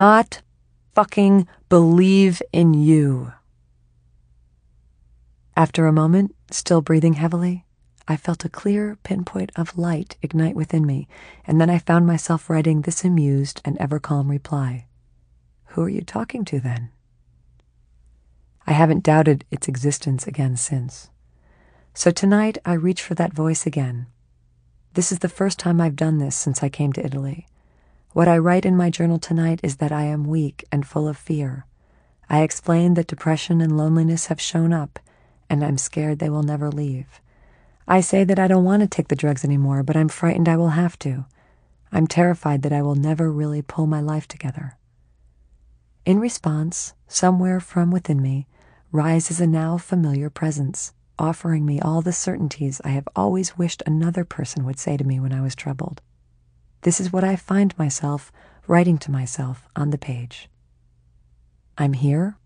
not fucking believe in you. After a moment, still breathing heavily, I felt a clear pinpoint of light ignite within me, and then I found myself writing this amused and ever calm reply. Who are you talking to then? I haven't doubted its existence again since. So tonight I reach for that voice again. This is the first time I've done this since I came to Italy. What I write in my journal tonight is that I am weak and full of fear. I explain that depression and loneliness have shown up, and I'm scared they will never leave. I say that I don't want to take the drugs anymore, but I'm frightened I will have to. I'm terrified that I will never really pull my life together. In response, somewhere from within me, rises a now familiar presence, offering me all the certainties I have always wished another person would say to me when I was troubled. This is what I find myself writing to myself on the page. I'm here.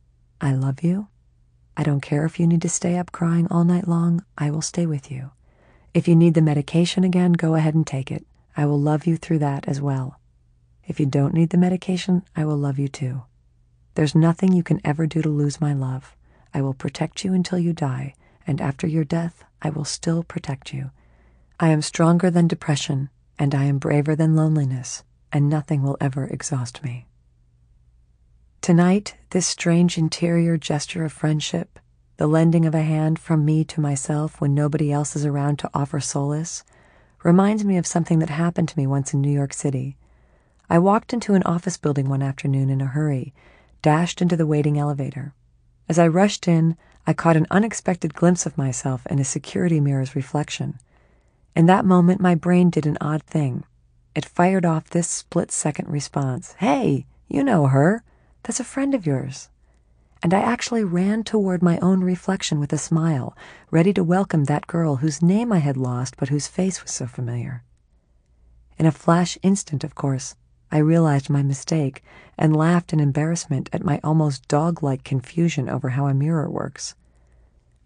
I love you. I don't care if you need to stay up crying all night long, I will stay with you. If you need the medication again, go ahead and take it. I will love you through that as well. If you don't need the medication, I will love you too. There's nothing you can ever do to lose my love. I will protect you until you die, and after your death, I will still protect you. I am stronger than depression, and I am braver than loneliness, and nothing will ever exhaust me. Tonight, this strange interior gesture of friendship, the lending of a hand from me to myself when nobody else is around to offer solace, reminds me of something that happened to me once in New York City. I walked into an office building one afternoon in a hurry, dashed into the waiting elevator. As I rushed in, I caught an unexpected glimpse of myself in a security mirror's reflection. In that moment, my brain did an odd thing. It fired off this split second response Hey, you know her. That's a friend of yours. And I actually ran toward my own reflection with a smile, ready to welcome that girl whose name I had lost but whose face was so familiar. In a flash instant, of course, I realized my mistake and laughed in embarrassment at my almost dog like confusion over how a mirror works.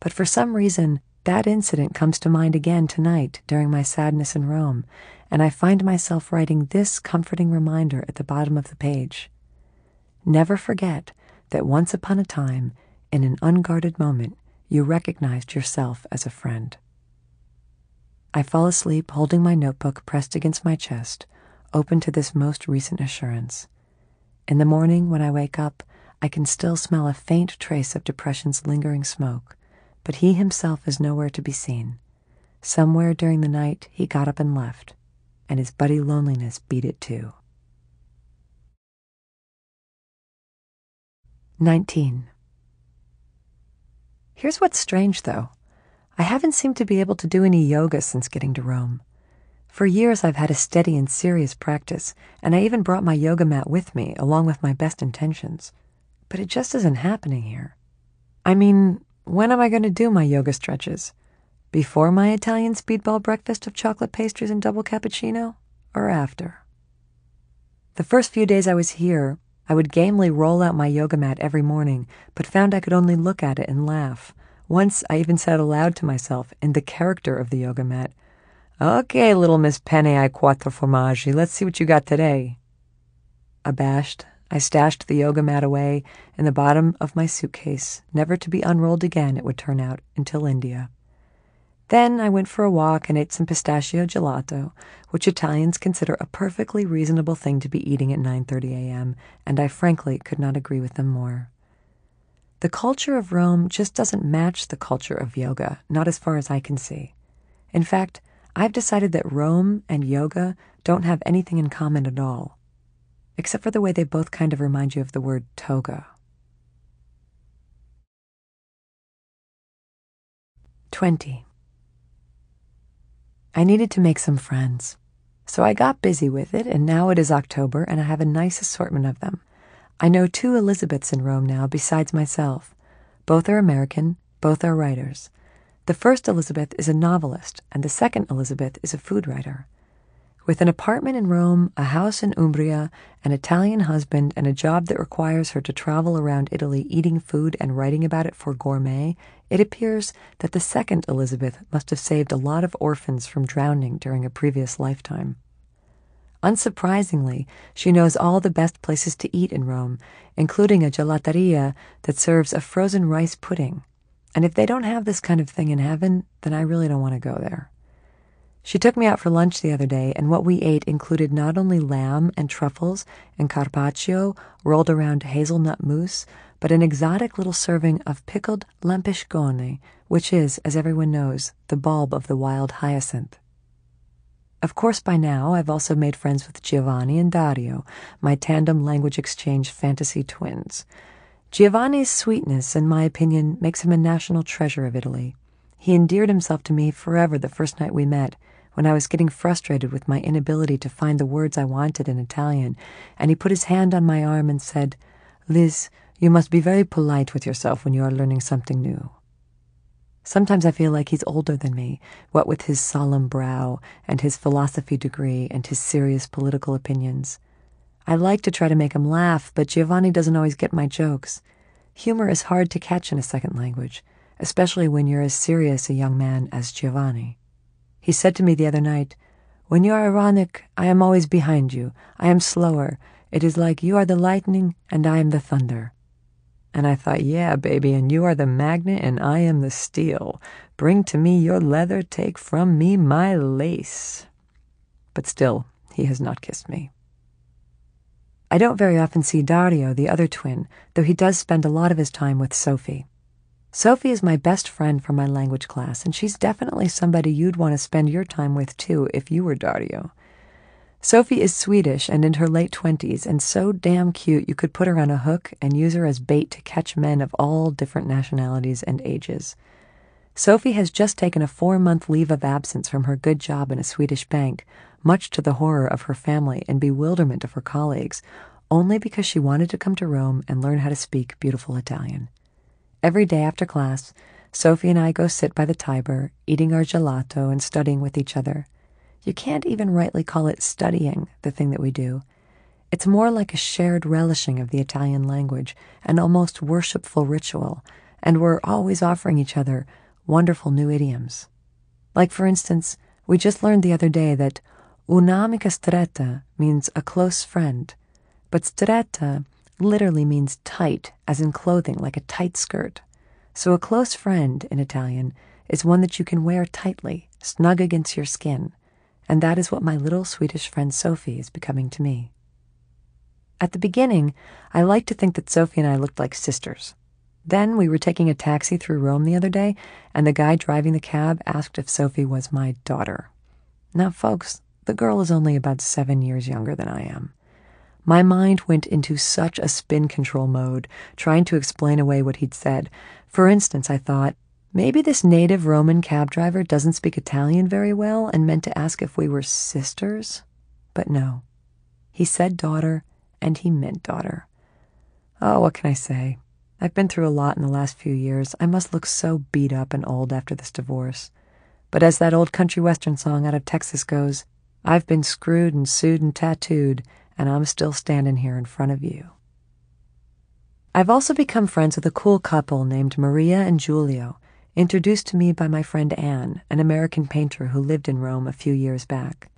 But for some reason, that incident comes to mind again tonight during my sadness in Rome, and I find myself writing this comforting reminder at the bottom of the page. Never forget that once upon a time, in an unguarded moment, you recognized yourself as a friend. I fall asleep holding my notebook pressed against my chest, open to this most recent assurance. In the morning, when I wake up, I can still smell a faint trace of depression's lingering smoke but he himself is nowhere to be seen. Somewhere during the night he got up and left, and his buddy loneliness beat it too. 19. Here's what's strange, though. I haven't seemed to be able to do any yoga since getting to Rome. For years, I've had a steady and serious practice, and I even brought my yoga mat with me, along with my best intentions. But it just isn't happening here. I mean, when am I going to do my yoga stretches? Before my Italian speedball breakfast of chocolate pastries and double cappuccino, or after? The first few days I was here, I would gamely roll out my yoga mat every morning, but found I could only look at it and laugh. Once I even said aloud to myself, in the character of the yoga mat, Okay, little Miss Penne ai quattro formaggi, let's see what you got today. Abashed, I stashed the yoga mat away in the bottom of my suitcase, never to be unrolled again, it would turn out, until India. Then I went for a walk and ate some pistachio gelato, which Italians consider a perfectly reasonable thing to be eating at 9:30 a.m., and I frankly could not agree with them more. The culture of Rome just doesn't match the culture of yoga, not as far as I can see. In fact, I've decided that Rome and yoga don't have anything in common at all except for the way they both kind of remind you of the word toga. 20. I needed to make some friends. So I got busy with it, and now it is October, and I have a nice assortment of them. I know two Elizabeths in Rome now besides myself. Both are American, both are writers. The first Elizabeth is a novelist, and the second Elizabeth is a food writer. With an apartment in Rome, a house in Umbria, an Italian husband, and a job that requires her to travel around Italy eating food and writing about it for Gourmet, it appears that the second Elizabeth must have saved a lot of orphans from drowning during a previous lifetime. Unsurprisingly, she knows all the best places to eat in Rome, including a gelateria that serves a frozen rice pudding. And if they don't have this kind of thing in heaven, then I really don't want to go there. She took me out for lunch the other day, and what we ate included not only lamb and truffles and carpaccio rolled around hazelnut mousse, but an exotic little serving of pickled lampascione, which is, as everyone knows, the bulb of the wild hyacinth. Of course, by now, I've also made friends with Giovanni and Dario, my tandem language exchange fantasy twins. Giovanni's sweetness, in my opinion, makes him a national treasure of Italy. He endeared himself to me forever the first night we met, when I was getting frustrated with my inability to find the words I wanted in Italian, and he put his hand on my arm and said, Liz, you must be very polite with yourself when you are learning something new. Sometimes I feel like he's older than me, what with his solemn brow and his philosophy degree and his serious political opinions. I like to try to make him laugh, but Giovanni doesn't always get my jokes. Humor is hard to catch in a second language, especially when you're as serious a young man as Giovanni. He said to me the other night, When you are ironic, I am always behind you. I am slower. It is like you are the lightning and I am the thunder. And I thought, yeah, baby, and you are the magnet and I am the steel. Bring to me your leather, take from me my lace. But still, he has not kissed me. I don't very often see Dario, the other twin, though he does spend a lot of his time with Sophie. Sophie is my best friend from my language class, and she's definitely somebody you'd want to spend your time with too if you were Dario. Sophie is Swedish and in her late 20s and so damn cute you could put her on a hook and use her as bait to catch men of all different nationalities and ages. Sophie has just taken a four month leave of absence from her good job in a Swedish bank, much to the horror of her family and bewilderment of her colleagues, only because she wanted to come to Rome and learn how to speak beautiful Italian. Every day after class, Sophie and I go sit by the Tiber, eating our gelato and studying with each other. You can't even rightly call it studying, the thing that we do. It's more like a shared relishing of the Italian language, an almost worshipful ritual, and we're always offering each other wonderful new idioms. Like, for instance, we just learned the other day that un'amica stretta means a close friend, but stretta literally means tight, as in clothing, like a tight skirt. So a close friend in Italian is one that you can wear tightly, snug against your skin and that is what my little Swedish friend Sophie is becoming to me. At the beginning, I liked to think that Sophie and I looked like sisters. Then we were taking a taxi through Rome the other day, and the guy driving the cab asked if Sophie was my daughter. Now, folks, the girl is only about seven years younger than I am. My mind went into such a spin control mode, trying to explain away what he'd said. For instance, I thought, Maybe this native Roman cab driver doesn't speak Italian very well and meant to ask if we were sisters. But no. He said daughter, and he meant daughter. Oh, what can I say? I've been through a lot in the last few years. I must look so beat up and old after this divorce. But as that old country western song out of Texas goes, I've been screwed and sued and tattooed, and I'm still standing here in front of you. I've also become friends with a cool couple named Maria and Giulio introduced to me by my friend Anne, an American painter who lived in Rome a few years back.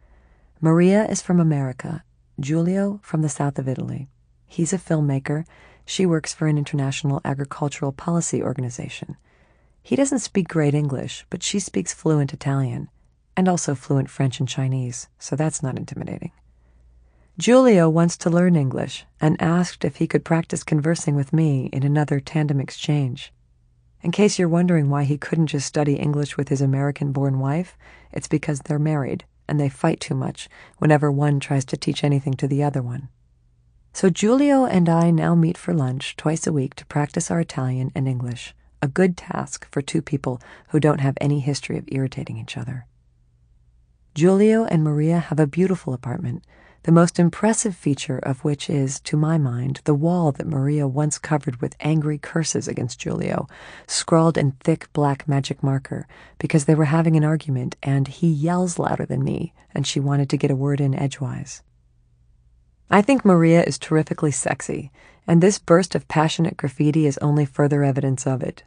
Maria is from America, Giulio from the south of Italy. He's a filmmaker. She works for an international agricultural policy organization. He doesn't speak great English, but she speaks fluent Italian and also fluent French and Chinese, so that's not intimidating. Giulio wants to learn English and asked if he could practice conversing with me in another tandem exchange. In case you're wondering why he couldn't just study English with his American born wife, it's because they're married and they fight too much whenever one tries to teach anything to the other one. So Giulio and I now meet for lunch twice a week to practice our Italian and English, a good task for two people who don't have any history of irritating each other. Giulio and Maria have a beautiful apartment the most impressive feature of which is, to my mind, the wall that Maria once covered with angry curses against Giulio, scrawled in thick black magic marker, because they were having an argument and he yells louder than me, and she wanted to get a word in edgewise. I think Maria is terrifically sexy, and this burst of passionate graffiti is only further evidence of it.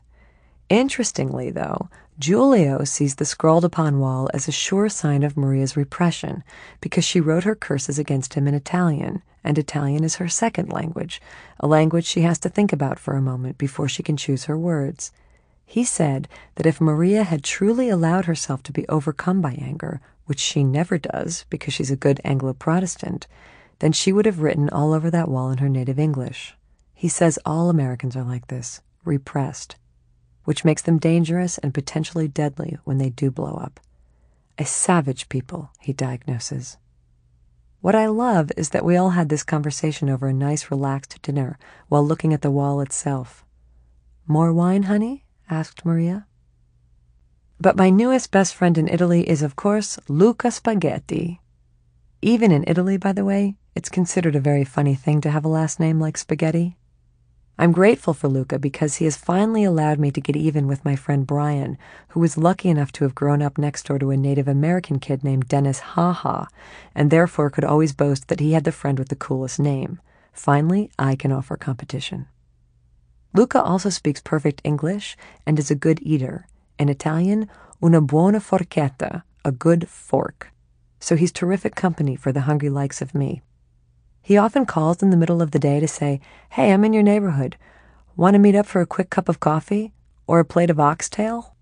Interestingly, though, Giulio sees the scrawled upon wall as a sure sign of Maria's repression because she wrote her curses against him in Italian, and Italian is her second language, a language she has to think about for a moment before she can choose her words. He said that if Maria had truly allowed herself to be overcome by anger, which she never does because she's a good Anglo Protestant, then she would have written all over that wall in her native English. He says all Americans are like this, repressed which makes them dangerous and potentially deadly when they do blow up. A savage people, he diagnoses. What I love is that we all had this conversation over a nice, relaxed dinner while looking at the wall itself. More wine, honey? asked Maria. But my newest best friend in Italy is, of course, Luca Spaghetti. Even in Italy, by the way, it's considered a very funny thing to have a last name like Spaghetti. I'm grateful for Luca because he has finally allowed me to get even with my friend Brian, who was lucky enough to have grown up next door to a Native American kid named Dennis Haha, and therefore could always boast that he had the friend with the coolest name. Finally, I can offer competition. Luca also speaks perfect English and is a good eater. In Italian, una buona forchetta, a good fork. So he's terrific company for the hungry likes of me. He often calls in the middle of the day to say, Hey, I'm in your neighborhood. Want to meet up for a quick cup of coffee? Or a plate of oxtail?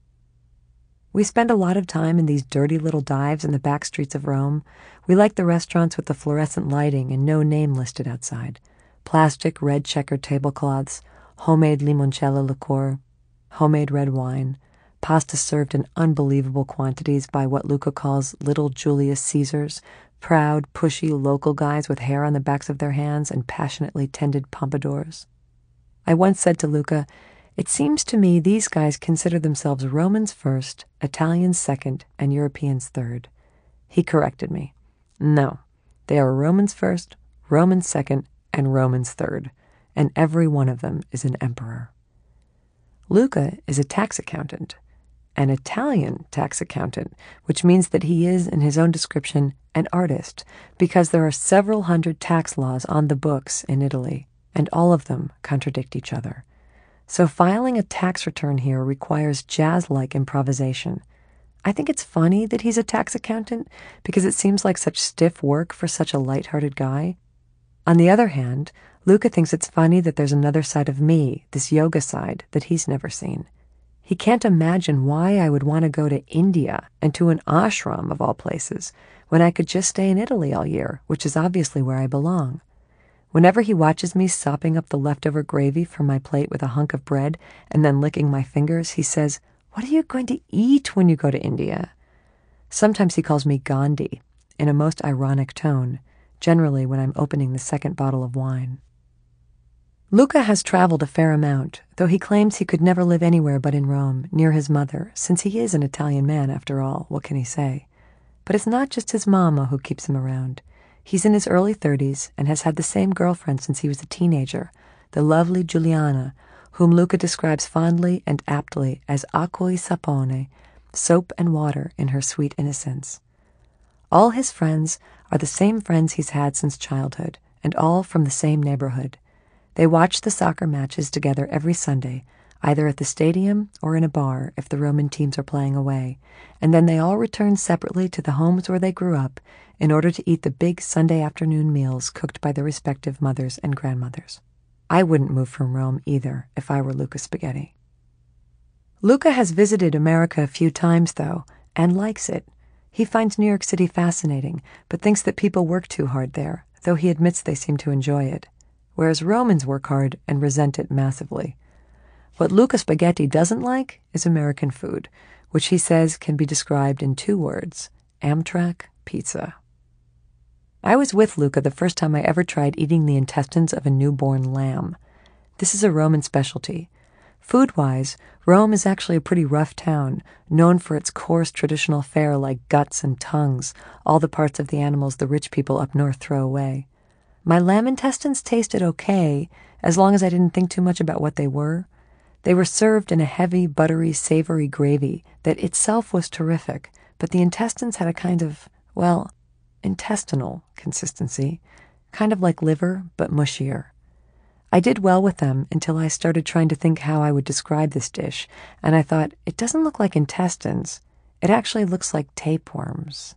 We spend a lot of time in these dirty little dives in the back streets of Rome. We like the restaurants with the fluorescent lighting and no name listed outside. Plastic red checkered tablecloths, homemade limoncello liqueur, homemade red wine, pasta served in unbelievable quantities by what Luca calls little Julius Caesars, proud, pushy local guys with hair on the backs of their hands and passionately tended pompadours. I once said to Luca, It seems to me these guys consider themselves Romans first, Italians second, and Europeans third. He corrected me. No, they are Romans first, Romans second, and Romans third, and every one of them is an emperor. Luca is a tax accountant an Italian tax accountant, which means that he is, in his own description, an artist, because there are several hundred tax laws on the books in Italy, and all of them contradict each other. So filing a tax return here requires jazz like improvisation. I think it's funny that he's a tax accountant because it seems like such stiff work for such a light hearted guy. On the other hand, Luca thinks it's funny that there's another side of me, this yoga side, that he's never seen. He can't imagine why I would want to go to India and to an ashram of all places when I could just stay in Italy all year, which is obviously where I belong. Whenever he watches me sopping up the leftover gravy from my plate with a hunk of bread and then licking my fingers, he says, What are you going to eat when you go to India? Sometimes he calls me Gandhi in a most ironic tone, generally when I'm opening the second bottle of wine. Luca has traveled a fair amount, though he claims he could never live anywhere but in Rome, near his mother, since he is an Italian man after all, what can he say? But it's not just his mama who keeps him around. He's in his early 30s and has had the same girlfriend since he was a teenager, the lovely Giuliana, whom Luca describes fondly and aptly as acqua e sapone, soap and water in her sweet innocence. All his friends are the same friends he's had since childhood, and all from the same neighborhood. They watch the soccer matches together every Sunday, either at the stadium or in a bar if the Roman teams are playing away, and then they all return separately to the homes where they grew up in order to eat the big Sunday afternoon meals cooked by their respective mothers and grandmothers. I wouldn't move from Rome either if I were Luca Spaghetti. Luca has visited America a few times, though, and likes it. He finds New York City fascinating, but thinks that people work too hard there, though he admits they seem to enjoy it whereas Romans work hard and resent it massively. What Luca Spaghetti doesn't like is American food, which he says can be described in two words Amtrak pizza. I was with Luca the first time I ever tried eating the intestines of a newborn lamb. This is a Roman specialty. Food wise, Rome is actually a pretty rough town, known for its coarse traditional fare like guts and tongues, all the parts of the animals the rich people up north throw away. My lamb intestines tasted okay as long as I didn't think too much about what they were. They were served in a heavy, buttery, savory gravy that itself was terrific, but the intestines had a kind of, well, intestinal consistency, kind of like liver, but mushier. I did well with them until I started trying to think how I would describe this dish, and I thought, it doesn't look like intestines. It actually looks like tapeworms.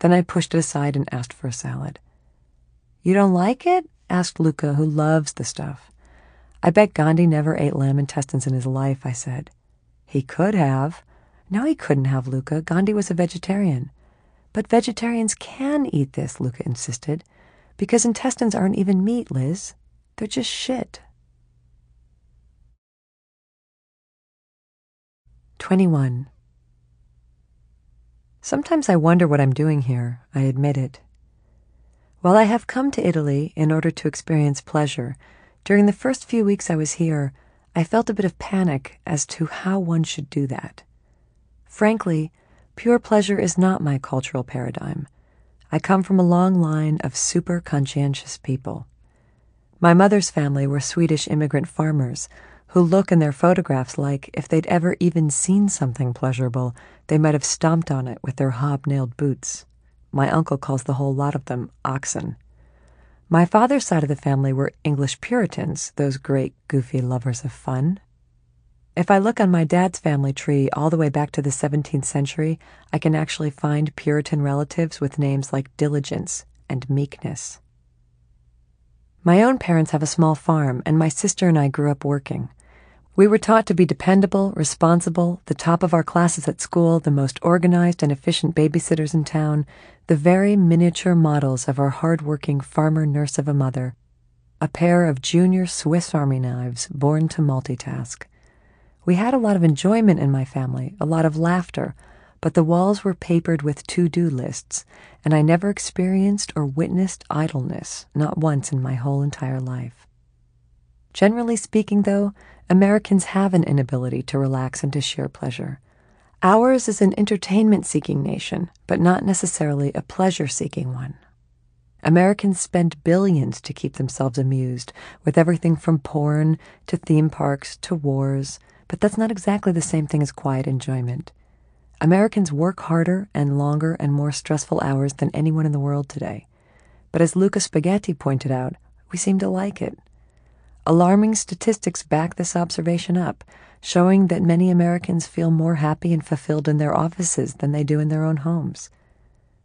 Then I pushed it aside and asked for a salad. You don't like it? asked Luca, who loves the stuff. I bet Gandhi never ate lamb intestines in his life, I said. He could have. No, he couldn't have, Luca. Gandhi was a vegetarian. But vegetarians can eat this, Luca insisted, because intestines aren't even meat, Liz. They're just shit. 21. Sometimes I wonder what I'm doing here, I admit it. While I have come to Italy in order to experience pleasure, during the first few weeks I was here, I felt a bit of panic as to how one should do that. Frankly, pure pleasure is not my cultural paradigm. I come from a long line of super conscientious people. My mother's family were Swedish immigrant farmers who look in their photographs like if they'd ever even seen something pleasurable, they might have stomped on it with their hobnailed boots. My uncle calls the whole lot of them oxen. My father's side of the family were English Puritans, those great, goofy lovers of fun. If I look on my dad's family tree all the way back to the 17th century, I can actually find Puritan relatives with names like Diligence and Meekness. My own parents have a small farm, and my sister and I grew up working. We were taught to be dependable, responsible, the top of our classes at school, the most organized and efficient babysitters in town, the very miniature models of our hard-working farmer nurse of a mother, a pair of junior Swiss Army knives born to multitask. We had a lot of enjoyment in my family, a lot of laughter, but the walls were papered with to-do lists, and I never experienced or witnessed idleness, not once in my whole entire life. Generally speaking, though, Americans have an inability to relax and to share pleasure. Ours is an entertainment seeking nation, but not necessarily a pleasure seeking one. Americans spend billions to keep themselves amused, with everything from porn to theme parks to wars, but that's not exactly the same thing as quiet enjoyment. Americans work harder and longer and more stressful hours than anyone in the world today. But as Luca Spaghetti pointed out, we seem to like it. Alarming statistics back this observation up, showing that many Americans feel more happy and fulfilled in their offices than they do in their own homes.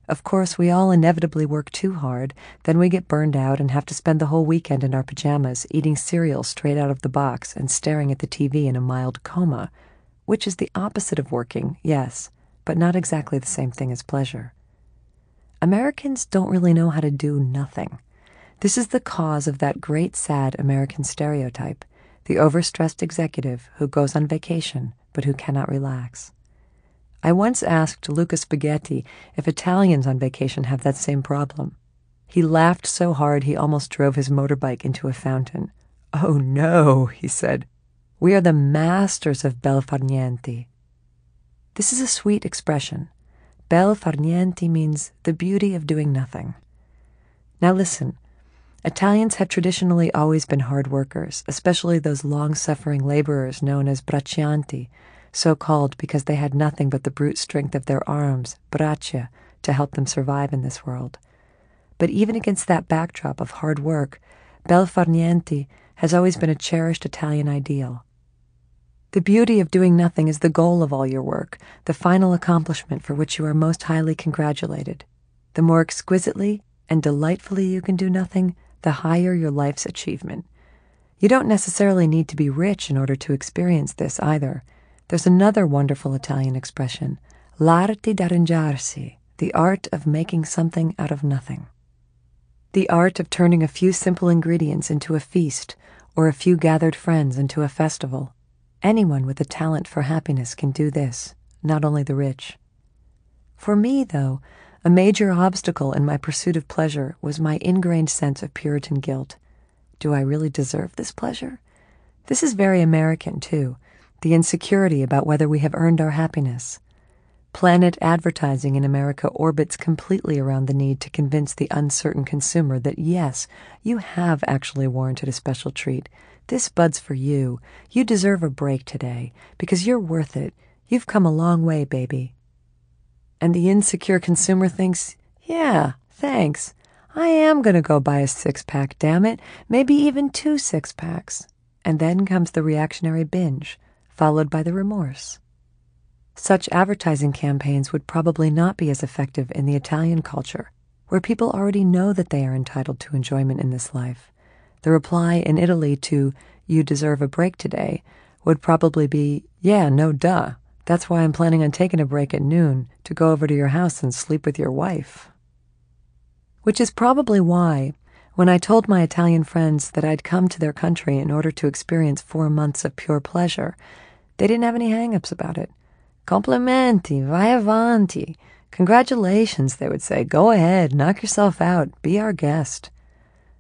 Of course, we all inevitably work too hard, then we get burned out and have to spend the whole weekend in our pajamas, eating cereal straight out of the box and staring at the TV in a mild coma, which is the opposite of working, yes, but not exactly the same thing as pleasure. Americans don't really know how to do nothing. This is the cause of that great sad American stereotype the overstressed executive who goes on vacation but who cannot relax. I once asked Luca Spaghetti if Italians on vacation have that same problem. He laughed so hard he almost drove his motorbike into a fountain. Oh no, he said. We are the masters of bel far niente. This is a sweet expression. Bel far niente means the beauty of doing nothing. Now listen, Italians have traditionally always been hard workers, especially those long suffering laborers known as braccianti, so called because they had nothing but the brute strength of their arms, braccia, to help them survive in this world. But even against that backdrop of hard work, bel far niente has always been a cherished Italian ideal. The beauty of doing nothing is the goal of all your work, the final accomplishment for which you are most highly congratulated. The more exquisitely and delightfully you can do nothing, the higher your life's achievement. You don't necessarily need to be rich in order to experience this either. There's another wonderful Italian expression, l'arte d'arrangiarsi, the art of making something out of nothing. The art of turning a few simple ingredients into a feast, or a few gathered friends into a festival. Anyone with a talent for happiness can do this, not only the rich. For me, though, a major obstacle in my pursuit of pleasure was my ingrained sense of Puritan guilt. Do I really deserve this pleasure? This is very American, too the insecurity about whether we have earned our happiness. Planet advertising in America orbits completely around the need to convince the uncertain consumer that yes, you have actually warranted a special treat. This bud's for you. You deserve a break today because you're worth it. You've come a long way, baby. And the insecure consumer thinks, yeah, thanks. I am going to go buy a six pack, damn it, maybe even two six packs. And then comes the reactionary binge, followed by the remorse. Such advertising campaigns would probably not be as effective in the Italian culture, where people already know that they are entitled to enjoyment in this life. The reply in Italy to, you deserve a break today, would probably be, yeah, no duh. That's why I'm planning on taking a break at noon to go over to your house and sleep with your wife. Which is probably why, when I told my Italian friends that I'd come to their country in order to experience four months of pure pleasure, they didn't have any hang ups about it. Complimenti, vai avanti. Congratulations, they would say. Go ahead, knock yourself out, be our guest.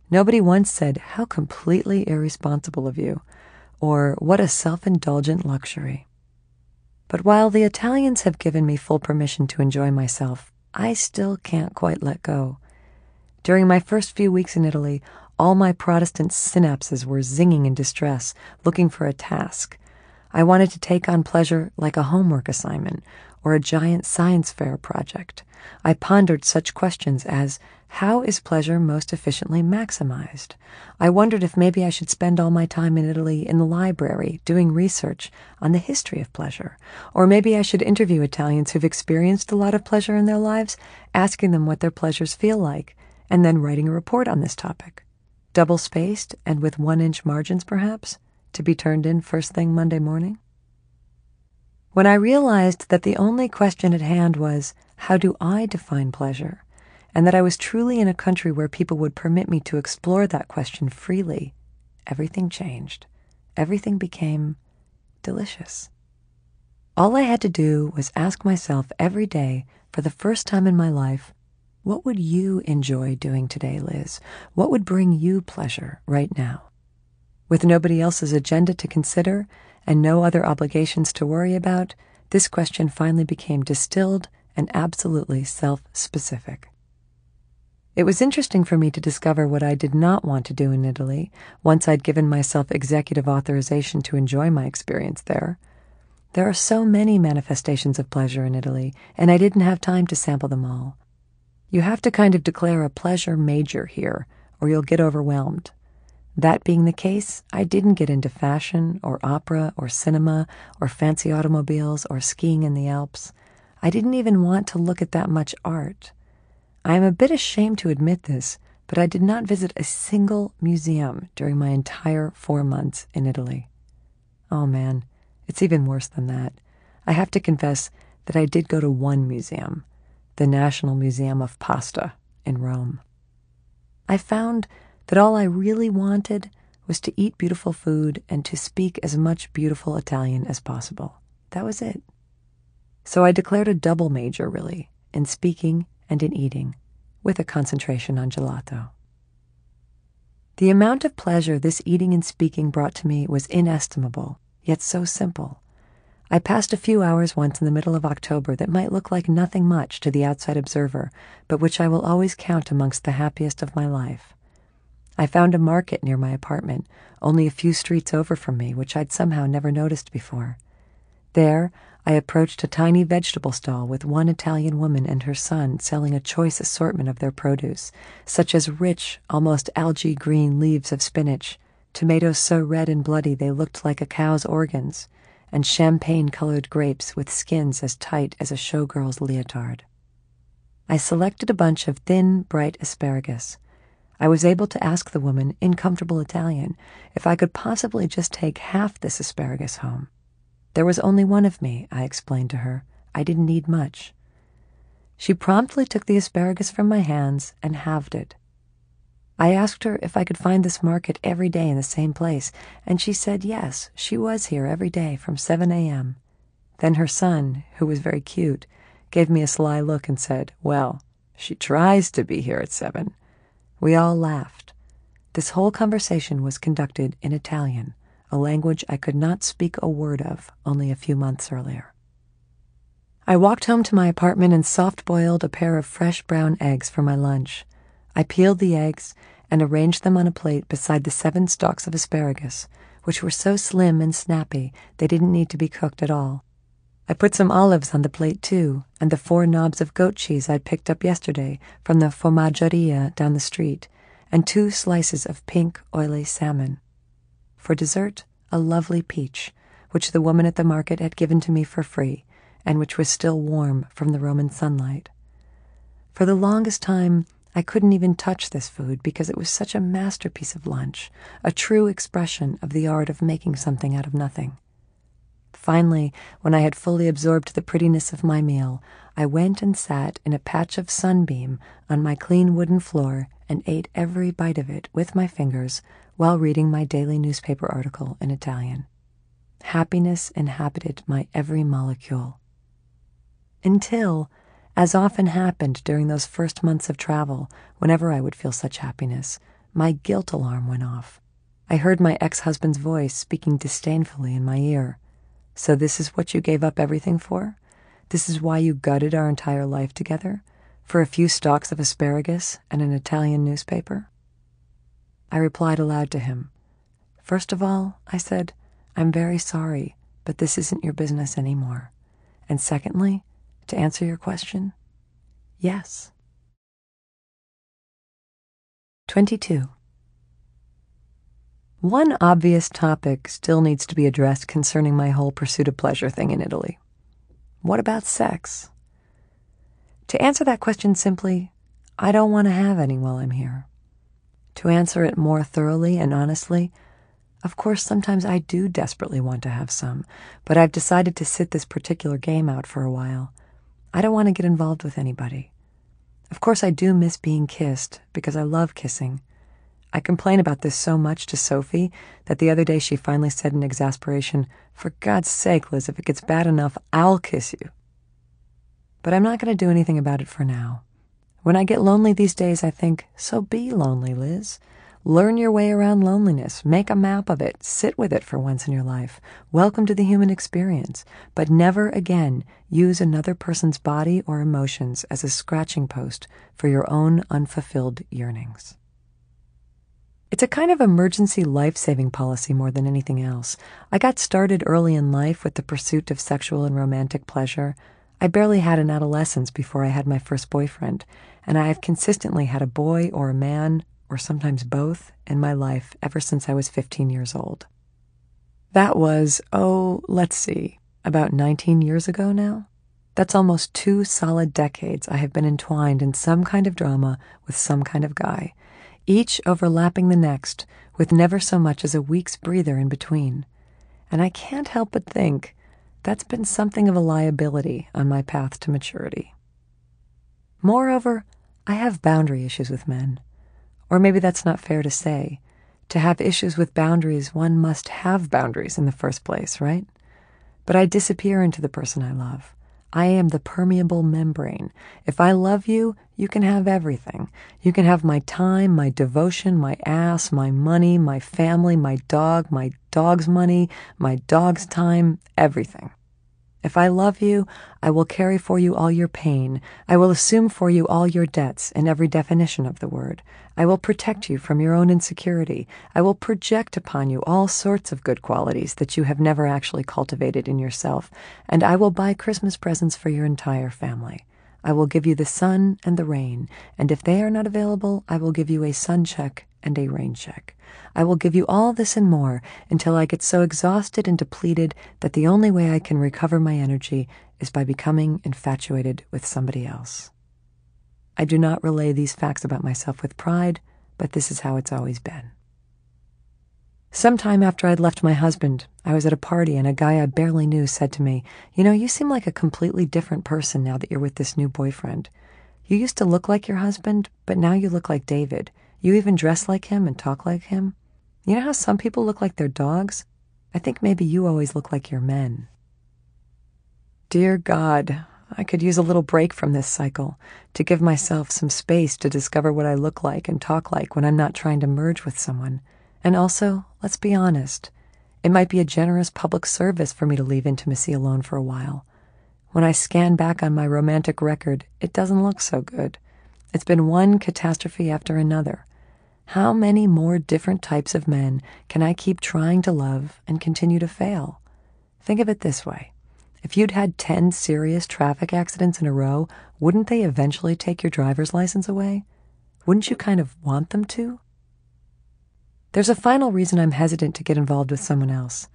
Nobody once said, How completely irresponsible of you, or What a self indulgent luxury. But while the Italians have given me full permission to enjoy myself, I still can't quite let go. During my first few weeks in Italy, all my Protestant synapses were zinging in distress, looking for a task. I wanted to take on pleasure like a homework assignment or a giant science fair project. I pondered such questions as how is pleasure most efficiently maximized? I wondered if maybe I should spend all my time in Italy in the library doing research on the history of pleasure. Or maybe I should interview Italians who've experienced a lot of pleasure in their lives, asking them what their pleasures feel like, and then writing a report on this topic. Double spaced and with one inch margins, perhaps, to be turned in first thing Monday morning? When I realized that the only question at hand was, how do I define pleasure? And that I was truly in a country where people would permit me to explore that question freely, everything changed. Everything became delicious. All I had to do was ask myself every day, for the first time in my life, what would you enjoy doing today, Liz? What would bring you pleasure right now? With nobody else's agenda to consider and no other obligations to worry about, this question finally became distilled and absolutely self specific. It was interesting for me to discover what I did not want to do in Italy once I'd given myself executive authorization to enjoy my experience there. There are so many manifestations of pleasure in Italy, and I didn't have time to sample them all. You have to kind of declare a pleasure major here, or you'll get overwhelmed. That being the case, I didn't get into fashion, or opera, or cinema, or fancy automobiles, or skiing in the Alps. I didn't even want to look at that much art. I am a bit ashamed to admit this, but I did not visit a single museum during my entire four months in Italy. Oh man, it's even worse than that. I have to confess that I did go to one museum the National Museum of Pasta in Rome. I found that all I really wanted was to eat beautiful food and to speak as much beautiful Italian as possible. That was it. So I declared a double major, really, in speaking and in eating, with a concentration on gelato. The amount of pleasure this eating and speaking brought to me was inestimable, yet so simple. I passed a few hours once in the middle of October that might look like nothing much to the outside observer, but which I will always count amongst the happiest of my life. I found a market near my apartment, only a few streets over from me, which I'd somehow never noticed before. There, I approached a tiny vegetable stall with one Italian woman and her son selling a choice assortment of their produce, such as rich, almost algae green leaves of spinach, tomatoes so red and bloody they looked like a cow's organs and champagne colored grapes with skins as tight as a showgirl's leotard. I selected a bunch of thin, bright asparagus. I was able to ask the woman, in comfortable Italian, if I could possibly just take half this asparagus home. There was only one of me, I explained to her. I didn't need much. She promptly took the asparagus from my hands and halved it. I asked her if I could find this market every day in the same place, and she said yes, she was here every day from 7 a.m. Then her son, who was very cute, gave me a sly look and said, Well, she tries to be here at 7. We all laughed. This whole conversation was conducted in Italian, a language I could not speak a word of only a few months earlier. I walked home to my apartment and soft boiled a pair of fresh brown eggs for my lunch. I peeled the eggs and arranged them on a plate beside the seven stalks of asparagus, which were so slim and snappy they didn't need to be cooked at all. I put some olives on the plate too, and the four knobs of goat cheese I'd picked up yesterday from the formaggeria down the street, and two slices of pink, oily salmon. For dessert, a lovely peach, which the woman at the market had given to me for free, and which was still warm from the Roman sunlight. For the longest time, I couldn't even touch this food because it was such a masterpiece of lunch, a true expression of the art of making something out of nothing. Finally, when I had fully absorbed the prettiness of my meal, I went and sat in a patch of sunbeam on my clean wooden floor and ate every bite of it with my fingers while reading my daily newspaper article in Italian. Happiness inhabited my every molecule. Until, as often happened during those first months of travel, whenever I would feel such happiness, my guilt alarm went off. I heard my ex husband's voice speaking disdainfully in my ear. So, this is what you gave up everything for? This is why you gutted our entire life together? For a few stalks of asparagus and an Italian newspaper? I replied aloud to him. First of all, I said, I'm very sorry, but this isn't your business anymore. And secondly, to answer your question, yes. 22. One obvious topic still needs to be addressed concerning my whole pursuit of pleasure thing in Italy. What about sex? To answer that question simply, I don't want to have any while I'm here. To answer it more thoroughly and honestly, of course, sometimes I do desperately want to have some, but I've decided to sit this particular game out for a while. I don't want to get involved with anybody. Of course, I do miss being kissed because I love kissing I complain about this so much to Sophie that the other day she finally said in exasperation, For God's sake, Liz, if it gets bad enough, I'll kiss you. But I'm not going to do anything about it for now. When I get lonely these days, I think, So be lonely, Liz. Learn your way around loneliness. Make a map of it. Sit with it for once in your life. Welcome to the human experience. But never again use another person's body or emotions as a scratching post for your own unfulfilled yearnings. It's a kind of emergency life saving policy more than anything else. I got started early in life with the pursuit of sexual and romantic pleasure. I barely had an adolescence before I had my first boyfriend, and I have consistently had a boy or a man, or sometimes both, in my life ever since I was 15 years old. That was, oh, let's see, about 19 years ago now? That's almost two solid decades I have been entwined in some kind of drama with some kind of guy each overlapping the next, with never so much as a week's breather in between. And I can't help but think that's been something of a liability on my path to maturity. Moreover, I have boundary issues with men. Or maybe that's not fair to say. To have issues with boundaries, one must have boundaries in the first place, right? But I disappear into the person I love. I am the permeable membrane. If I love you, you can have everything. You can have my time, my devotion, my ass, my money, my family, my dog, my dog's money, my dog's time, everything. If I love you, I will carry for you all your pain. I will assume for you all your debts in every definition of the word. I will protect you from your own insecurity. I will project upon you all sorts of good qualities that you have never actually cultivated in yourself. And I will buy Christmas presents for your entire family. I will give you the sun and the rain, and if they are not available, I will give you a sun check and a rain check. I will give you all this and more until I get so exhausted and depleted that the only way I can recover my energy is by becoming infatuated with somebody else. I do not relay these facts about myself with pride, but this is how it's always been. Some time after I'd left my husband, I was at a party and a guy I barely knew said to me, You know, you seem like a completely different person now that you're with this new boyfriend. You used to look like your husband, but now you look like David. You even dress like him and talk like him. You know how some people look like their dogs? I think maybe you always look like your men. Dear God, I could use a little break from this cycle to give myself some space to discover what I look like and talk like when I'm not trying to merge with someone. And also, let's be honest, it might be a generous public service for me to leave intimacy alone for a while. When I scan back on my romantic record, it doesn't look so good. It's been one catastrophe after another. How many more different types of men can I keep trying to love and continue to fail? Think of it this way If you'd had 10 serious traffic accidents in a row, wouldn't they eventually take your driver's license away? Wouldn't you kind of want them to? There's a final reason I'm hesitant to get involved with someone else.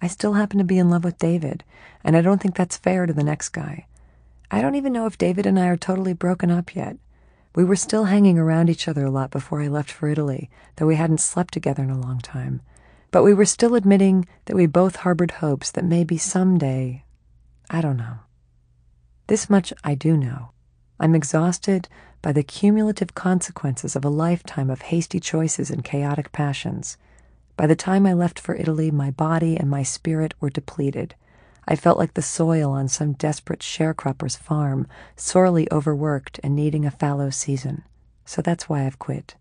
I still happen to be in love with David, and I don't think that's fair to the next guy. I don't even know if David and I are totally broken up yet. We were still hanging around each other a lot before I left for Italy, though we hadn't slept together in a long time. But we were still admitting that we both harbored hopes that maybe someday. I don't know. This much I do know. I'm exhausted by the cumulative consequences of a lifetime of hasty choices and chaotic passions. By the time I left for Italy, my body and my spirit were depleted. I felt like the soil on some desperate sharecropper's farm, sorely overworked and needing a fallow season. So that's why I've quit.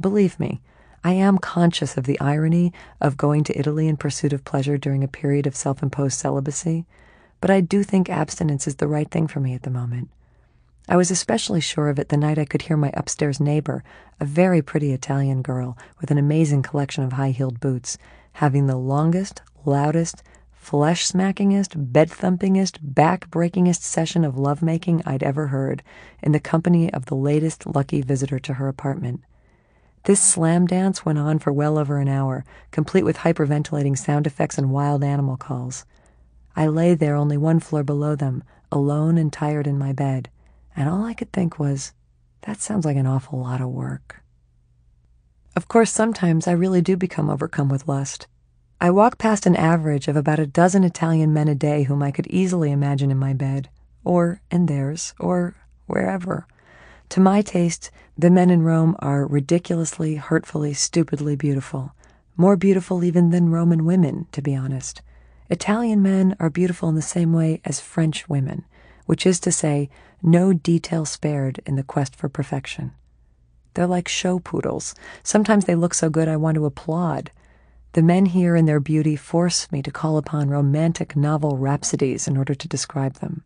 Believe me, I am conscious of the irony of going to Italy in pursuit of pleasure during a period of self imposed celibacy, but I do think abstinence is the right thing for me at the moment. I was especially sure of it the night I could hear my upstairs neighbor, a very pretty Italian girl with an amazing collection of high heeled boots, having the longest, loudest, flesh smackingest, bed thumpingest, back breakingest session of lovemaking I'd ever heard, in the company of the latest lucky visitor to her apartment. This slam dance went on for well over an hour, complete with hyperventilating sound effects and wild animal calls. I lay there only one floor below them, alone and tired in my bed, and all I could think was, that sounds like an awful lot of work. Of course, sometimes I really do become overcome with lust. I walk past an average of about a dozen Italian men a day whom I could easily imagine in my bed, or in theirs, or wherever. To my taste, the men in Rome are ridiculously, hurtfully, stupidly beautiful. More beautiful even than Roman women, to be honest. Italian men are beautiful in the same way as French women, which is to say, no detail spared in the quest for perfection. They're like show poodles. Sometimes they look so good I want to applaud. The men here in their beauty force me to call upon romantic novel rhapsodies in order to describe them.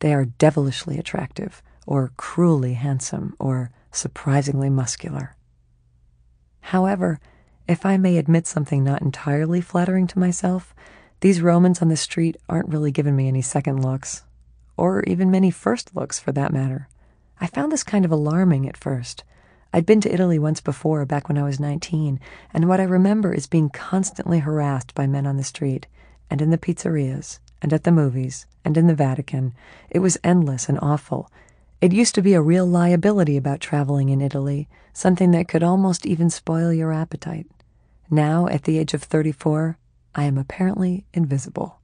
They are devilishly attractive, or cruelly handsome, or surprisingly muscular. However, if I may admit something not entirely flattering to myself, these Romans on the street aren't really giving me any second looks, or even many first looks for that matter. I found this kind of alarming at first. I'd been to Italy once before, back when I was 19, and what I remember is being constantly harassed by men on the street, and in the pizzerias, and at the movies, and in the Vatican. It was endless and awful. It used to be a real liability about traveling in Italy, something that could almost even spoil your appetite. Now, at the age of 34, I am apparently invisible.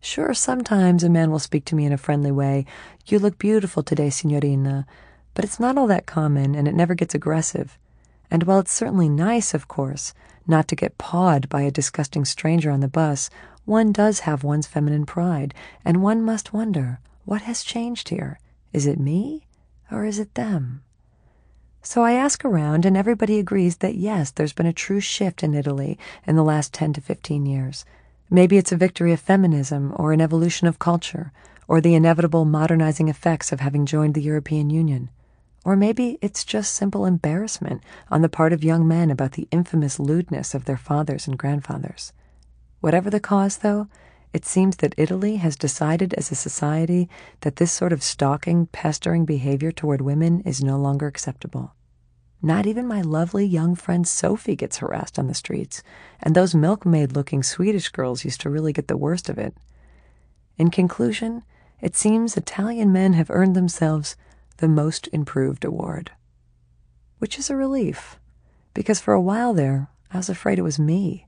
Sure, sometimes a man will speak to me in a friendly way. You look beautiful today, signorina but it's not all that common and it never gets aggressive. And while it's certainly nice, of course, not to get pawed by a disgusting stranger on the bus, one does have one's feminine pride, and one must wonder what has changed here? Is it me or is it them? So I ask around, and everybody agrees that yes, there's been a true shift in Italy in the last 10 to 15 years. Maybe it's a victory of feminism or an evolution of culture or the inevitable modernizing effects of having joined the European Union. Or maybe it's just simple embarrassment on the part of young men about the infamous lewdness of their fathers and grandfathers. Whatever the cause, though, it seems that Italy has decided as a society that this sort of stalking, pestering behavior toward women is no longer acceptable. Not even my lovely young friend Sophie gets harassed on the streets, and those milkmaid looking Swedish girls used to really get the worst of it. In conclusion, it seems Italian men have earned themselves the Most Improved Award. Which is a relief, because for a while there, I was afraid it was me.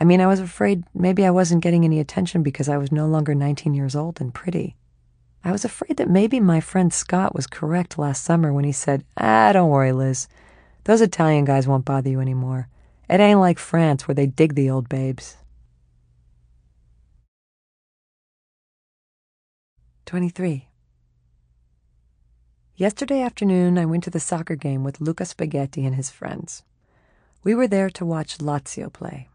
I mean, I was afraid maybe I wasn't getting any attention because I was no longer 19 years old and pretty. I was afraid that maybe my friend Scott was correct last summer when he said, Ah, don't worry, Liz. Those Italian guys won't bother you anymore. It ain't like France where they dig the old babes. 23. Yesterday afternoon, I went to the soccer game with Luca Spaghetti and his friends. We were there to watch Lazio play.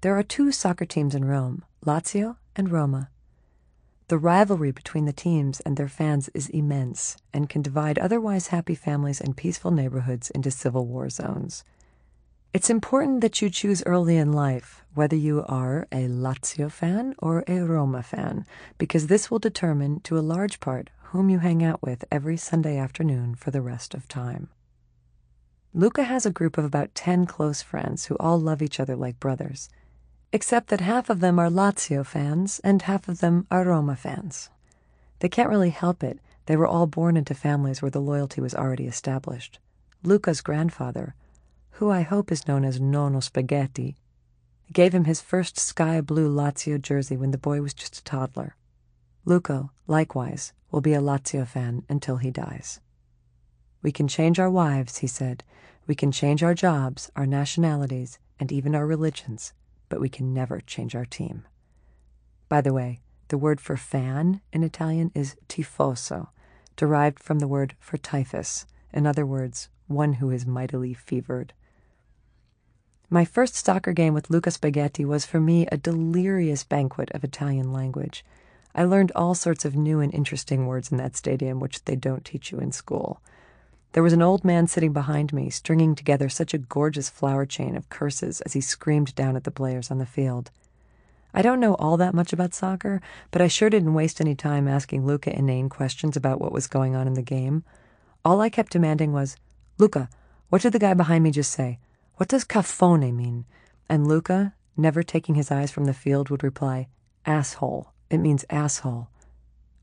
There are two soccer teams in Rome Lazio and Roma. The rivalry between the teams and their fans is immense and can divide otherwise happy families and peaceful neighborhoods into civil war zones. It's important that you choose early in life whether you are a Lazio fan or a Roma fan, because this will determine to a large part whom you hang out with every Sunday afternoon for the rest of time. Luca has a group of about 10 close friends who all love each other like brothers, except that half of them are Lazio fans and half of them are Roma fans. They can't really help it. They were all born into families where the loyalty was already established. Luca's grandfather, who I hope is known as Nonno Spaghetti, gave him his first sky blue Lazio jersey when the boy was just a toddler. Luca, likewise, will be a Lazio fan until he dies. We can change our wives, he said. We can change our jobs, our nationalities, and even our religions, but we can never change our team. By the way, the word for fan in Italian is tifoso, derived from the word for typhus, in other words, one who is mightily fevered. My first soccer game with Luca Spaghetti was for me a delirious banquet of Italian language. I learned all sorts of new and interesting words in that stadium, which they don't teach you in school. There was an old man sitting behind me, stringing together such a gorgeous flower chain of curses as he screamed down at the players on the field. I don't know all that much about soccer, but I sure didn't waste any time asking Luca inane questions about what was going on in the game. All I kept demanding was, Luca, what did the guy behind me just say? What does caffone mean? And Luca, never taking his eyes from the field, would reply, Asshole. It means asshole.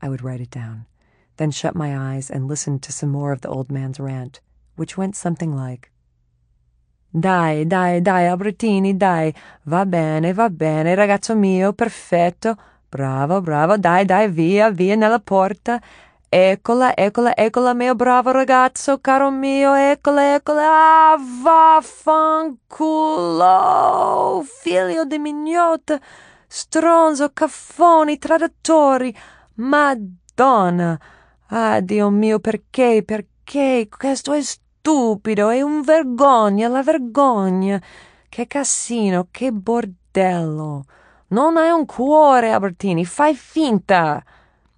I would write it down, then shut my eyes and listen to some more of the old man's rant, which went something like, Dai, dai, dai, Albertini, dai. Va bene, va bene, ragazzo mio, perfetto. Bravo, bravo, dai, dai, via, via nella porta. Eccola, eccola, eccola, mio bravo ragazzo, caro mio, eccola, eccola. Ah, vaffanculo, figlio di mignotta, stronzo, caffoni, traditori. Madonna. Ah, Dio mio, perché, perché? Questo è stupido, è un vergogna, la vergogna. Che cassino, che bordello. Non hai un cuore, Albertini, fai finta.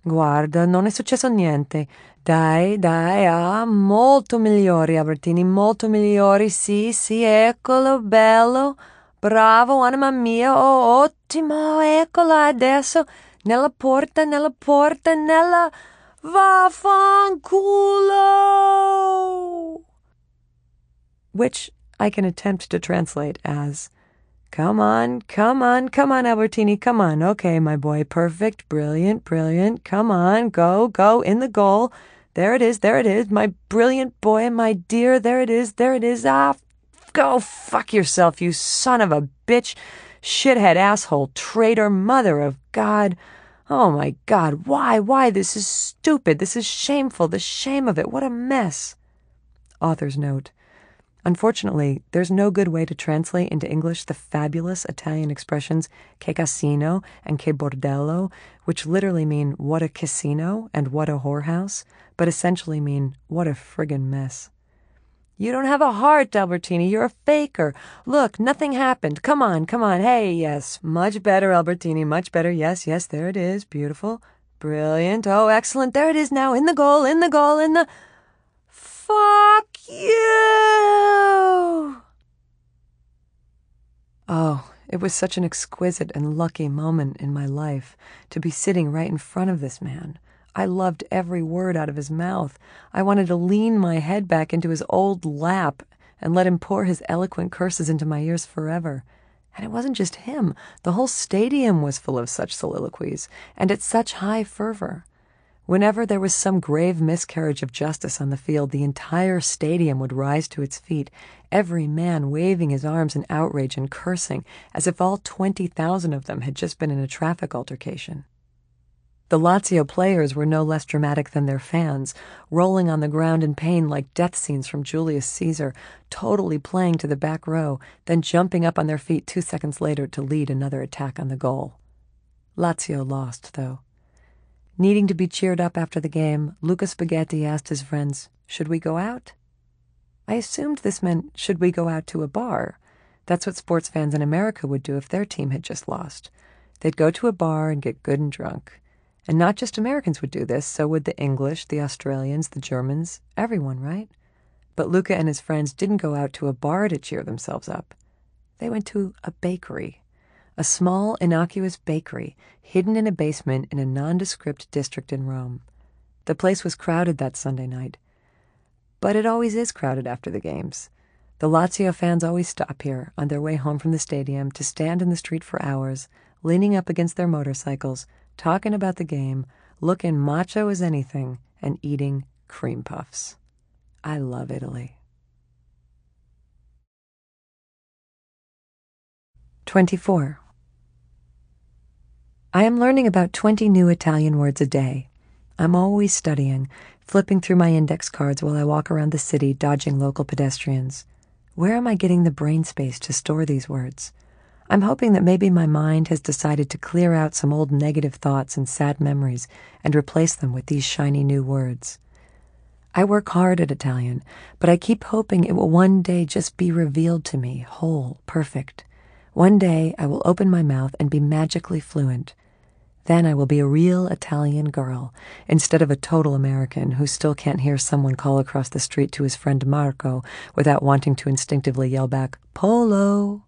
Guarda, non è successo niente. Dai, dai, ah, molto migliori, Albertini, molto migliori, sì, sì, eccolo, bello, bravo, anima mia, oh, ottimo, eccola adesso, nella porta, nella porta, nella... Vaffanculo! Which I can attempt to translate as Come on, come on, come on, Albertini, come on. Okay, my boy, perfect, brilliant, brilliant. Come on, go, go, in the goal. There it is, there it is, my brilliant boy, my dear, there it is, there it is. Ah, go fuck yourself, you son of a bitch, shithead, asshole, traitor, mother of God. Oh my God, why, why? This is stupid. This is shameful. The shame of it. What a mess. Author's note. Unfortunately, there's no good way to translate into English the fabulous Italian expressions che casino and che bordello, which literally mean what a casino and what a whorehouse, but essentially mean what a friggin' mess. You don't have a heart, Albertini. You're a faker. Look, nothing happened. Come on, come on. Hey, yes. Much better, Albertini. Much better. Yes, yes, there it is. Beautiful. Brilliant. Oh, excellent. There it is now. In the goal, in the goal, in the. Fuck you! Oh, it was such an exquisite and lucky moment in my life to be sitting right in front of this man. I loved every word out of his mouth. I wanted to lean my head back into his old lap and let him pour his eloquent curses into my ears forever. And it wasn't just him, the whole stadium was full of such soliloquies, and at such high fervor. Whenever there was some grave miscarriage of justice on the field, the entire stadium would rise to its feet, every man waving his arms in outrage and cursing, as if all 20,000 of them had just been in a traffic altercation. The Lazio players were no less dramatic than their fans, rolling on the ground in pain like death scenes from Julius Caesar, totally playing to the back row, then jumping up on their feet two seconds later to lead another attack on the goal. Lazio lost, though. Needing to be cheered up after the game, Luca Spaghetti asked his friends, Should we go out? I assumed this meant, Should we go out to a bar? That's what sports fans in America would do if their team had just lost. They'd go to a bar and get good and drunk. And not just Americans would do this, so would the English, the Australians, the Germans, everyone, right? But Luca and his friends didn't go out to a bar to cheer themselves up. They went to a bakery, a small, innocuous bakery hidden in a basement in a nondescript district in Rome. The place was crowded that Sunday night. But it always is crowded after the games. The Lazio fans always stop here on their way home from the stadium to stand in the street for hours, leaning up against their motorcycles, talking about the game, looking macho as anything, and eating cream puffs. I love Italy. 24. I am learning about 20 new Italian words a day. I'm always studying, flipping through my index cards while I walk around the city dodging local pedestrians. Where am I getting the brain space to store these words? I'm hoping that maybe my mind has decided to clear out some old negative thoughts and sad memories and replace them with these shiny new words. I work hard at Italian, but I keep hoping it will one day just be revealed to me, whole, perfect. One day I will open my mouth and be magically fluent. Then I will be a real Italian girl instead of a total American who still can't hear someone call across the street to his friend Marco without wanting to instinctively yell back, Polo!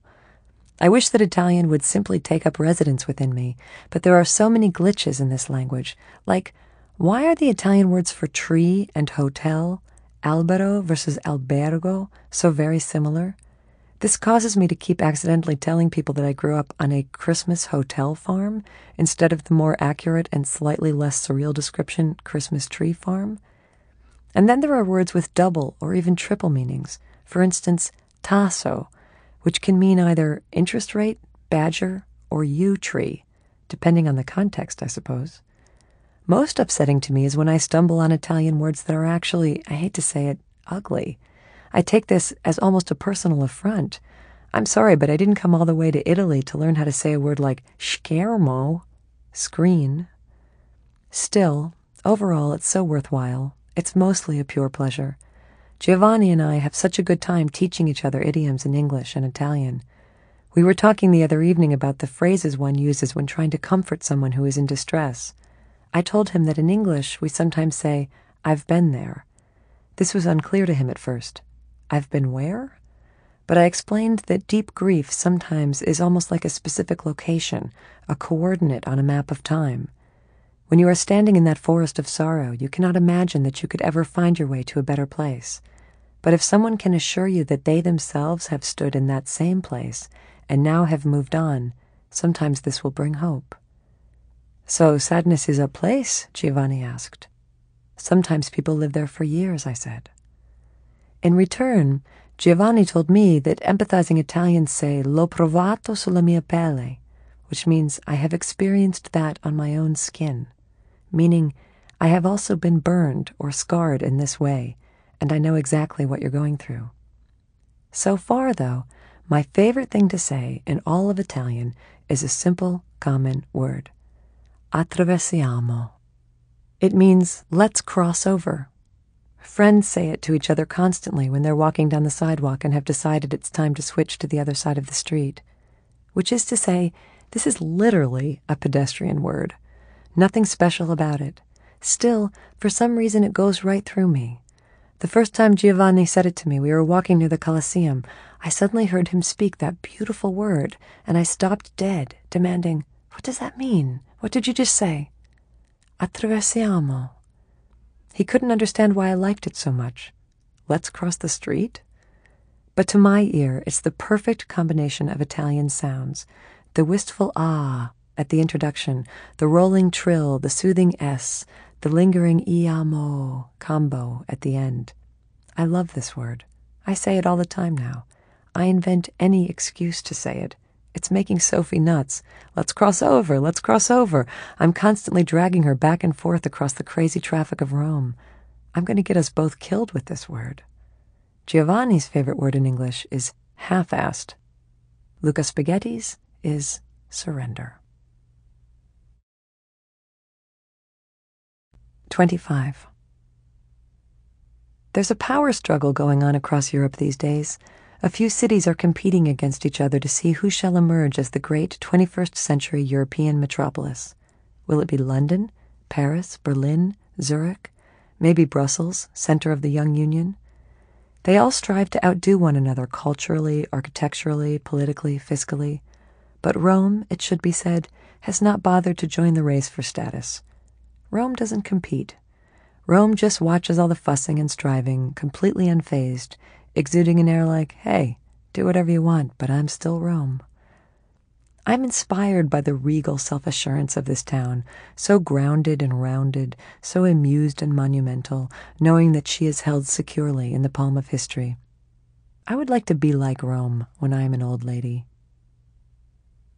I wish that Italian would simply take up residence within me, but there are so many glitches in this language, like why are the Italian words for tree and hotel, albero versus albergo, so very similar? This causes me to keep accidentally telling people that I grew up on a Christmas hotel farm instead of the more accurate and slightly less surreal description, Christmas tree farm. And then there are words with double or even triple meanings. For instance, tasso, which can mean either interest rate, badger, or yew tree, depending on the context, I suppose. Most upsetting to me is when I stumble on Italian words that are actually, I hate to say it, ugly. I take this as almost a personal affront. I'm sorry, but I didn't come all the way to Italy to learn how to say a word like schermo, screen. Still, overall, it's so worthwhile. It's mostly a pure pleasure. Giovanni and I have such a good time teaching each other idioms in English and Italian. We were talking the other evening about the phrases one uses when trying to comfort someone who is in distress. I told him that in English we sometimes say, I've been there. This was unclear to him at first. I've been where? But I explained that deep grief sometimes is almost like a specific location, a coordinate on a map of time. When you are standing in that forest of sorrow, you cannot imagine that you could ever find your way to a better place. But if someone can assure you that they themselves have stood in that same place and now have moved on, sometimes this will bring hope. So sadness is a place? Giovanni asked. Sometimes people live there for years, I said. In return, Giovanni told me that empathizing Italians say l'ho provato sulla mia pelle, which means I have experienced that on my own skin, meaning I have also been burned or scarred in this way, and I know exactly what you're going through. So far, though, my favorite thing to say in all of Italian is a simple, common word attraversiamo. It means let's cross over. Friends say it to each other constantly when they're walking down the sidewalk and have decided it's time to switch to the other side of the street. Which is to say, this is literally a pedestrian word. Nothing special about it. Still, for some reason, it goes right through me. The first time Giovanni said it to me, we were walking near the Colosseum. I suddenly heard him speak that beautiful word, and I stopped dead, demanding, What does that mean? What did you just say? Attraversiamo. He couldn't understand why I liked it so much. Let's cross the street? But to my ear, it's the perfect combination of Italian sounds the wistful ah at the introduction, the rolling trill, the soothing s, the lingering iamo combo at the end. I love this word. I say it all the time now. I invent any excuse to say it. It's making Sophie nuts. Let's cross over, let's cross over. I'm constantly dragging her back and forth across the crazy traffic of Rome. I'm going to get us both killed with this word. Giovanni's favorite word in English is half assed. Luca Spaghetti's is surrender. 25. There's a power struggle going on across Europe these days. A few cities are competing against each other to see who shall emerge as the great 21st century European metropolis. Will it be London, Paris, Berlin, Zurich, maybe Brussels, center of the young union? They all strive to outdo one another culturally, architecturally, politically, fiscally. But Rome, it should be said, has not bothered to join the race for status. Rome doesn't compete. Rome just watches all the fussing and striving, completely unfazed, exuding an air like, hey, do whatever you want, but I'm still Rome. I'm inspired by the regal self assurance of this town, so grounded and rounded, so amused and monumental, knowing that she is held securely in the palm of history. I would like to be like Rome when I am an old lady.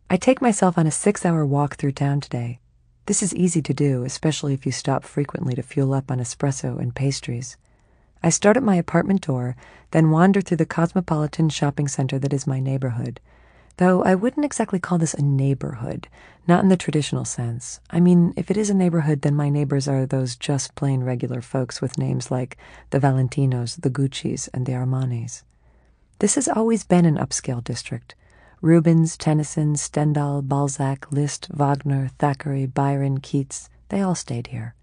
I take myself on a six hour walk through town today. This is easy to do, especially if you stop frequently to fuel up on espresso and pastries. I start at my apartment door, then wander through the cosmopolitan shopping center that is my neighborhood Though I wouldn't exactly call this a neighborhood, not in the traditional sense. I mean, if it is a neighborhood, then my neighbors are those just plain regular folks with names like the Valentinos, the Guccis, and the Armanis. This has always been an upscale district. Rubens, Tennyson, Stendhal, Balzac, Liszt, Wagner, Thackeray, Byron, Keats, they all stayed here.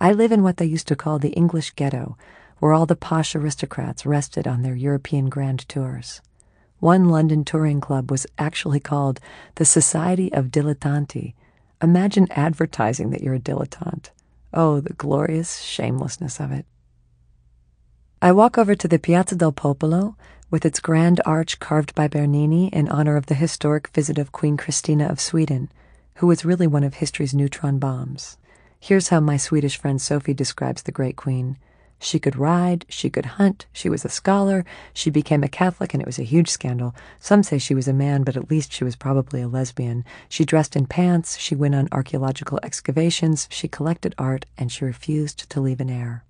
I live in what they used to call the English ghetto, where all the posh aristocrats rested on their European grand tours. One London touring club was actually called the Society of Dilettanti. Imagine advertising that you're a dilettante. Oh, the glorious shamelessness of it. I walk over to the Piazza del Popolo with its grand arch carved by Bernini in honor of the historic visit of Queen Christina of Sweden, who was really one of history's neutron bombs. Here's how my Swedish friend Sophie describes the great queen. She could ride, she could hunt, she was a scholar, she became a Catholic, and it was a huge scandal. Some say she was a man, but at least she was probably a lesbian. She dressed in pants, she went on archaeological excavations, she collected art, and she refused to leave an heir.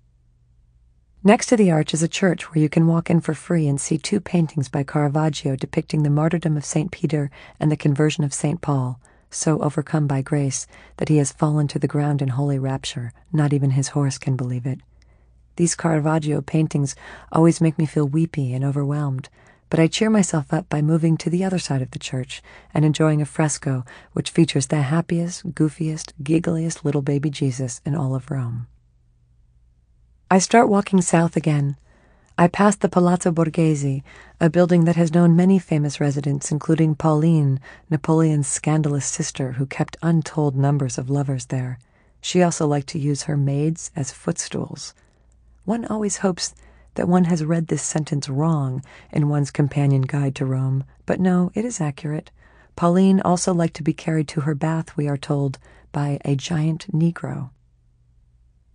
Next to the arch is a church where you can walk in for free and see two paintings by Caravaggio depicting the martyrdom of St. Peter and the conversion of St. Paul, so overcome by grace that he has fallen to the ground in holy rapture. Not even his horse can believe it. These Caravaggio paintings always make me feel weepy and overwhelmed, but I cheer myself up by moving to the other side of the church and enjoying a fresco which features the happiest, goofiest, giggliest little baby Jesus in all of Rome. I start walking south again. I pass the Palazzo Borghese, a building that has known many famous residents, including Pauline, Napoleon's scandalous sister, who kept untold numbers of lovers there. She also liked to use her maids as footstools. One always hopes that one has read this sentence wrong in one's companion guide to Rome, but no, it is accurate. Pauline also liked to be carried to her bath, we are told, by a giant Negro.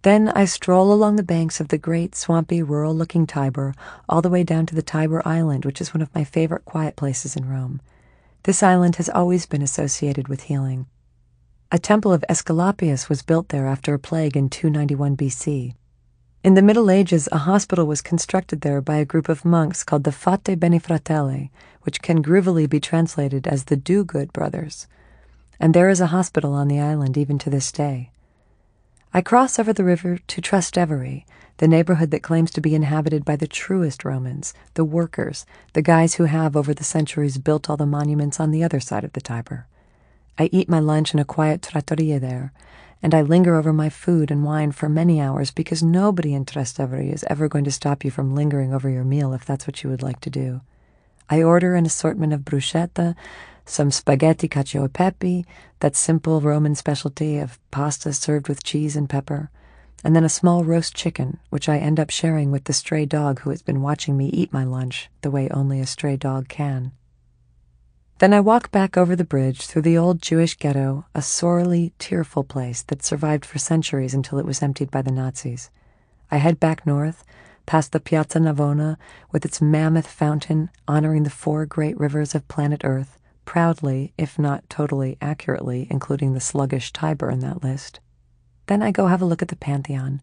Then I stroll along the banks of the great, swampy, rural looking Tiber, all the way down to the Tiber Island, which is one of my favorite quiet places in Rome. This island has always been associated with healing. A temple of Aesculapius was built there after a plague in 291 BC. In the Middle Ages, a hospital was constructed there by a group of monks called the Fate Benefratelli, which can groovily be translated as the Do Good Brothers. And there is a hospital on the island even to this day. I cross over the river to Trastevere, the neighborhood that claims to be inhabited by the truest Romans, the workers, the guys who have, over the centuries, built all the monuments on the other side of the Tiber. I eat my lunch in a quiet trattoria there, and I linger over my food and wine for many hours because nobody in Trastevere is ever going to stop you from lingering over your meal if that's what you would like to do. I order an assortment of bruschetta, some spaghetti cacio e pepe, that simple Roman specialty of pasta served with cheese and pepper, and then a small roast chicken, which I end up sharing with the stray dog who has been watching me eat my lunch the way only a stray dog can. Then I walk back over the bridge through the old Jewish ghetto, a sorely tearful place that survived for centuries until it was emptied by the Nazis. I head back north, past the Piazza Navona with its mammoth fountain honoring the four great rivers of planet Earth, proudly, if not totally accurately, including the sluggish Tiber in that list. Then I go have a look at the Pantheon.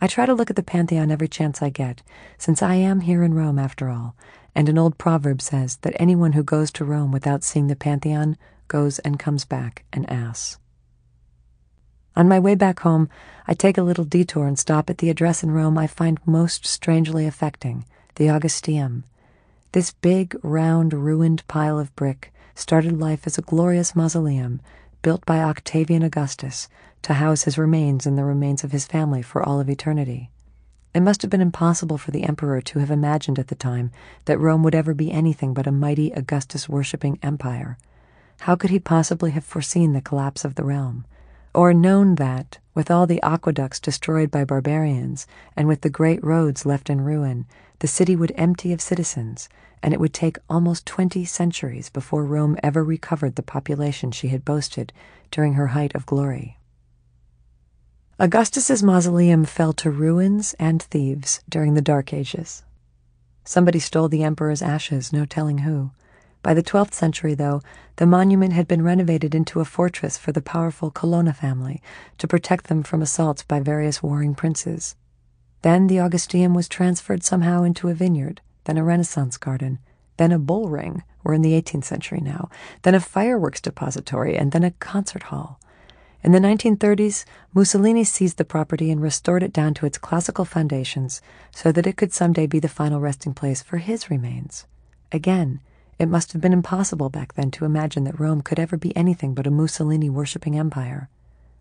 I try to look at the Pantheon every chance I get, since I am here in Rome after all, and an old proverb says that anyone who goes to Rome without seeing the Pantheon goes and comes back an ass. On my way back home, I take a little detour and stop at the address in Rome I find most strangely affecting the Augusteum. This big, round, ruined pile of brick started life as a glorious mausoleum built by Octavian Augustus to house his remains and the remains of his family for all of eternity. It must have been impossible for the emperor to have imagined at the time that Rome would ever be anything but a mighty Augustus worshipping empire. How could he possibly have foreseen the collapse of the realm? Or known that, with all the aqueducts destroyed by barbarians, and with the great roads left in ruin, the city would empty of citizens, and it would take almost twenty centuries before Rome ever recovered the population she had boasted during her height of glory. Augustus's mausoleum fell to ruins and thieves during the Dark Ages. Somebody stole the emperor's ashes, no telling who. By the 12th century, though, the monument had been renovated into a fortress for the powerful Colonna family to protect them from assaults by various warring princes. Then the Augusteum was transferred somehow into a vineyard, then a Renaissance garden, then a bull ring, we're in the 18th century now, then a fireworks depository, and then a concert hall. In the 1930s, Mussolini seized the property and restored it down to its classical foundations so that it could someday be the final resting place for his remains. Again, it must have been impossible back then to imagine that Rome could ever be anything but a Mussolini worshipping empire.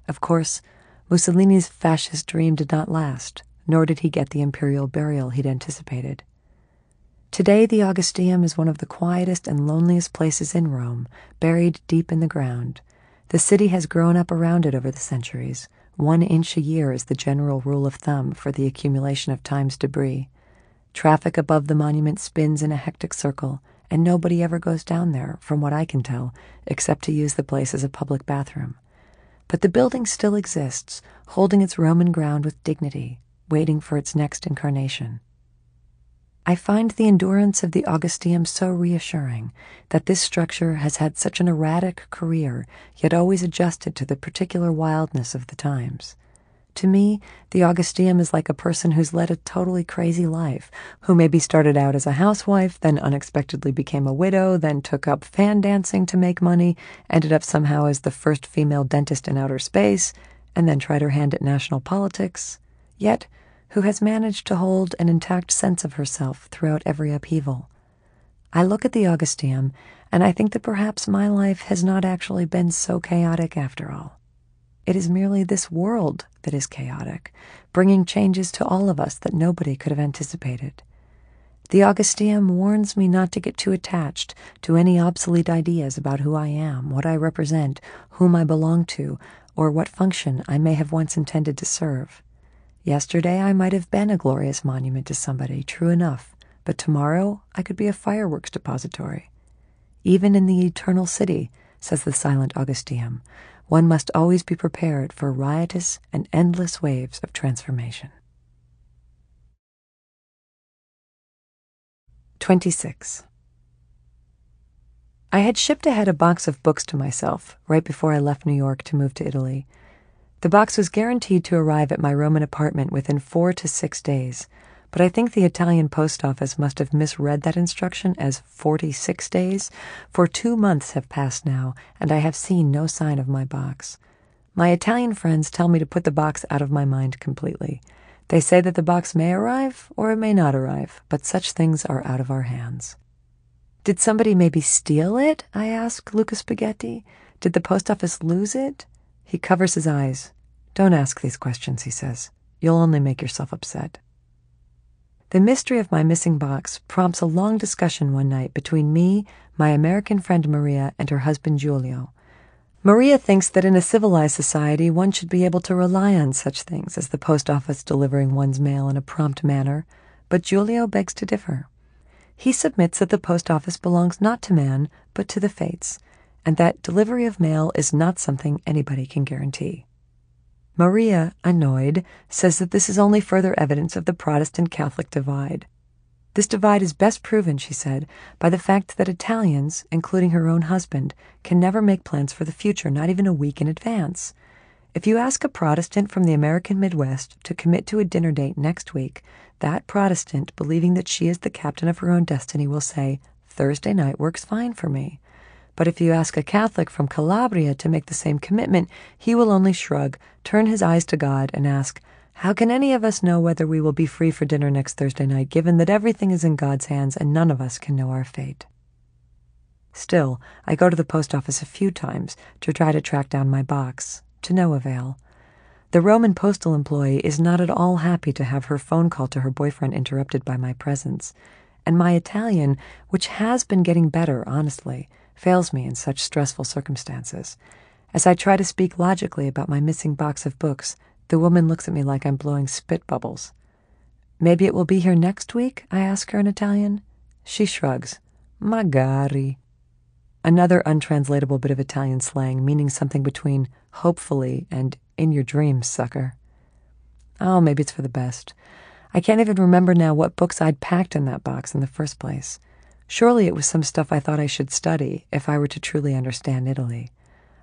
Of course, Mussolini's fascist dream did not last, nor did he get the imperial burial he'd anticipated. Today, the Augusteum is one of the quietest and loneliest places in Rome, buried deep in the ground the city has grown up around it over the centuries. One inch a year is the general rule of thumb for the accumulation of time's debris. Traffic above the monument spins in a hectic circle, and nobody ever goes down there, from what I can tell, except to use the place as a public bathroom. But the building still exists, holding its Roman ground with dignity, waiting for its next incarnation. I find the endurance of the Augusteum so reassuring that this structure has had such an erratic career, yet always adjusted to the particular wildness of the times. To me, the Augusteum is like a person who's led a totally crazy life, who maybe started out as a housewife, then unexpectedly became a widow, then took up fan dancing to make money, ended up somehow as the first female dentist in outer space, and then tried her hand at national politics. Yet, who has managed to hold an intact sense of herself throughout every upheaval. I look at the Augusteum and I think that perhaps my life has not actually been so chaotic after all. It is merely this world that is chaotic, bringing changes to all of us that nobody could have anticipated. The Augusteum warns me not to get too attached to any obsolete ideas about who I am, what I represent, whom I belong to, or what function I may have once intended to serve. Yesterday I might have been a glorious monument to somebody, true enough, but tomorrow I could be a fireworks depository. Even in the eternal city, says the silent Augusteum, one must always be prepared for riotous and endless waves of transformation. 26. I had shipped ahead a box of books to myself right before I left New York to move to Italy. The box was guaranteed to arrive at my Roman apartment within four to six days, but I think the Italian post office must have misread that instruction as 46 days, for two months have passed now, and I have seen no sign of my box. My Italian friends tell me to put the box out of my mind completely. They say that the box may arrive or it may not arrive, but such things are out of our hands. Did somebody maybe steal it? I asked Luca Spaghetti. Did the post office lose it? He covers his eyes. Don't ask these questions, he says. You'll only make yourself upset. The mystery of my missing box prompts a long discussion one night between me, my American friend Maria, and her husband Giulio. Maria thinks that in a civilized society one should be able to rely on such things as the post office delivering one's mail in a prompt manner, but Giulio begs to differ. He submits that the post office belongs not to man, but to the fates, and that delivery of mail is not something anybody can guarantee. Maria, annoyed, says that this is only further evidence of the Protestant Catholic divide. This divide is best proven, she said, by the fact that Italians, including her own husband, can never make plans for the future, not even a week in advance. If you ask a Protestant from the American Midwest to commit to a dinner date next week, that Protestant, believing that she is the captain of her own destiny, will say, Thursday night works fine for me. But if you ask a Catholic from Calabria to make the same commitment, he will only shrug, turn his eyes to God, and ask, How can any of us know whether we will be free for dinner next Thursday night, given that everything is in God's hands and none of us can know our fate? Still, I go to the post office a few times to try to track down my box, to no avail. The Roman postal employee is not at all happy to have her phone call to her boyfriend interrupted by my presence. And my Italian, which has been getting better, honestly, fails me in such stressful circumstances. As I try to speak logically about my missing box of books, the woman looks at me like I'm blowing spit bubbles. Maybe it will be here next week? I ask her in Italian. She shrugs. Magari. Another untranslatable bit of Italian slang meaning something between hopefully and in your dreams, sucker. Oh, maybe it's for the best. I can't even remember now what books I'd packed in that box in the first place. Surely it was some stuff I thought I should study if I were to truly understand Italy.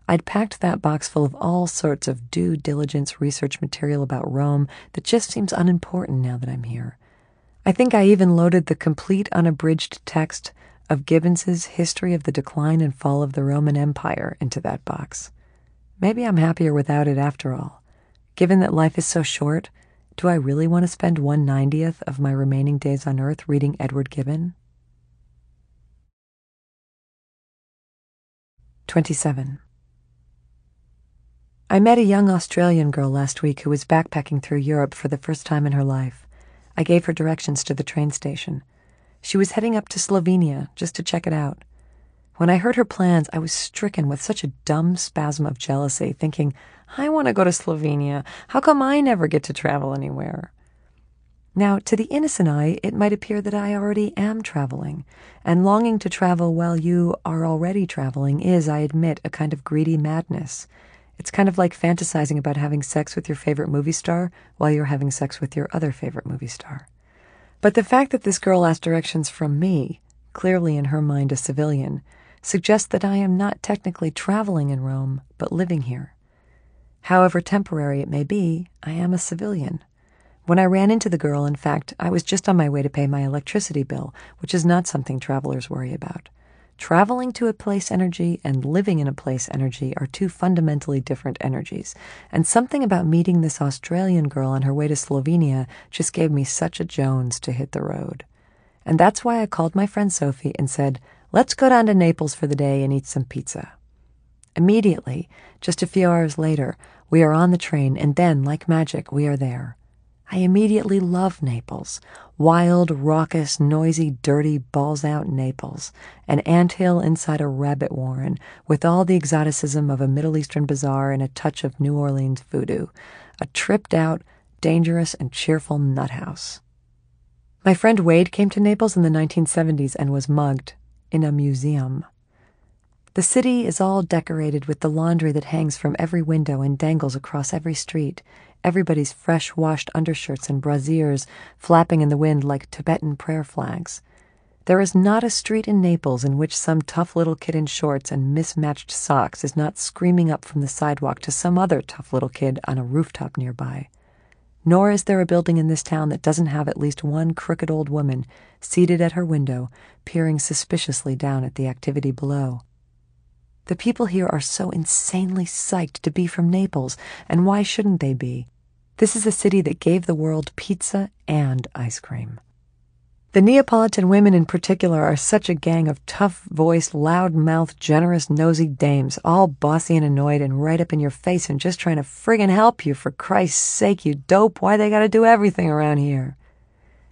I'd packed that box full of all sorts of due diligence research material about Rome that just seems unimportant now that I'm here. I think I even loaded the complete unabridged text of Gibbons's History of the Decline and Fall of the Roman Empire into that box. Maybe I'm happier without it after all. Given that life is so short, do I really want to spend one ninetieth of my remaining days on earth reading Edward Gibbon? 27. I met a young Australian girl last week who was backpacking through Europe for the first time in her life. I gave her directions to the train station. She was heading up to Slovenia just to check it out. When I heard her plans, I was stricken with such a dumb spasm of jealousy, thinking, I want to go to Slovenia. How come I never get to travel anywhere? Now, to the innocent eye, it might appear that I already am traveling, and longing to travel while you are already traveling is, I admit, a kind of greedy madness. It's kind of like fantasizing about having sex with your favorite movie star while you're having sex with your other favorite movie star. But the fact that this girl asked directions from me, clearly in her mind a civilian, suggests that I am not technically traveling in Rome, but living here. However temporary it may be, I am a civilian. When I ran into the girl, in fact, I was just on my way to pay my electricity bill, which is not something travelers worry about. Traveling to a place energy and living in a place energy are two fundamentally different energies, and something about meeting this Australian girl on her way to Slovenia just gave me such a Jones to hit the road. And that's why I called my friend Sophie and said, Let's go down to Naples for the day and eat some pizza. Immediately, just a few hours later, we are on the train, and then, like magic, we are there. I immediately love Naples. Wild, raucous, noisy, dirty, balls out Naples. An ant hill inside a rabbit warren, with all the exoticism of a Middle Eastern bazaar and a touch of New Orleans voodoo. A tripped out, dangerous, and cheerful nut house. My friend Wade came to Naples in the 1970s and was mugged in a museum. The city is all decorated with the laundry that hangs from every window and dangles across every street everybody's fresh washed undershirts and brasiers flapping in the wind like Tibetan prayer flags. There is not a street in Naples in which some tough little kid in shorts and mismatched socks is not screaming up from the sidewalk to some other tough little kid on a rooftop nearby. Nor is there a building in this town that doesn't have at least one crooked old woman seated at her window, peering suspiciously down at the activity below. The people here are so insanely psyched to be from Naples, and why shouldn't they be? This is a city that gave the world pizza and ice cream. The Neapolitan women in particular are such a gang of tough voiced, loud mouthed, generous, nosy dames, all bossy and annoyed and right up in your face and just trying to friggin' help you for Christ's sake, you dope. Why they gotta do everything around here?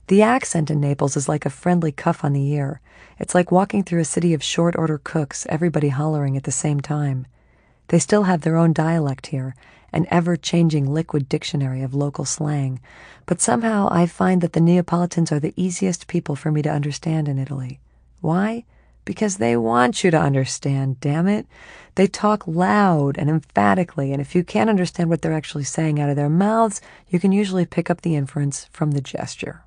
The accent in Naples is like a friendly cuff on the ear. It's like walking through a city of short order cooks, everybody hollering at the same time. They still have their own dialect here, an ever changing liquid dictionary of local slang, but somehow I find that the Neapolitans are the easiest people for me to understand in Italy. Why? Because they want you to understand, damn it. They talk loud and emphatically, and if you can't understand what they're actually saying out of their mouths, you can usually pick up the inference from the gesture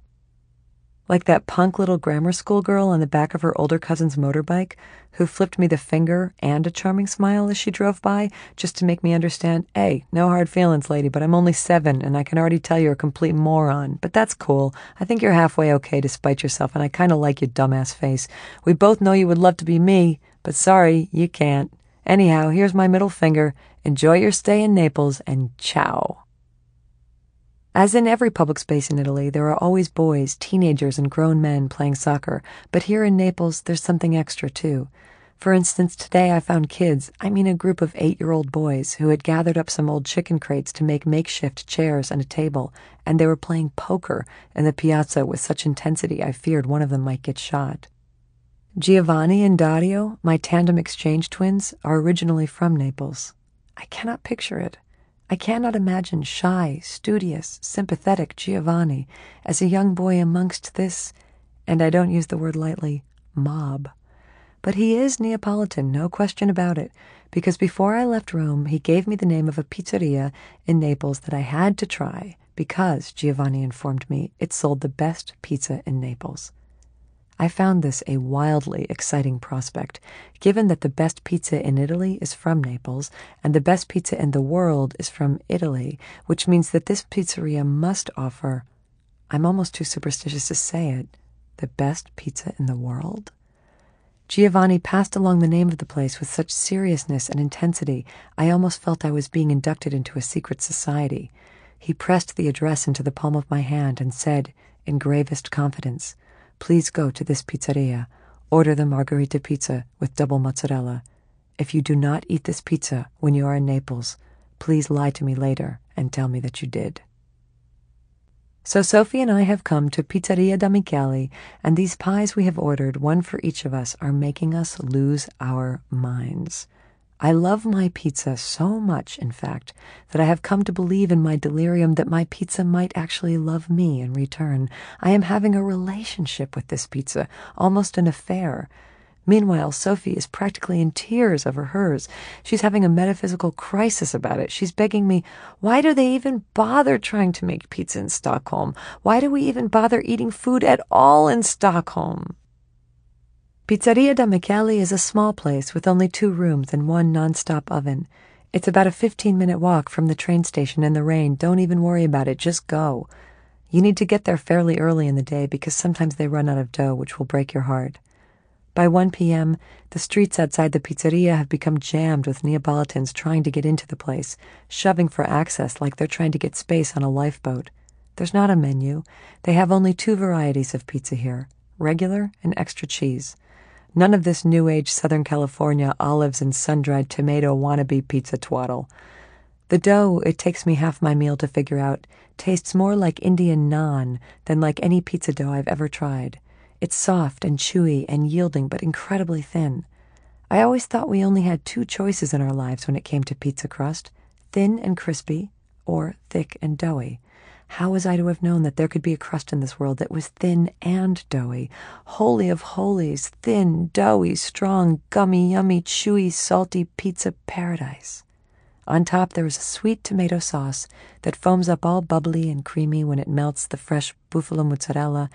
like that punk little grammar school girl on the back of her older cousin's motorbike who flipped me the finger and a charming smile as she drove by just to make me understand hey, no hard feelings, lady, but I'm only seven and I can already tell you're a complete moron. But that's cool. I think you're halfway okay despite yourself, and I kind of like your dumbass face. We both know you would love to be me, but sorry, you can't. Anyhow, here's my middle finger. Enjoy your stay in Naples and ciao. As in every public space in Italy, there are always boys, teenagers, and grown men playing soccer, but here in Naples, there's something extra too. For instance, today I found kids, I mean a group of eight year old boys, who had gathered up some old chicken crates to make makeshift chairs and a table, and they were playing poker in the piazza with such intensity I feared one of them might get shot. Giovanni and Dario, my tandem exchange twins, are originally from Naples. I cannot picture it. I cannot imagine shy, studious, sympathetic Giovanni as a young boy amongst this, and I don't use the word lightly, mob. But he is Neapolitan, no question about it, because before I left Rome, he gave me the name of a pizzeria in Naples that I had to try because, Giovanni informed me, it sold the best pizza in Naples. I found this a wildly exciting prospect, given that the best pizza in Italy is from Naples and the best pizza in the world is from Italy, which means that this pizzeria must offer, I'm almost too superstitious to say it, the best pizza in the world? Giovanni passed along the name of the place with such seriousness and intensity, I almost felt I was being inducted into a secret society. He pressed the address into the palm of my hand and said, in gravest confidence, Please go to this pizzeria. Order the margherita pizza with double mozzarella. If you do not eat this pizza when you are in Naples, please lie to me later and tell me that you did. So Sophie and I have come to Pizzeria da Michele, and these pies we have ordered, one for each of us, are making us lose our minds. I love my pizza so much, in fact, that I have come to believe in my delirium that my pizza might actually love me in return. I am having a relationship with this pizza, almost an affair. Meanwhile, Sophie is practically in tears over hers. She's having a metaphysical crisis about it. She's begging me, why do they even bother trying to make pizza in Stockholm? Why do we even bother eating food at all in Stockholm? Pizzeria da Michele is a small place with only two rooms and one non-stop oven. It's about a 15 minute walk from the train station in the rain. Don't even worry about it, just go. You need to get there fairly early in the day because sometimes they run out of dough, which will break your heart. By 1 p.m., the streets outside the pizzeria have become jammed with Neapolitans trying to get into the place, shoving for access like they're trying to get space on a lifeboat. There's not a menu. They have only two varieties of pizza here regular and extra cheese. None of this new age Southern California olives and sun dried tomato wannabe pizza twaddle. The dough, it takes me half my meal to figure out, tastes more like Indian naan than like any pizza dough I've ever tried. It's soft and chewy and yielding, but incredibly thin. I always thought we only had two choices in our lives when it came to pizza crust thin and crispy, or thick and doughy. How was I to have known that there could be a crust in this world that was thin and doughy? Holy of holies, thin, doughy, strong, gummy, yummy, chewy, salty pizza paradise. On top, there is a sweet tomato sauce that foams up all bubbly and creamy when it melts the fresh buffalo mozzarella,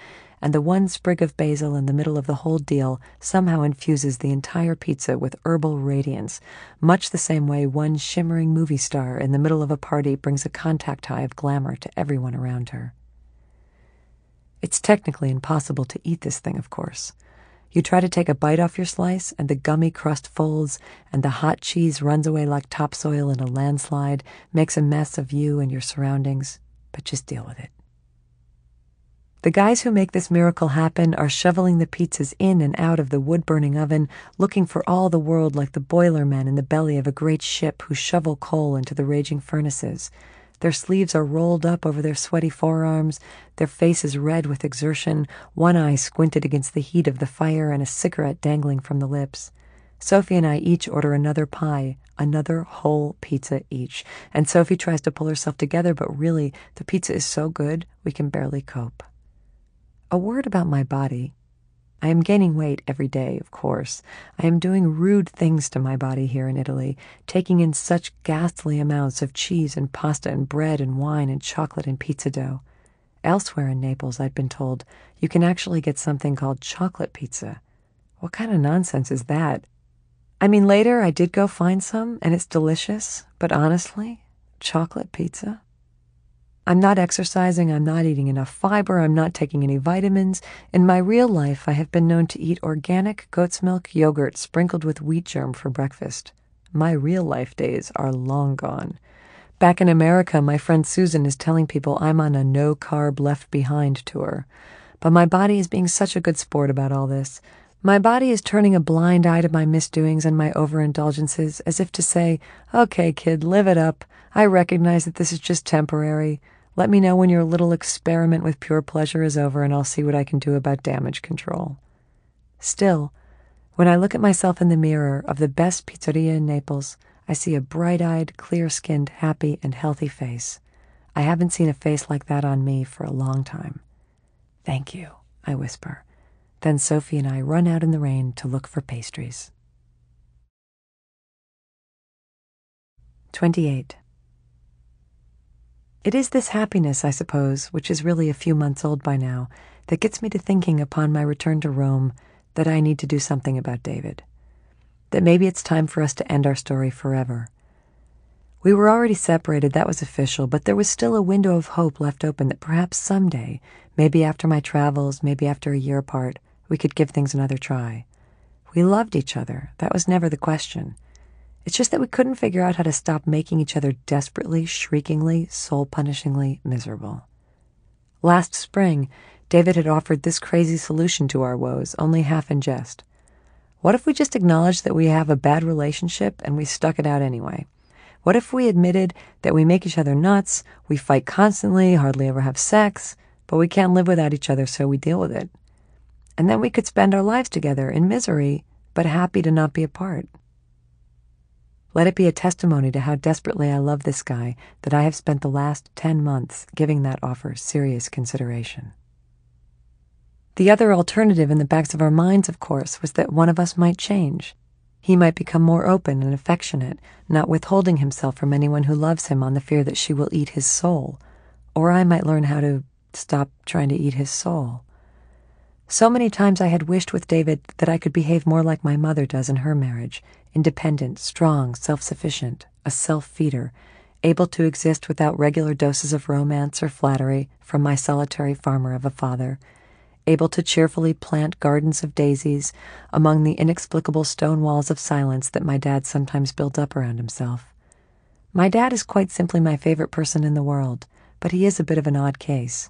and the one sprig of basil in the middle of the whole deal somehow infuses the entire pizza with herbal radiance, much the same way one shimmering movie star in the middle of a party brings a contact high of glamour to everyone around her. It's technically impossible to eat this thing, of course. You try to take a bite off your slice, and the gummy crust folds, and the hot cheese runs away like topsoil in a landslide, makes a mess of you and your surroundings, but just deal with it. The guys who make this miracle happen are shoveling the pizzas in and out of the wood burning oven, looking for all the world like the boiler men in the belly of a great ship who shovel coal into the raging furnaces. Their sleeves are rolled up over their sweaty forearms, their faces red with exertion, one eye squinted against the heat of the fire, and a cigarette dangling from the lips. Sophie and I each order another pie, another whole pizza each, and Sophie tries to pull herself together, but really, the pizza is so good we can barely cope. A word about my body. I am gaining weight every day, of course. I am doing rude things to my body here in Italy, taking in such ghastly amounts of cheese and pasta and bread and wine and chocolate and pizza dough. Elsewhere in Naples, I'd been told, you can actually get something called chocolate pizza. What kind of nonsense is that? I mean, later I did go find some, and it's delicious, but honestly, chocolate pizza? I'm not exercising, I'm not eating enough fiber, I'm not taking any vitamins. In my real life, I have been known to eat organic goat's milk yogurt sprinkled with wheat germ for breakfast. My real life days are long gone. Back in America, my friend Susan is telling people I'm on a no carb left behind tour. But my body is being such a good sport about all this. My body is turning a blind eye to my misdoings and my overindulgences, as if to say, Okay, kid, live it up. I recognize that this is just temporary. Let me know when your little experiment with pure pleasure is over, and I'll see what I can do about damage control. Still, when I look at myself in the mirror of the best pizzeria in Naples, I see a bright eyed, clear skinned, happy, and healthy face. I haven't seen a face like that on me for a long time. Thank you, I whisper then Sophie and I run out in the rain to look for pastries. 28. It is this happiness, I suppose, which is really a few months old by now, that gets me to thinking upon my return to Rome that I need to do something about David. That maybe it's time for us to end our story forever. We were already separated, that was official, but there was still a window of hope left open that perhaps someday, maybe after my travels, maybe after a year apart, we could give things another try. We loved each other, that was never the question. It's just that we couldn't figure out how to stop making each other desperately, shriekingly, soul punishingly miserable. Last spring, David had offered this crazy solution to our woes, only half in jest. What if we just acknowledged that we have a bad relationship and we stuck it out anyway? What if we admitted that we make each other nuts, we fight constantly, hardly ever have sex, but we can't live without each other, so we deal with it? and then we could spend our lives together in misery, but happy to not be apart. Let it be a testimony to how desperately I love this guy that I have spent the last 10 months giving that offer serious consideration. The other alternative in the backs of our minds, of course, was that one of us might change. He might become more open and affectionate, not withholding himself from anyone who loves him on the fear that she will eat his soul. Or I might learn how to stop trying to eat his soul. So many times I had wished with David that I could behave more like my mother does in her marriage independent, strong, self sufficient, a self feeder, able to exist without regular doses of romance or flattery from my solitary farmer of a father, able to cheerfully plant gardens of daisies among the inexplicable stone walls of silence that my dad sometimes built up around himself. My dad is quite simply my favorite person in the world, but he is a bit of an odd case.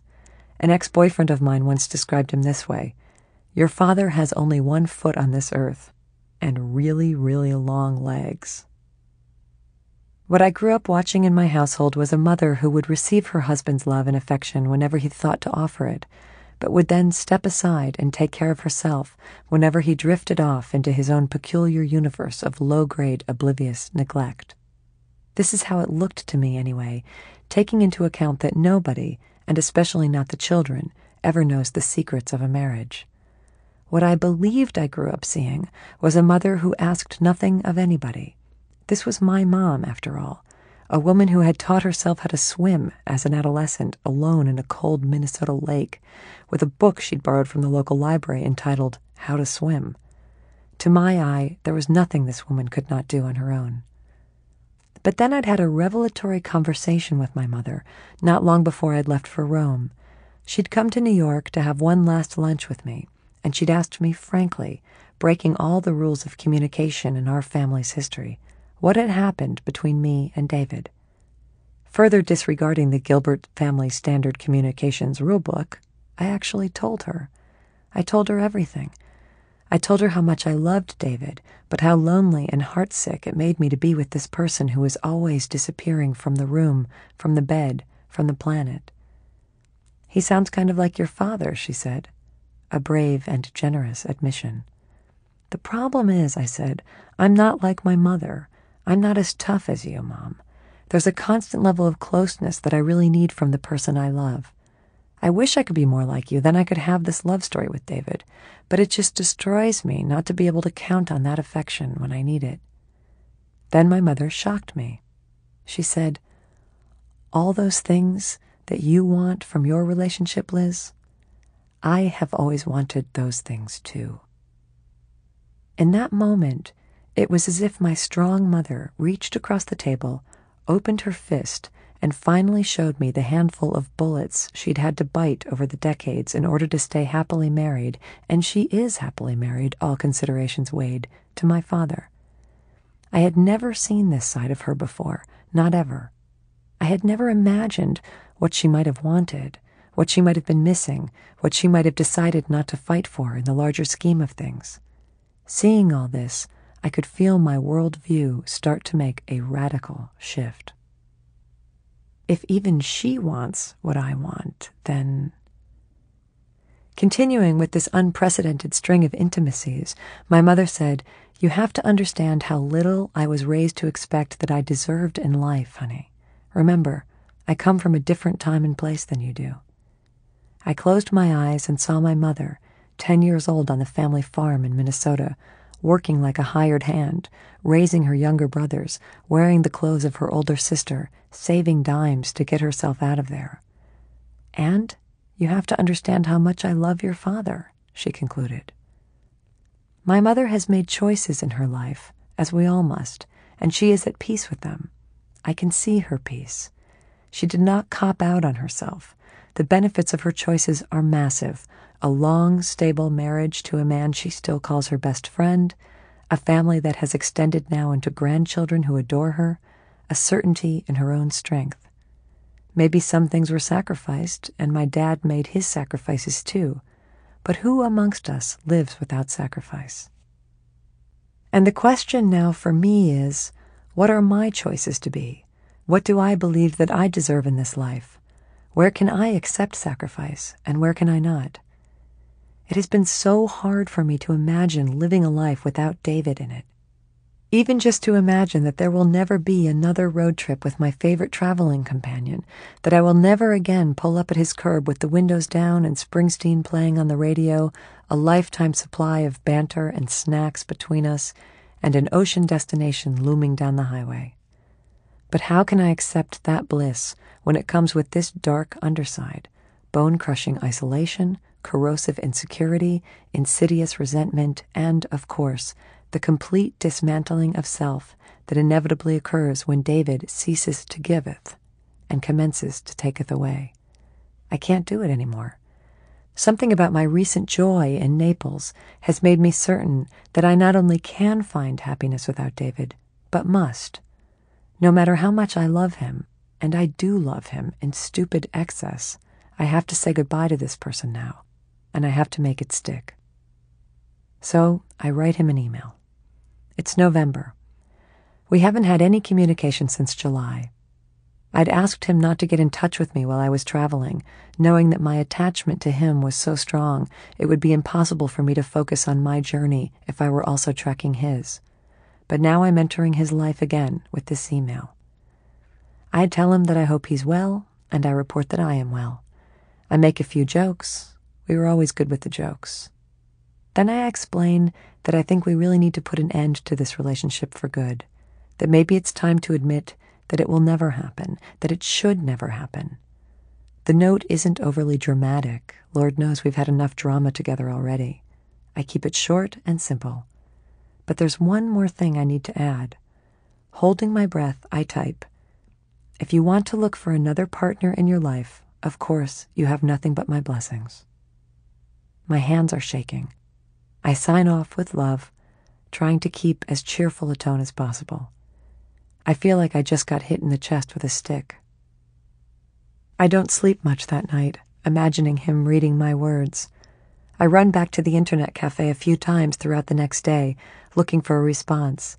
An ex boyfriend of mine once described him this way Your father has only one foot on this earth and really, really long legs. What I grew up watching in my household was a mother who would receive her husband's love and affection whenever he thought to offer it, but would then step aside and take care of herself whenever he drifted off into his own peculiar universe of low grade, oblivious neglect. This is how it looked to me, anyway, taking into account that nobody, and especially not the children, ever knows the secrets of a marriage. What I believed I grew up seeing was a mother who asked nothing of anybody. This was my mom, after all, a woman who had taught herself how to swim as an adolescent alone in a cold Minnesota lake with a book she'd borrowed from the local library entitled How to Swim. To my eye, there was nothing this woman could not do on her own. But then I'd had a revelatory conversation with my mother not long before I'd left for Rome. She'd come to New York to have one last lunch with me, and she'd asked me frankly, breaking all the rules of communication in our family's history, what had happened between me and David. Further disregarding the Gilbert family standard communications rulebook, I actually told her. I told her everything I told her how much I loved David, but how lonely and heartsick it made me to be with this person who was always disappearing from the room, from the bed, from the planet. He sounds kind of like your father, she said. A brave and generous admission. The problem is, I said, I'm not like my mother. I'm not as tough as you, Mom. There's a constant level of closeness that I really need from the person I love. I wish I could be more like you, then I could have this love story with David. But it just destroys me not to be able to count on that affection when I need it. Then my mother shocked me. She said, All those things that you want from your relationship, Liz, I have always wanted those things too. In that moment, it was as if my strong mother reached across the table, opened her fist, and finally showed me the handful of bullets she'd had to bite over the decades in order to stay happily married, and she is happily married, all considerations weighed, to my father. I had never seen this side of her before, not ever. I had never imagined what she might have wanted, what she might have been missing, what she might have decided not to fight for in the larger scheme of things. Seeing all this, I could feel my worldview start to make a radical shift. If even she wants what I want, then. Continuing with this unprecedented string of intimacies, my mother said, You have to understand how little I was raised to expect that I deserved in life, honey. Remember, I come from a different time and place than you do. I closed my eyes and saw my mother, 10 years old on the family farm in Minnesota, working like a hired hand, raising her younger brothers, wearing the clothes of her older sister, saving dimes to get herself out of there. And you have to understand how much I love your father, she concluded. My mother has made choices in her life, as we all must, and she is at peace with them. I can see her peace. She did not cop out on herself. The benefits of her choices are massive a long, stable marriage to a man she still calls her best friend, a family that has extended now into grandchildren who adore her, a certainty in her own strength. Maybe some things were sacrificed, and my dad made his sacrifices too. But who amongst us lives without sacrifice? And the question now for me is what are my choices to be? What do I believe that I deserve in this life? Where can I accept sacrifice, and where can I not? It has been so hard for me to imagine living a life without David in it. Even just to imagine that there will never be another road trip with my favorite traveling companion, that I will never again pull up at his curb with the windows down and Springsteen playing on the radio, a lifetime supply of banter and snacks between us, and an ocean destination looming down the highway. But how can I accept that bliss when it comes with this dark underside, bone crushing isolation, corrosive insecurity, insidious resentment, and, of course, the complete dismantling of self that inevitably occurs when David ceases to giveth and commences to taketh away. I can't do it any more. Something about my recent joy in Naples has made me certain that I not only can find happiness without David, but must. No matter how much I love him, and I do love him in stupid excess, I have to say goodbye to this person now, and I have to make it stick. So I write him an email. It's November. We haven't had any communication since July. I'd asked him not to get in touch with me while I was traveling, knowing that my attachment to him was so strong it would be impossible for me to focus on my journey if I were also tracking his. But now I'm entering his life again with this email. I tell him that I hope he's well, and I report that I am well. I make a few jokes. We were always good with the jokes. Then I explain that I think we really need to put an end to this relationship for good, that maybe it's time to admit that it will never happen, that it should never happen. The note isn't overly dramatic. Lord knows we've had enough drama together already. I keep it short and simple. But there's one more thing I need to add. Holding my breath, I type If you want to look for another partner in your life, of course, you have nothing but my blessings. My hands are shaking. I sign off with love, trying to keep as cheerful a tone as possible. I feel like I just got hit in the chest with a stick. I don't sleep much that night, imagining him reading my words. I run back to the internet cafe a few times throughout the next day, looking for a response.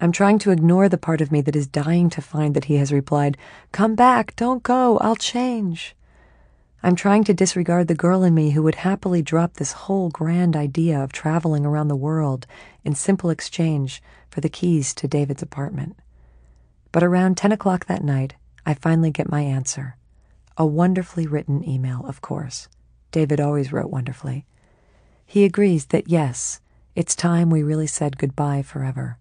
I'm trying to ignore the part of me that is dying to find that he has replied, Come back, don't go, I'll change. I'm trying to disregard the girl in me who would happily drop this whole grand idea of traveling around the world in simple exchange for the keys to David's apartment. But around 10 o'clock that night, I finally get my answer. A wonderfully written email, of course. David always wrote wonderfully. He agrees that yes, it's time we really said goodbye forever.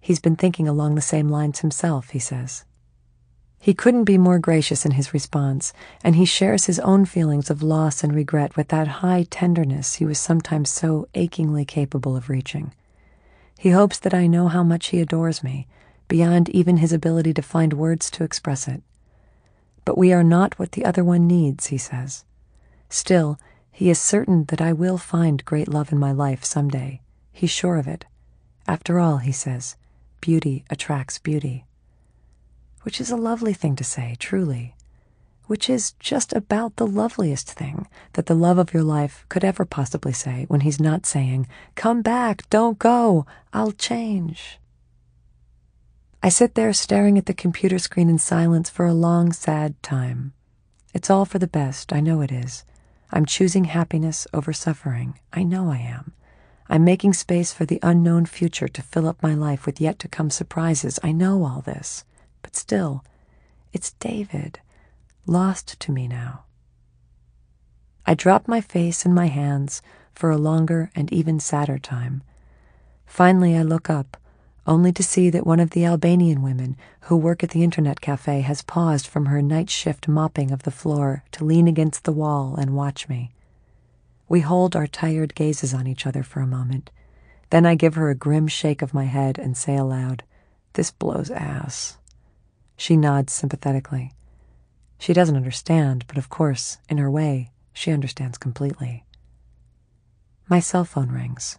He's been thinking along the same lines himself, he says. He couldn't be more gracious in his response, and he shares his own feelings of loss and regret with that high tenderness he was sometimes so achingly capable of reaching. He hopes that I know how much he adores me, beyond even his ability to find words to express it. But we are not what the other one needs, he says. Still, he is certain that I will find great love in my life some day. He's sure of it. After all, he says, beauty attracts beauty which is a lovely thing to say, truly. which is just about the loveliest thing that the love of your life could ever possibly say when he's not saying, Come back, don't go, I'll change. I sit there staring at the computer screen in silence for a long, sad time. It's all for the best, I know it is. I'm choosing happiness over suffering. I know I am. I'm making space for the unknown future to fill up my life with yet to come surprises. I know all this. But still, it's David lost to me now. I drop my face in my hands for a longer and even sadder time. Finally, I look up, only to see that one of the Albanian women who work at the internet cafe has paused from her night shift mopping of the floor to lean against the wall and watch me. We hold our tired gazes on each other for a moment. Then I give her a grim shake of my head and say aloud, This blows ass. She nods sympathetically. She doesn't understand, but of course, in her way, she understands completely. My cell phone rings.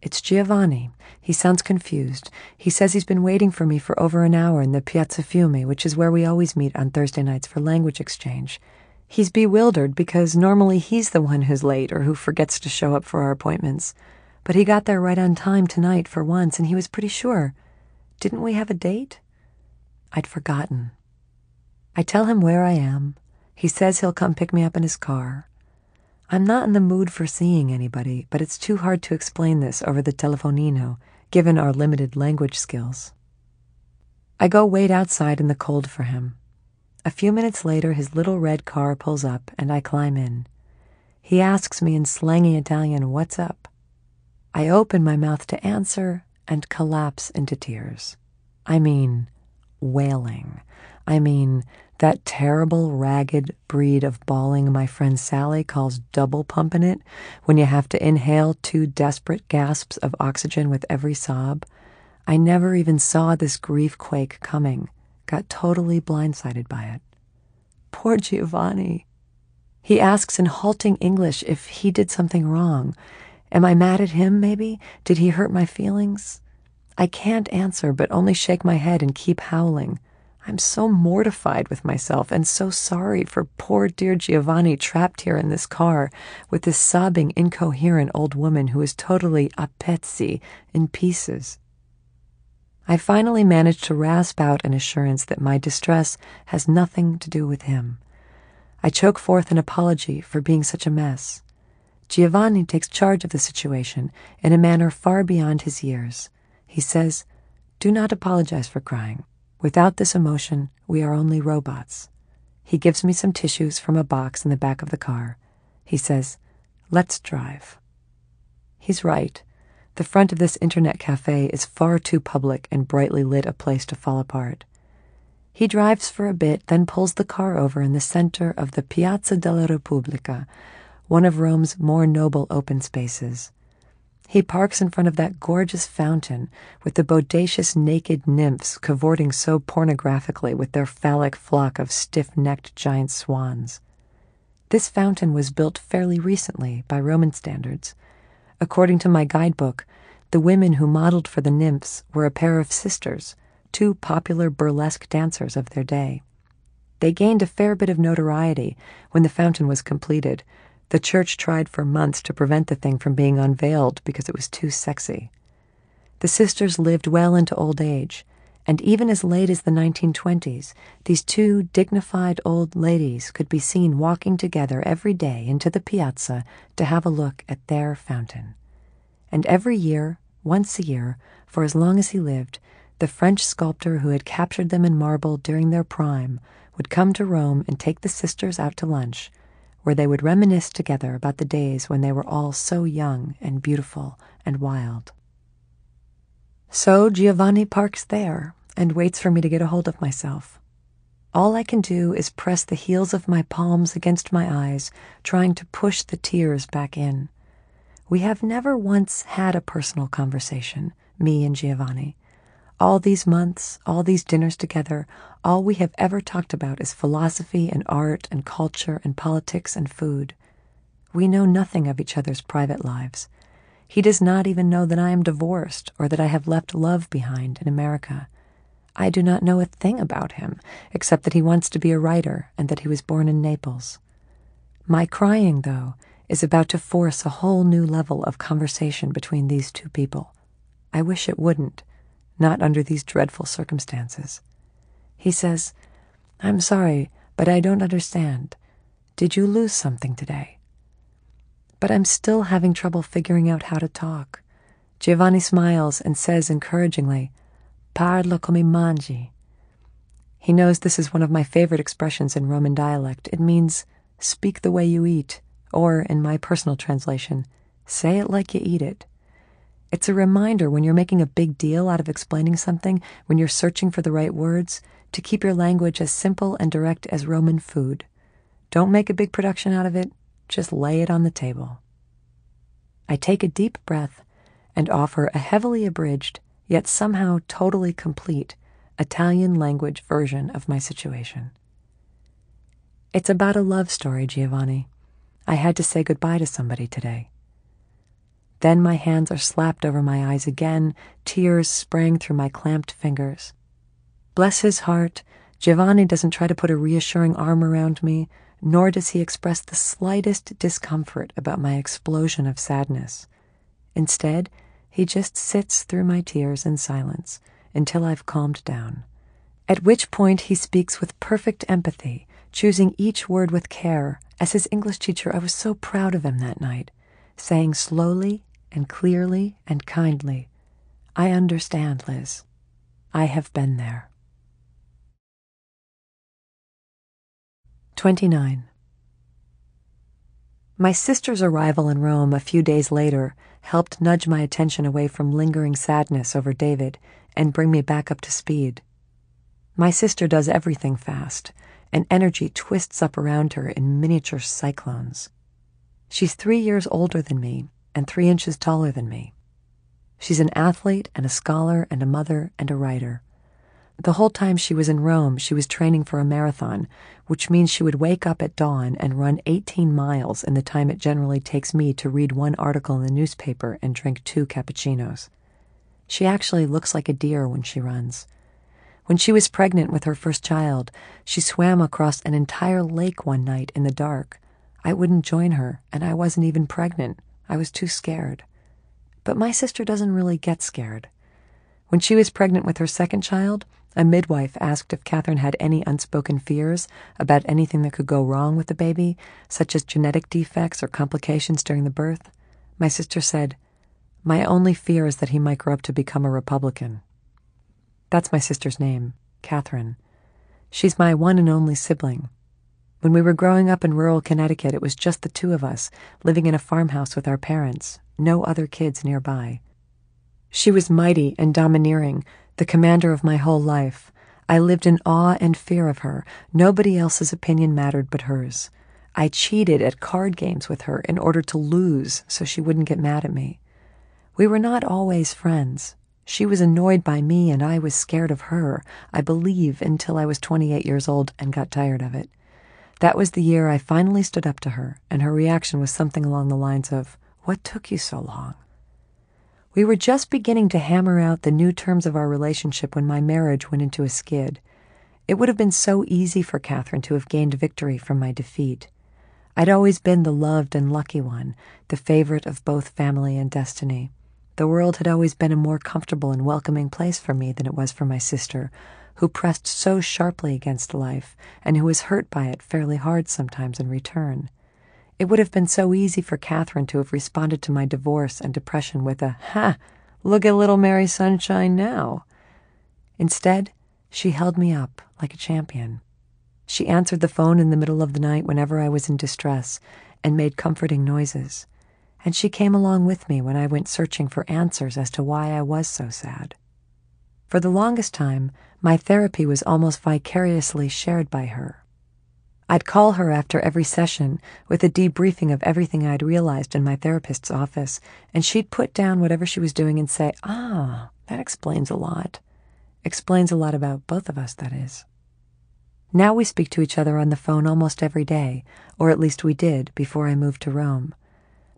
It's Giovanni. He sounds confused. He says he's been waiting for me for over an hour in the Piazza Fiume, which is where we always meet on Thursday nights for language exchange. He's bewildered because normally he's the one who's late or who forgets to show up for our appointments. But he got there right on time tonight for once, and he was pretty sure. Didn't we have a date? I'd forgotten. I tell him where I am. He says he'll come pick me up in his car. I'm not in the mood for seeing anybody, but it's too hard to explain this over the telefonino, given our limited language skills. I go wait outside in the cold for him. A few minutes later, his little red car pulls up, and I climb in. He asks me in slangy Italian, What's up? I open my mouth to answer and collapse into tears. I mean, wailing. I mean, that terrible, ragged breed of bawling my friend Sally calls double pumping it when you have to inhale two desperate gasps of oxygen with every sob. I never even saw this grief quake coming, got totally blindsided by it. Poor Giovanni. He asks in halting English if he did something wrong. Am I mad at him, maybe? Did he hurt my feelings? I can't answer, but only shake my head and keep howling. I'm so mortified with myself and so sorry for poor dear Giovanni trapped here in this car with this sobbing, incoherent old woman who is totally a pezzi, in pieces. I finally manage to rasp out an assurance that my distress has nothing to do with him. I choke forth an apology for being such a mess. Giovanni takes charge of the situation in a manner far beyond his years. He says, Do not apologize for crying. Without this emotion, we are only robots. He gives me some tissues from a box in the back of the car. He says, Let's drive. He's right. The front of this internet cafe is far too public and brightly lit a place to fall apart. He drives for a bit, then pulls the car over in the center of the Piazza della Repubblica, one of Rome's more noble open spaces. He parks in front of that gorgeous fountain with the bodacious naked nymphs cavorting so pornographically with their phallic flock of stiff necked giant swans. This fountain was built fairly recently by Roman standards. According to my guidebook, the women who modeled for the nymphs were a pair of sisters, two popular burlesque dancers of their day. They gained a fair bit of notoriety when the fountain was completed the church tried for months to prevent the thing from being unveiled because it was too sexy. The sisters lived well into old age, and even as late as the 1920s, these two dignified old ladies could be seen walking together every day into the piazza to have a look at their fountain. And every year, once a year, for as long as he lived, the French sculptor who had captured them in marble during their prime would come to Rome and take the sisters out to lunch where they would reminisce together about the days when they were all so young and beautiful and wild. So Giovanni parks there and waits for me to get a hold of myself. All I can do is press the heels of my palms against my eyes, trying to push the tears back in. We have never once had a personal conversation, me and Giovanni. All these months, all these dinners together, all we have ever talked about is philosophy and art and culture and politics and food. We know nothing of each other's private lives. He does not even know that I am divorced or that I have left love behind in America. I do not know a thing about him, except that he wants to be a writer and that he was born in Naples. My crying, though, is about to force a whole new level of conversation between these two people. I wish it wouldn't, not under these dreadful circumstances. He says, I'm sorry, but I don't understand. Did you lose something today? But I'm still having trouble figuring out how to talk. Giovanni smiles and says encouragingly, Parla come mangi. He knows this is one of my favorite expressions in Roman dialect. It means, speak the way you eat, or, in my personal translation, say it like you eat it. It's a reminder when you're making a big deal out of explaining something, when you're searching for the right words, to keep your language as simple and direct as Roman food. Don't make a big production out of it, just lay it on the table. I take a deep breath and offer a heavily abridged, yet somehow totally complete, Italian language version of my situation. It's about a love story, Giovanni. I had to say goodbye to somebody today. Then my hands are slapped over my eyes again, tears sprang through my clamped fingers. Bless his heart, Giovanni doesn't try to put a reassuring arm around me, nor does he express the slightest discomfort about my explosion of sadness. Instead, he just sits through my tears in silence until I've calmed down, at which point he speaks with perfect empathy, choosing each word with care. As his English teacher, I was so proud of him that night, saying slowly and clearly and kindly, I understand, Liz. I have been there. 29. My sister's arrival in Rome a few days later helped nudge my attention away from lingering sadness over David and bring me back up to speed. My sister does everything fast, and energy twists up around her in miniature cyclones. She's three years older than me and three inches taller than me. She's an athlete and a scholar and a mother and a writer. The whole time she was in Rome, she was training for a marathon, which means she would wake up at dawn and run 18 miles in the time it generally takes me to read one article in the newspaper and drink two cappuccinos. She actually looks like a deer when she runs. When she was pregnant with her first child, she swam across an entire lake one night in the dark. I wouldn't join her, and I wasn't even pregnant. I was too scared. But my sister doesn't really get scared. When she was pregnant with her second child, a midwife asked if Catherine had any unspoken fears about anything that could go wrong with the baby, such as genetic defects or complications during the birth. My sister said, My only fear is that he might grow up to become a Republican. That's my sister's name, Catherine. She's my one and only sibling. When we were growing up in rural Connecticut, it was just the two of us, living in a farmhouse with our parents, no other kids nearby. She was mighty and domineering, the commander of my whole life. I lived in awe and fear of her. Nobody else's opinion mattered but hers. I cheated at card games with her in order to lose so she wouldn't get mad at me. We were not always friends. She was annoyed by me and I was scared of her, I believe, until I was 28 years old and got tired of it. That was the year I finally stood up to her, and her reaction was something along the lines of, What took you so long? We were just beginning to hammer out the new terms of our relationship when my marriage went into a skid. It would have been so easy for Catherine to have gained victory from my defeat. I'd always been the loved and lucky one, the favorite of both family and destiny. The world had always been a more comfortable and welcoming place for me than it was for my sister, who pressed so sharply against life and who was hurt by it fairly hard sometimes in return. It would have been so easy for Catherine to have responded to my divorce and depression with a, Ha! Look at little Mary Sunshine now. Instead, she held me up like a champion. She answered the phone in the middle of the night whenever I was in distress and made comforting noises. And she came along with me when I went searching for answers as to why I was so sad. For the longest time, my therapy was almost vicariously shared by her. I'd call her after every session with a debriefing of everything I'd realized in my therapist's office, and she'd put down whatever she was doing and say, Ah, that explains a lot. Explains a lot about both of us, that is. Now we speak to each other on the phone almost every day, or at least we did before I moved to Rome.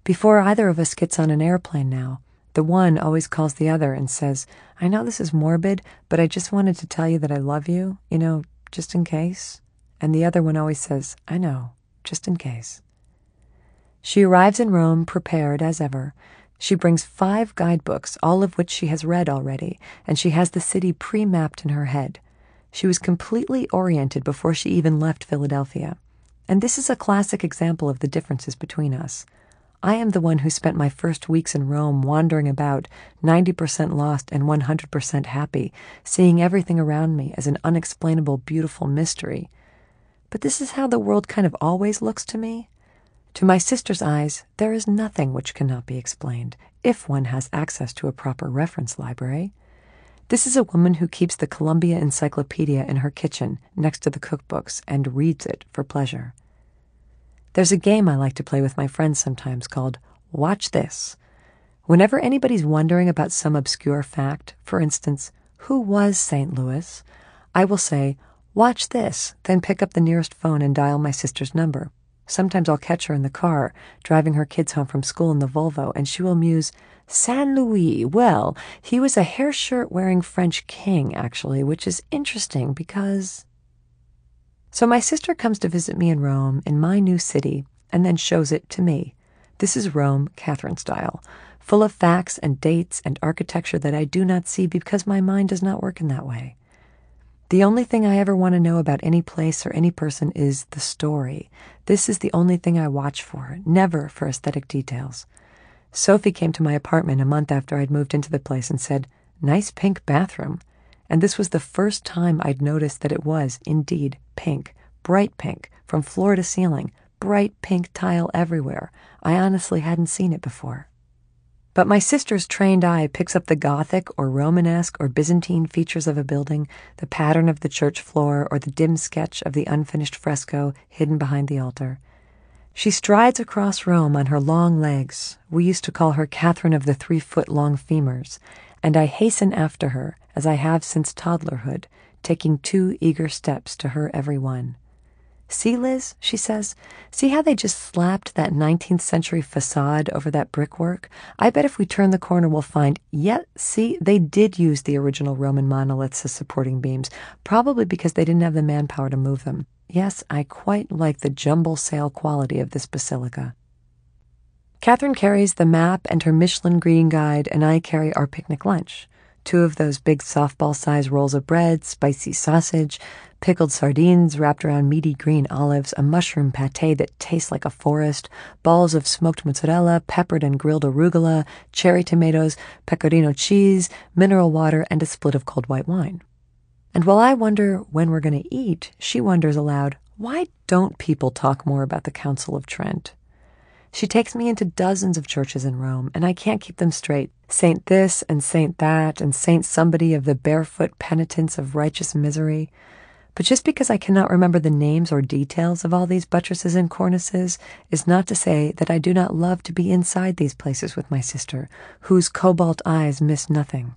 Before either of us gets on an airplane now, The one always calls the other and says, I know this is morbid, but I just wanted to tell you that I love you, you know, just in case. And the other one always says, I know, just in case. She arrives in Rome prepared as ever. She brings five guidebooks, all of which she has read already, and she has the city pre mapped in her head. She was completely oriented before she even left Philadelphia. And this is a classic example of the differences between us. I am the one who spent my first weeks in Rome wandering about, 90% lost and 100% happy, seeing everything around me as an unexplainable, beautiful mystery. But this is how the world kind of always looks to me. To my sister's eyes, there is nothing which cannot be explained, if one has access to a proper reference library. This is a woman who keeps the Columbia Encyclopedia in her kitchen next to the cookbooks and reads it for pleasure. There's a game I like to play with my friends sometimes called Watch This. Whenever anybody's wondering about some obscure fact, for instance, who was St. Louis, I will say, Watch this, then pick up the nearest phone and dial my sister's number. Sometimes I'll catch her in the car, driving her kids home from school in the Volvo, and she will muse, San Louis. Well, he was a hair shirt wearing French king, actually, which is interesting because so my sister comes to visit me in Rome, in my new city, and then shows it to me. This is Rome, Catherine style, full of facts and dates and architecture that I do not see because my mind does not work in that way. The only thing I ever want to know about any place or any person is the story. This is the only thing I watch for, never for aesthetic details. Sophie came to my apartment a month after I'd moved into the place and said, Nice pink bathroom and this was the first time I'd noticed that it was, indeed, pink, bright pink, from floor to ceiling, bright pink tile everywhere. I honestly hadn't seen it before. But my sister's trained eye picks up the Gothic or Romanesque or Byzantine features of a building, the pattern of the church floor, or the dim sketch of the unfinished fresco hidden behind the altar. She strides across Rome on her long legs. We used to call her Catherine of the three foot long femurs, and I hasten after her, as I have since toddlerhood, taking two eager steps to her every one. See, Liz, she says, see how they just slapped that 19th century facade over that brickwork? I bet if we turn the corner, we'll find, yet, see, they did use the original Roman monoliths as supporting beams, probably because they didn't have the manpower to move them. Yes, I quite like the jumble sale quality of this basilica. Catherine carries the map and her Michelin Green guide, and I carry our picnic lunch two of those big softball sized rolls of bread, spicy sausage, pickled sardines wrapped around meaty green olives, a mushroom pate that tastes like a forest, balls of smoked mozzarella, peppered and grilled arugula, cherry tomatoes, pecorino cheese, mineral water, and a split of cold white wine. And while I wonder when we're going to eat, she wonders aloud, why don't people talk more about the Council of Trent? She takes me into dozens of churches in Rome, and I can't keep them straight. Saint this and Saint that, and Saint somebody of the barefoot penitence of righteous misery. But just because I cannot remember the names or details of all these buttresses and cornices is not to say that I do not love to be inside these places with my sister, whose cobalt eyes miss nothing.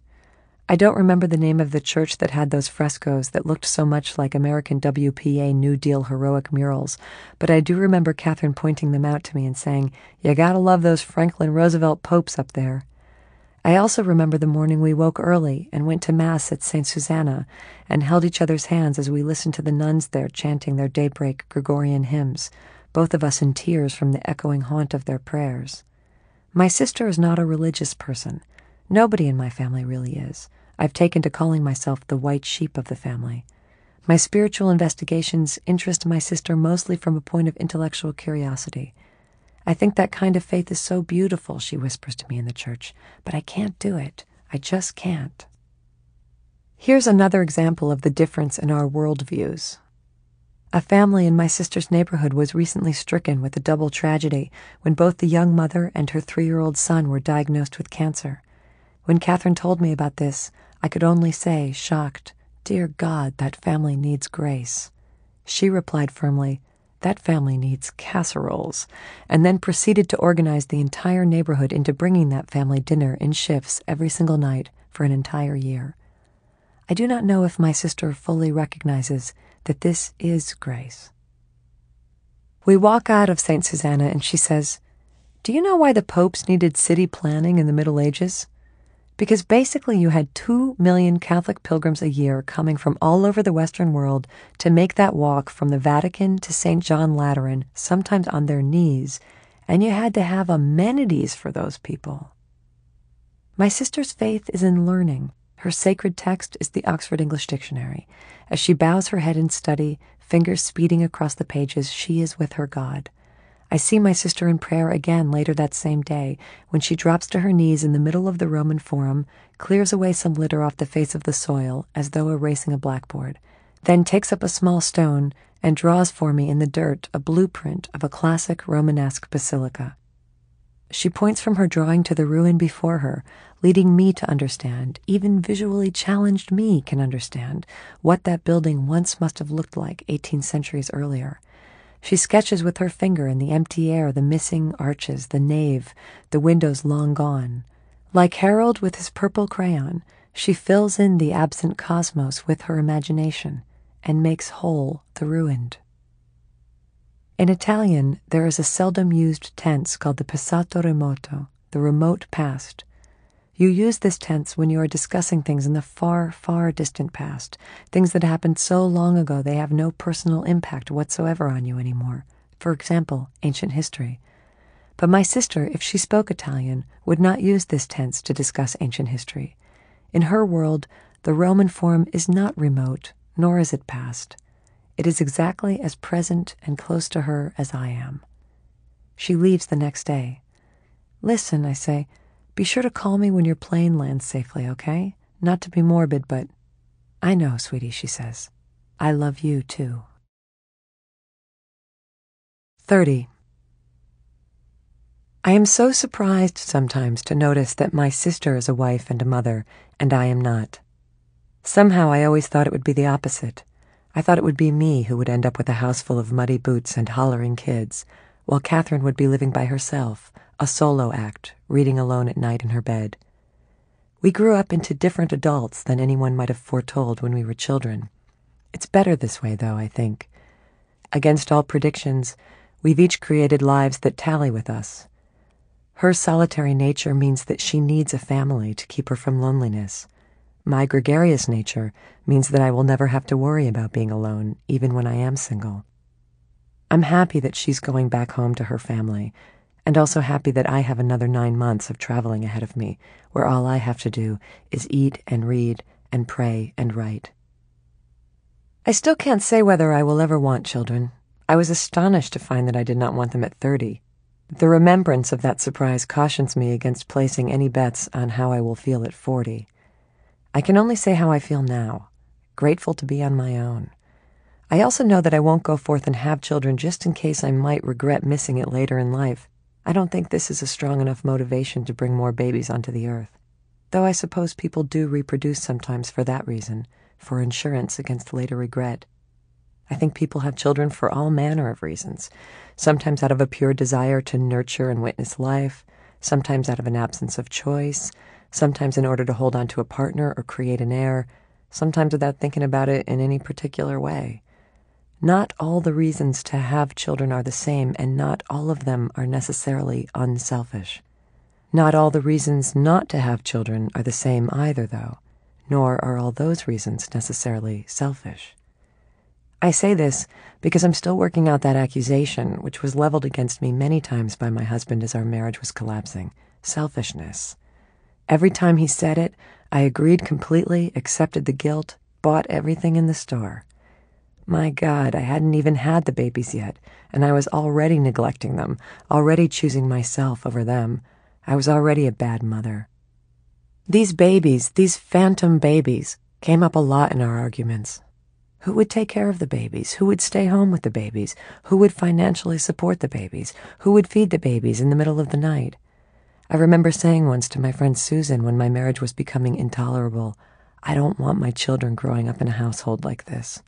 I don't remember the name of the church that had those frescoes that looked so much like American WPA New Deal heroic murals, but I do remember Catherine pointing them out to me and saying, You gotta love those Franklin Roosevelt popes up there. I also remember the morning we woke early and went to Mass at St. Susanna and held each other's hands as we listened to the nuns there chanting their daybreak Gregorian hymns, both of us in tears from the echoing haunt of their prayers. My sister is not a religious person. Nobody in my family really is. I've taken to calling myself the white sheep of the family. My spiritual investigations interest my sister mostly from a point of intellectual curiosity. I think that kind of faith is so beautiful, she whispers to me in the church, but I can't do it. I just can't. Here's another example of the difference in our worldviews. A family in my sister's neighborhood was recently stricken with a double tragedy when both the young mother and her three year old son were diagnosed with cancer. When Catherine told me about this, I could only say, shocked, Dear God, that family needs grace. She replied firmly, That family needs casseroles, and then proceeded to organize the entire neighborhood into bringing that family dinner in shifts every single night for an entire year. I do not know if my sister fully recognizes that this is grace. We walk out of St. Susanna and she says, Do you know why the popes needed city planning in the Middle Ages? Because basically, you had two million Catholic pilgrims a year coming from all over the Western world to make that walk from the Vatican to St. John Lateran, sometimes on their knees, and you had to have amenities for those people. My sister's faith is in learning. Her sacred text is the Oxford English Dictionary. As she bows her head in study, fingers speeding across the pages, she is with her God. I see my sister in prayer again later that same day when she drops to her knees in the middle of the Roman Forum, clears away some litter off the face of the soil as though erasing a blackboard, then takes up a small stone and draws for me in the dirt a blueprint of a classic Romanesque basilica. She points from her drawing to the ruin before her, leading me to understand, even visually challenged me can understand, what that building once must have looked like 18 centuries earlier she sketches with her finger in the empty air the missing arches, the nave, the windows long gone. Like Harold with his purple crayon, she fills in the absent cosmos with her imagination and makes whole the ruined. In Italian, there is a seldom used tense called the passato remoto, the remote past, you use this tense when you are discussing things in the far, far distant past, things that happened so long ago they have no personal impact whatsoever on you anymore. For example, ancient history. But my sister, if she spoke Italian, would not use this tense to discuss ancient history. In her world, the Roman Forum is not remote, nor is it past. It is exactly as present and close to her as I am. She leaves the next day. Listen, I say, be sure to call me when your plane lands safely, okay? Not to be morbid, but I know, sweetie, she says. I love you too. 30. I am so surprised sometimes to notice that my sister is a wife and a mother, and I am not. Somehow I always thought it would be the opposite. I thought it would be me who would end up with a house full of muddy boots and hollering kids, while Catherine would be living by herself, a solo act, reading alone at night in her bed. We grew up into different adults than anyone might have foretold when we were children. It's better this way, though, I think. Against all predictions, we've each created lives that tally with us. Her solitary nature means that she needs a family to keep her from loneliness. My gregarious nature means that I will never have to worry about being alone, even when I am single. I'm happy that she's going back home to her family and also happy that I have another nine months of traveling ahead of me, where all I have to do is eat and read and pray and write. I still can't say whether I will ever want children. I was astonished to find that I did not want them at 30. The remembrance of that surprise cautions me against placing any bets on how I will feel at 40. I can only say how I feel now, grateful to be on my own. I also know that I won't go forth and have children just in case I might regret missing it later in life. I don't think this is a strong enough motivation to bring more babies onto the earth. Though I suppose people do reproduce sometimes for that reason, for insurance against later regret. I think people have children for all manner of reasons, sometimes out of a pure desire to nurture and witness life, sometimes out of an absence of choice, sometimes in order to hold on to a partner or create an heir, sometimes without thinking about it in any particular way. Not all the reasons to have children are the same, and not all of them are necessarily unselfish. Not all the reasons not to have children are the same either, though, nor are all those reasons necessarily selfish. I say this because I'm still working out that accusation, which was leveled against me many times by my husband as our marriage was collapsing selfishness. Every time he said it, I agreed completely, accepted the guilt, bought everything in the store. My God, I hadn't even had the babies yet, and I was already neglecting them, already choosing myself over them. I was already a bad mother. These babies, these phantom babies, came up a lot in our arguments. Who would take care of the babies? Who would stay home with the babies? Who would financially support the babies? Who would feed the babies in the middle of the night? I remember saying once to my friend Susan when my marriage was becoming intolerable, I don't want my children growing up in a household like this.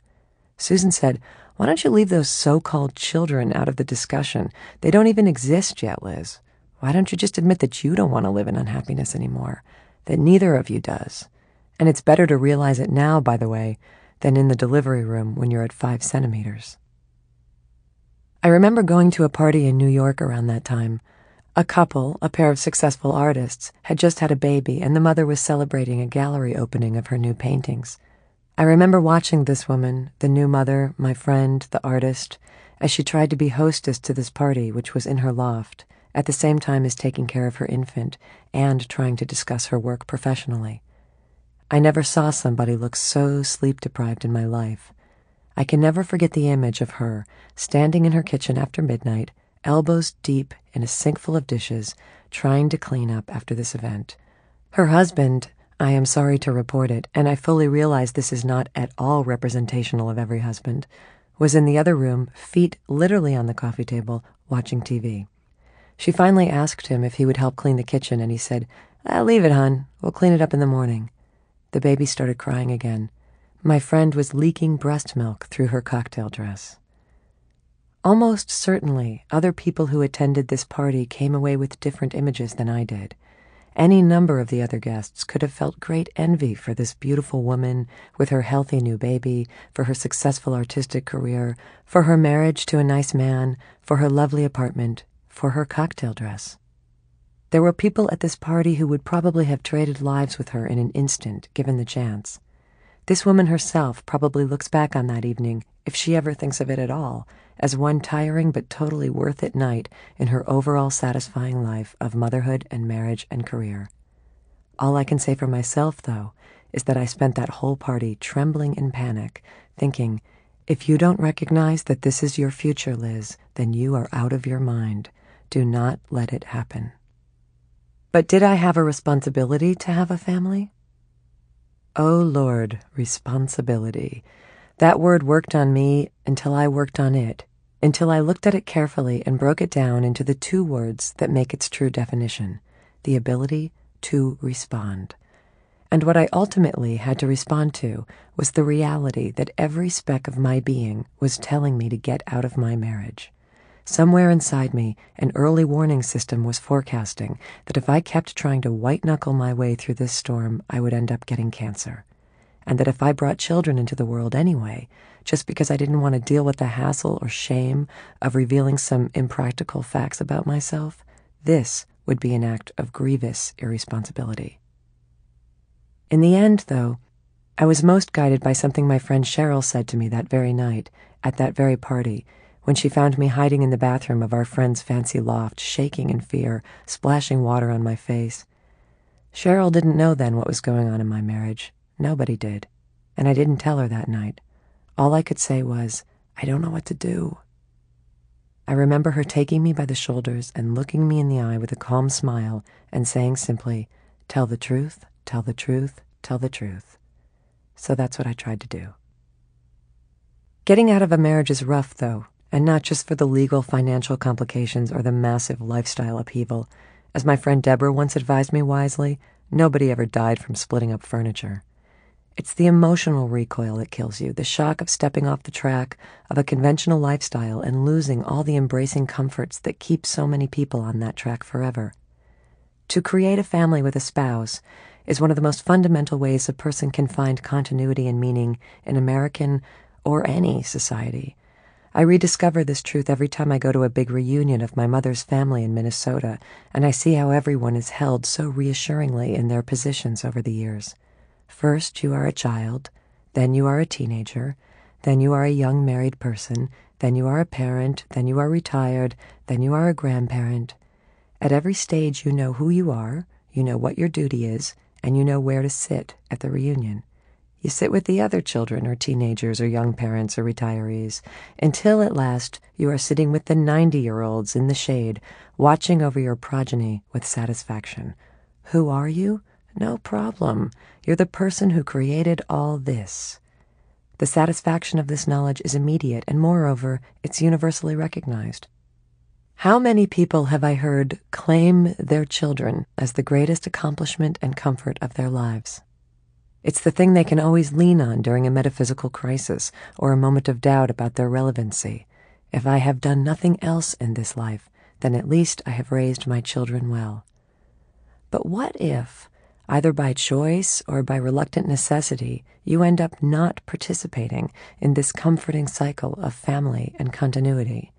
Susan said, Why don't you leave those so called children out of the discussion? They don't even exist yet, Liz. Why don't you just admit that you don't want to live in unhappiness anymore? That neither of you does. And it's better to realize it now, by the way, than in the delivery room when you're at five centimeters. I remember going to a party in New York around that time. A couple, a pair of successful artists, had just had a baby, and the mother was celebrating a gallery opening of her new paintings. I remember watching this woman, the new mother, my friend, the artist, as she tried to be hostess to this party, which was in her loft, at the same time as taking care of her infant and trying to discuss her work professionally. I never saw somebody look so sleep deprived in my life. I can never forget the image of her standing in her kitchen after midnight elbows deep in a sink full of dishes, trying to clean up after this event. Her husband, I am sorry to report it, and I fully realize this is not at all representational of every husband, was in the other room, feet literally on the coffee table, watching TV. She finally asked him if he would help clean the kitchen, and he said, I'll leave it, hon. We'll clean it up in the morning. The baby started crying again. My friend was leaking breast milk through her cocktail dress. Almost certainly, other people who attended this party came away with different images than I did. Any number of the other guests could have felt great envy for this beautiful woman with her healthy new baby, for her successful artistic career, for her marriage to a nice man, for her lovely apartment, for her cocktail dress. There were people at this party who would probably have traded lives with her in an instant, given the chance. This woman herself probably looks back on that evening, if she ever thinks of it at all, as one tiring but totally worth it night in her overall satisfying life of motherhood and marriage and career. All I can say for myself, though, is that I spent that whole party trembling in panic, thinking, if you don't recognize that this is your future, Liz, then you are out of your mind. Do not let it happen. But did I have a responsibility to have a family? Oh Lord, responsibility. That word worked on me until I worked on it, until I looked at it carefully and broke it down into the two words that make its true definition the ability to respond. And what I ultimately had to respond to was the reality that every speck of my being was telling me to get out of my marriage. Somewhere inside me, an early warning system was forecasting that if I kept trying to white knuckle my way through this storm, I would end up getting cancer and that if I brought children into the world anyway, just because I didn't want to deal with the hassle or shame of revealing some impractical facts about myself, this would be an act of grievous irresponsibility. In the end, though, I was most guided by something my friend Cheryl said to me that very night, at that very party, when she found me hiding in the bathroom of our friend's fancy loft, shaking in fear, splashing water on my face. Cheryl didn't know then what was going on in my marriage. Nobody did, and I didn't tell her that night. All I could say was, I don't know what to do. I remember her taking me by the shoulders and looking me in the eye with a calm smile and saying simply, Tell the truth, tell the truth, tell the truth. So that's what I tried to do. Getting out of a marriage is rough, though, and not just for the legal financial complications or the massive lifestyle upheaval. As my friend Deborah once advised me wisely, nobody ever died from splitting up furniture. It's the emotional recoil that kills you, the shock of stepping off the track of a conventional lifestyle and losing all the embracing comforts that keep so many people on that track forever. To create a family with a spouse is one of the most fundamental ways a person can find continuity and meaning in American or any society. I rediscover this truth every time I go to a big reunion of my mother's family in Minnesota, and I see how everyone is held so reassuringly in their positions over the years. First, you are a child, then you are a teenager, then you are a young married person, then you are a parent, then you are retired, then you are a grandparent. At every stage, you know who you are, you know what your duty is, and you know where to sit at the reunion. You sit with the other children or teenagers or young parents or retirees until at last you are sitting with the 90 year olds in the shade, watching over your progeny with satisfaction. Who are you? No problem. You're the person who created all this. The satisfaction of this knowledge is immediate, and moreover, it's universally recognized. How many people have I heard claim their children as the greatest accomplishment and comfort of their lives? It's the thing they can always lean on during a metaphysical crisis or a moment of doubt about their relevancy. If I have done nothing else in this life, then at least I have raised my children well. But what if, either by choice or by reluctant necessity, you end up not participating in this comforting cycle of family and continuity.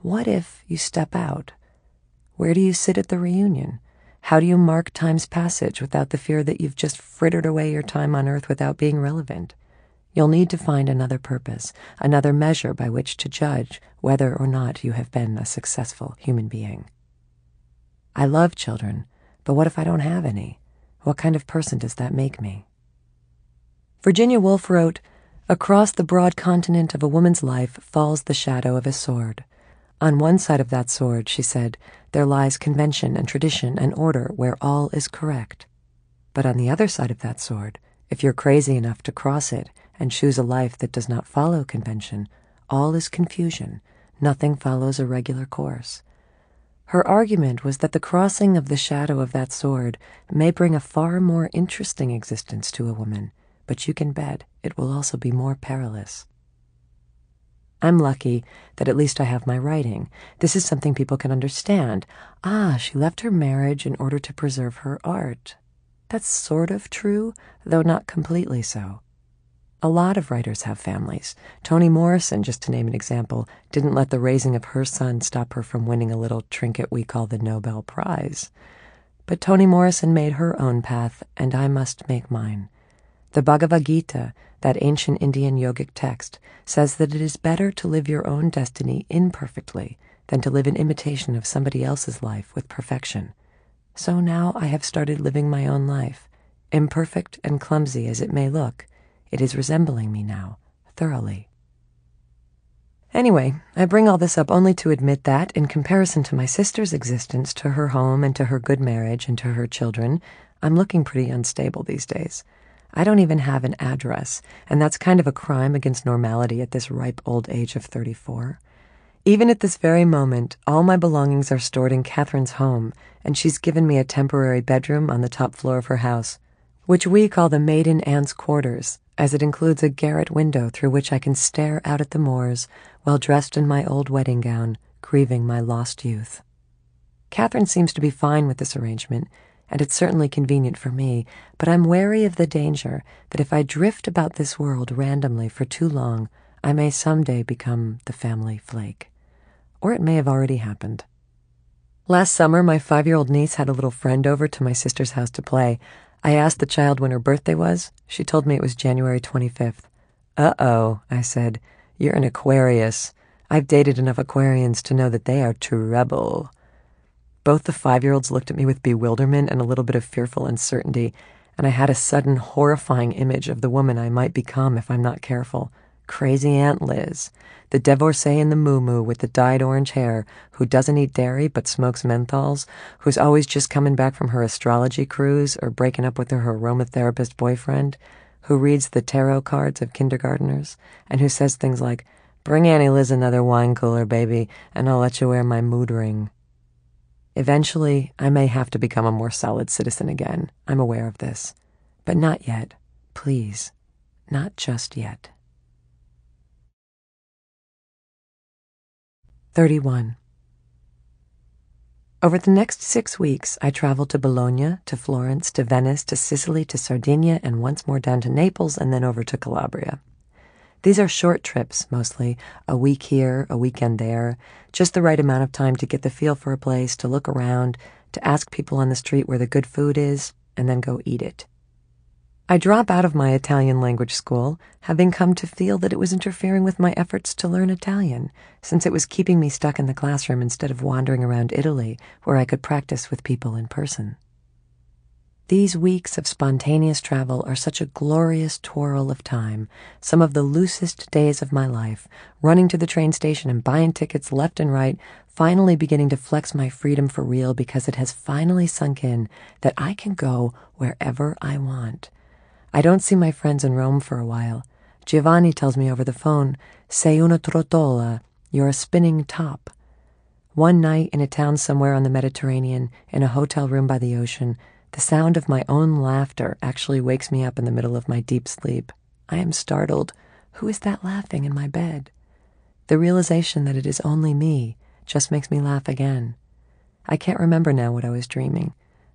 What if you step out? Where do you sit at the reunion? How do you mark time's passage without the fear that you've just frittered away your time on earth without being relevant? You'll need to find another purpose, another measure by which to judge whether or not you have been a successful human being. I love children, but what if I don't have any? What kind of person does that make me? Virginia Woolf wrote, Across the broad continent of a woman's life falls the shadow of a sword. On one side of that sword, she said, there lies convention and tradition and order where all is correct. But on the other side of that sword, if you're crazy enough to cross it and choose a life that does not follow convention, all is confusion. Nothing follows a regular course. Her argument was that the crossing of the shadow of that sword may bring a far more interesting existence to a woman, but you can bet it will also be more perilous. I'm lucky that at least I have my writing. This is something people can understand. Ah, she left her marriage in order to preserve her art. That's sort of true, though not completely so. A lot of writers have families. Toni Morrison, just to name an example, didn't let the raising of her son stop her from winning a little trinket we call the Nobel Prize. But Toni Morrison made her own path, and I must make mine. The Bhagavad Gita, that ancient Indian yogic text, says that it is better to live your own destiny imperfectly than to live in imitation of somebody else's life with perfection. So now I have started living my own life, imperfect and clumsy as it may look it is resembling me now, thoroughly. Anyway, I bring all this up only to admit that, in comparison to my sister's existence, to her home, and to her good marriage, and to her children, I'm looking pretty unstable these days. I don't even have an address, and that's kind of a crime against normality at this ripe old age of 34. Even at this very moment, all my belongings are stored in Catherine's home, and she's given me a temporary bedroom on the top floor of her house, which we call the maiden aunt's quarters, as it includes a garret window through which I can stare out at the moors while dressed in my old wedding gown, grieving my lost youth. Catherine seems to be fine with this arrangement, and it's certainly convenient for me, but I'm wary of the danger that if I drift about this world randomly for too long, I may someday become the family flake. Or it may have already happened. Last summer, my five year old niece had a little friend over to my sister's house to play. I asked the child when her birthday was. She told me it was January 25th. Uh oh, I said. You're an Aquarius. I've dated enough Aquarians to know that they are trouble. Both the five year olds looked at me with bewilderment and a little bit of fearful uncertainty, and I had a sudden horrifying image of the woman I might become if I'm not careful. Crazy Aunt Liz, the divorcee in the muumuu with the dyed orange hair, who doesn't eat dairy but smokes menthols, who's always just coming back from her astrology cruise or breaking up with her aromatherapist boyfriend, who reads the tarot cards of kindergarteners, and who says things like, Bring Annie Liz another wine cooler, baby, and I'll let you wear my mood ring. Eventually, I may have to become a more solid citizen again. I'm aware of this. But not yet. Please. Not just yet. 31. Over the next six weeks, I traveled to Bologna, to Florence, to Venice, to Sicily, to Sardinia, and once more down to Naples, and then over to Calabria. These are short trips, mostly a week here, a weekend there, just the right amount of time to get the feel for a place, to look around, to ask people on the street where the good food is, and then go eat it. I drop out of my Italian language school, having come to feel that it was interfering with my efforts to learn Italian, since it was keeping me stuck in the classroom instead of wandering around Italy, where I could practice with people in person. These weeks of spontaneous travel are such a glorious twirl of time, some of the loosest days of my life, running to the train station and buying tickets left and right, finally beginning to flex my freedom for real because it has finally sunk in that I can go wherever I want I don't see my friends in Rome for a while. Giovanni tells me over the phone, Sei una trottola, you're a spinning top. One night in a town somewhere on the Mediterranean, in a hotel room by the ocean, the sound of my own laughter actually wakes me up in the middle of my deep sleep. I am startled. Who is that laughing in my bed? The realization that it is only me just makes me laugh again. I can't remember now what I was dreaming.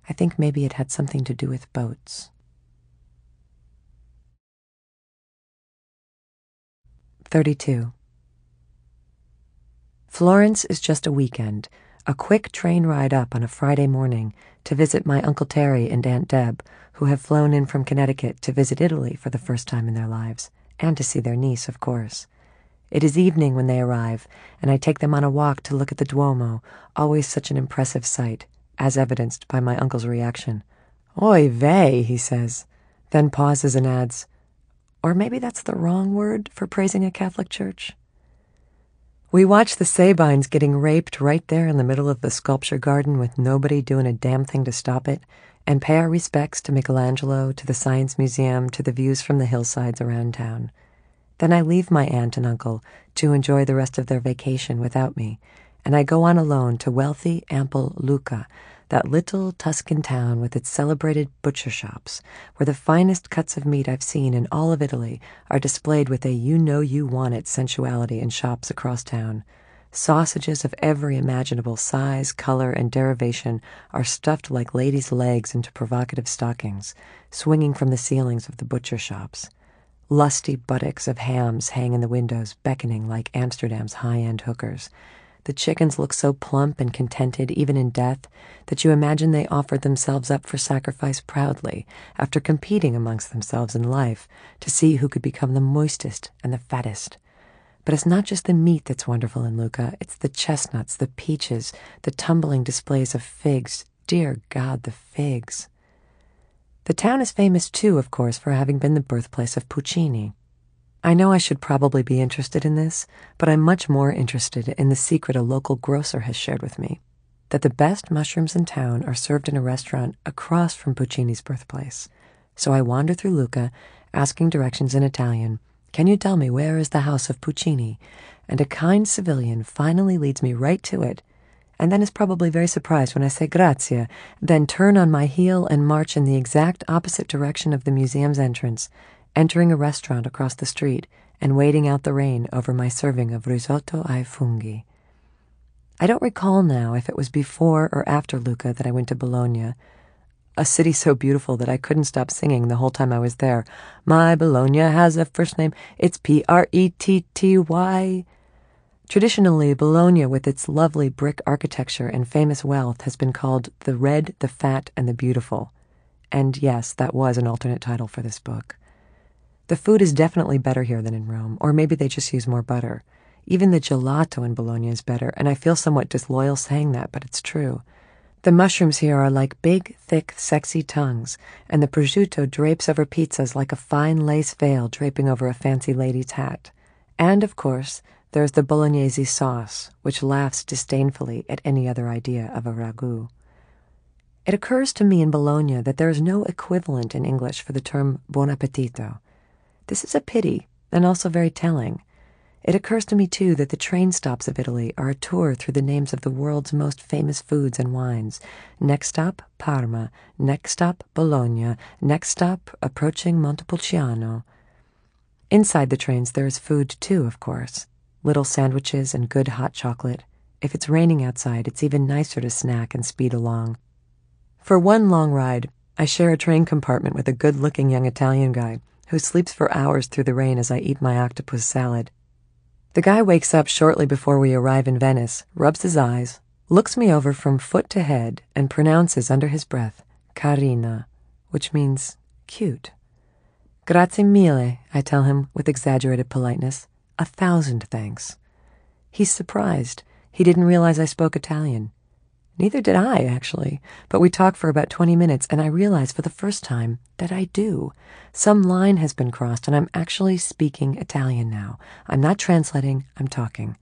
I think maybe it had something to do with boats. 32. Florence is just a weekend, a quick train ride up on a Friday morning to visit my Uncle Terry and Aunt Deb, who have flown in from Connecticut to visit Italy for the first time in their lives, and to see their niece, of course. It is evening when they arrive, and I take them on a walk to look at the Duomo, always such an impressive sight, as evidenced by my uncle's reaction. Oy vey, he says, then pauses and adds, or maybe that's the wrong word for praising a Catholic church. We watch the Sabines getting raped right there in the middle of the sculpture garden with nobody doing a damn thing to stop it, and pay our respects to Michelangelo, to the Science Museum, to the views from the hillsides around town. Then I leave my aunt and uncle to enjoy the rest of their vacation without me, and I go on alone to wealthy, ample Lucca, that little Tuscan town with its celebrated butcher shops, where the finest cuts of meat I've seen in all of Italy are displayed with a you know you want it sensuality in shops across town. Sausages of every imaginable size, color, and derivation are stuffed like ladies' legs into provocative stockings, swinging from the ceilings of the butcher shops. Lusty buttocks of hams hang in the windows, beckoning like Amsterdam's high end hookers. The chickens look so plump and contented, even in death, that you imagine they offered themselves up for sacrifice proudly after competing amongst themselves in life to see who could become the moistest and the fattest. But it's not just the meat that's wonderful in Lucca, it's the chestnuts, the peaches, the tumbling displays of figs. Dear God, the figs. The town is famous too, of course, for having been the birthplace of Puccini. I know I should probably be interested in this, but I'm much more interested in the secret a local grocer has shared with me that the best mushrooms in town are served in a restaurant across from Puccini's birthplace. So I wander through Lucca, asking directions in Italian. Can you tell me where is the house of Puccini? And a kind civilian finally leads me right to it and then is probably very surprised when I say grazie, then turn on my heel and march in the exact opposite direction of the museum's entrance, entering a restaurant across the street and waiting out the rain over my serving of risotto ai funghi. I don't recall now if it was before or after Lucca that I went to Bologna, a city so beautiful that I couldn't stop singing the whole time I was there. My Bologna has a first name, it's P R E T T Y. Traditionally, Bologna, with its lovely brick architecture and famous wealth, has been called the Red, the Fat, and the Beautiful. And yes, that was an alternate title for this book. The food is definitely better here than in Rome, or maybe they just use more butter. Even the gelato in Bologna is better, and I feel somewhat disloyal saying that, but it's true. The mushrooms here are like big, thick, sexy tongues, and the prosciutto drapes over pizzas like a fine lace veil draping over a fancy lady's hat. And, of course, there's the bolognese sauce, which laughs disdainfully at any other idea of a ragu. It occurs to me in Bologna that there is no equivalent in English for the term buon appetito. This is a pity and also very telling. It occurs to me, too, that the train stops of Italy are a tour through the names of the world's most famous foods and wines. Next stop, Parma. Next stop, Bologna. Next stop, approaching Montepulciano. Inside the trains, there is food, too, of course little sandwiches and good hot chocolate. If it's raining outside, it's even nicer to snack and speed along. For one long ride, I share a train compartment with a good looking young Italian guy who sleeps for hours through the rain as I eat my octopus salad. The guy wakes up shortly before we arrive in Venice, rubs his eyes, looks me over from foot to head, and pronounces under his breath, carina, which means cute. Grazie mille, I tell him with exaggerated politeness. A thousand thanks. He's surprised. He didn't realize I spoke Italian. Neither did I, actually, but we talk for about 20 minutes, and I realize for the first time that I do. Some line has been crossed, and I'm actually speaking Italian now. I'm not translating, I'm talking.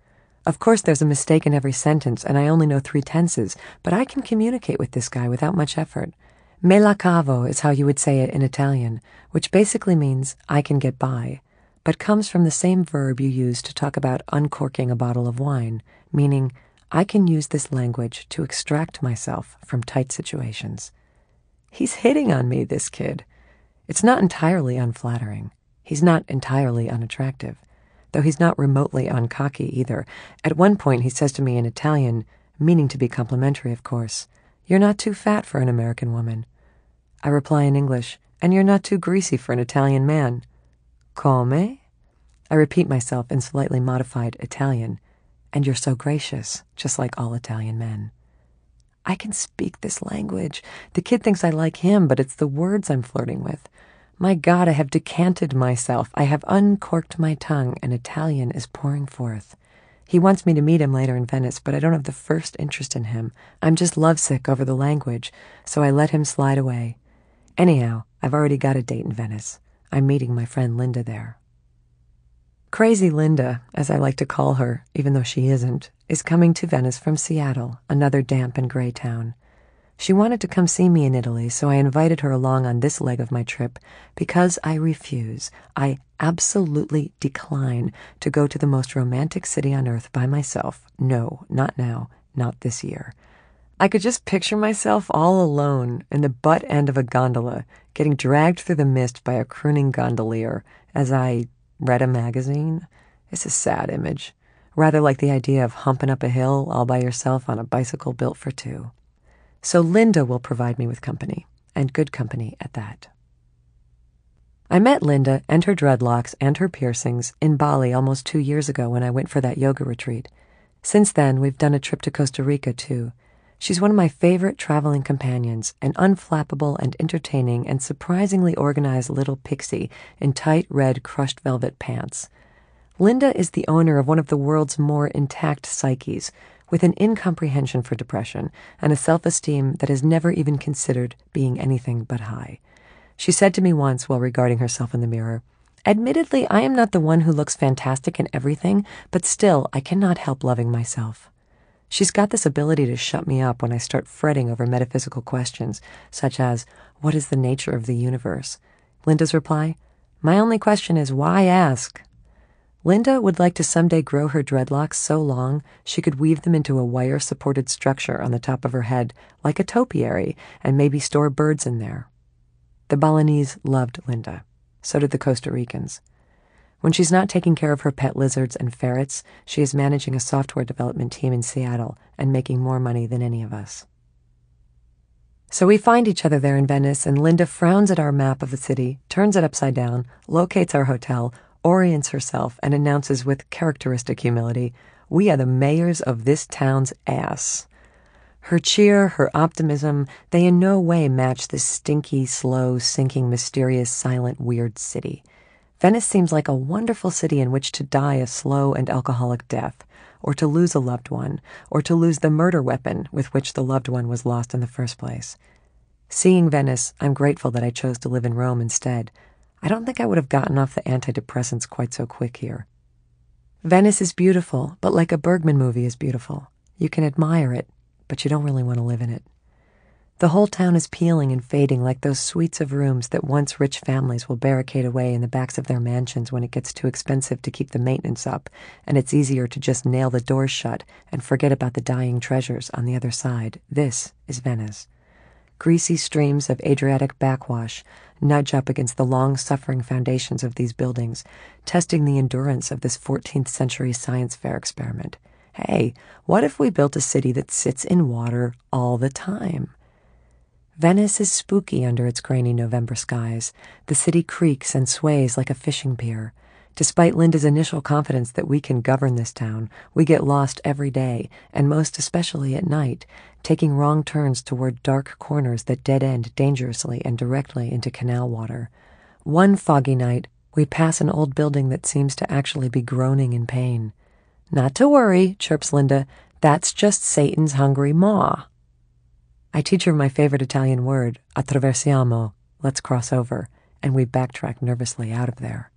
Of course, there's a mistake in every sentence, and I only know three tenses, but I can communicate with this guy without much effort. Me la cavo is how you would say it in Italian, which basically means I can get by but comes from the same verb you use to talk about uncorking a bottle of wine, meaning, I can use this language to extract myself from tight situations. He's hitting on me, this kid. It's not entirely unflattering. He's not entirely unattractive, though he's not remotely uncocky either. At one point, he says to me in Italian, meaning to be complimentary, of course, You're not too fat for an American woman. I reply in English, And you're not too greasy for an Italian man. Come? I repeat myself in slightly modified Italian. And you're so gracious, just like all Italian men. I can speak this language. The kid thinks I like him, but it's the words I'm flirting with. My God, I have decanted myself. I have uncorked my tongue, and Italian is pouring forth. He wants me to meet him later in Venice, but I don't have the first interest in him. I'm just lovesick over the language, so I let him slide away. Anyhow, I've already got a date in Venice. I'm meeting my friend Linda there. Crazy Linda, as I like to call her, even though she isn't, is coming to Venice from Seattle, another damp and gray town. She wanted to come see me in Italy, so I invited her along on this leg of my trip because I refuse, I absolutely decline to go to the most romantic city on earth by myself. No, not now, not this year. I could just picture myself all alone in the butt end of a gondola, getting dragged through the mist by a crooning gondolier as I read a magazine. It's a sad image, rather like the idea of humping up a hill all by yourself on a bicycle built for two. So Linda will provide me with company, and good company at that. I met Linda and her dreadlocks and her piercings in Bali almost two years ago when I went for that yoga retreat. Since then, we've done a trip to Costa Rica, too. She's one of my favorite traveling companions, an unflappable and entertaining and surprisingly organized little pixie in tight red crushed velvet pants. Linda is the owner of one of the world's more intact psyches, with an incomprehension for depression and a self esteem that has never even considered being anything but high. She said to me once while regarding herself in the mirror, Admittedly, I am not the one who looks fantastic in everything, but still, I cannot help loving myself. She's got this ability to shut me up when I start fretting over metaphysical questions, such as, What is the nature of the universe? Linda's reply, My only question is, why ask? Linda would like to someday grow her dreadlocks so long she could weave them into a wire supported structure on the top of her head, like a topiary, and maybe store birds in there. The Balinese loved Linda. So did the Costa Ricans. When she's not taking care of her pet lizards and ferrets, she is managing a software development team in Seattle and making more money than any of us. So we find each other there in Venice, and Linda frowns at our map of the city, turns it upside down, locates our hotel, orients herself, and announces with characteristic humility, We are the mayors of this town's ass. Her cheer, her optimism, they in no way match this stinky, slow, sinking, mysterious, silent, weird city. Venice seems like a wonderful city in which to die a slow and alcoholic death, or to lose a loved one, or to lose the murder weapon with which the loved one was lost in the first place. Seeing Venice, I'm grateful that I chose to live in Rome instead, I don't think I would have gotten off the antidepressants quite so quick here. Venice is beautiful, but like a Bergman movie is beautiful. You can admire it, but you don't really want to live in it. The whole town is peeling and fading like those suites of rooms that once rich families will barricade away in the backs of their mansions when it gets too expensive to keep the maintenance up, and it's easier to just nail the doors shut and forget about the dying treasures on the other side. This is Venice. Greasy streams of Adriatic backwash nudge up against the long suffering foundations of these buildings, testing the endurance of this 14th century science fair experiment. Hey, what if we built a city that sits in water all the time? Venice is spooky under its grainy November skies. The city creaks and sways like a fishing pier. Despite Linda's initial confidence that we can govern this town, we get lost every day, and most especially at night, taking wrong turns toward dark corners that dead end dangerously and directly into canal water. One foggy night, we pass an old building that seems to actually be groaning in pain. Not to worry, chirps Linda. That's just Satan's hungry maw. I teach her my favorite Italian word, attraversiamo, let's cross over, and we backtrack nervously out of there.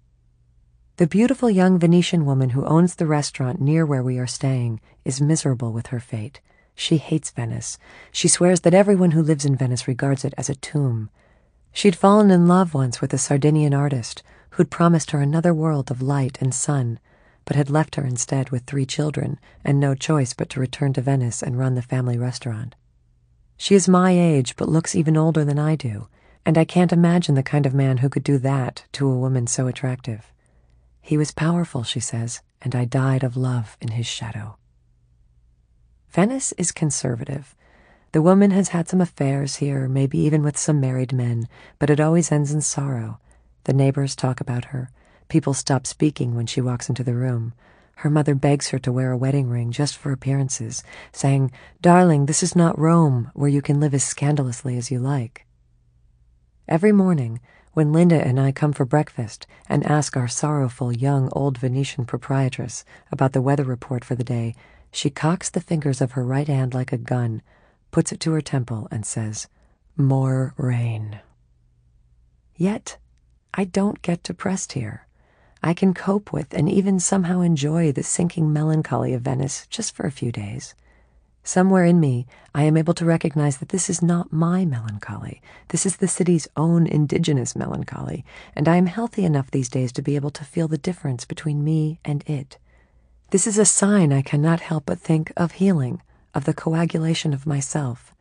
The beautiful young Venetian woman who owns the restaurant near where we are staying is miserable with her fate. She hates Venice. She swears that everyone who lives in Venice regards it as a tomb. She'd fallen in love once with a Sardinian artist who'd promised her another world of light and sun, but had left her instead with three children and no choice but to return to Venice and run the family restaurant. She is my age, but looks even older than I do, and I can't imagine the kind of man who could do that to a woman so attractive. He was powerful, she says, and I died of love in his shadow. Venice is conservative. The woman has had some affairs here, maybe even with some married men, but it always ends in sorrow. The neighbors talk about her. People stop speaking when she walks into the room. Her mother begs her to wear a wedding ring just for appearances, saying, Darling, this is not Rome, where you can live as scandalously as you like. Every morning, when Linda and I come for breakfast and ask our sorrowful young old Venetian proprietress about the weather report for the day, she cocks the fingers of her right hand like a gun, puts it to her temple, and says, More rain. Yet, I don't get depressed here. I can cope with and even somehow enjoy the sinking melancholy of Venice just for a few days. Somewhere in me, I am able to recognize that this is not my melancholy. This is the city's own indigenous melancholy, and I am healthy enough these days to be able to feel the difference between me and it. This is a sign I cannot help but think of healing, of the coagulation of myself.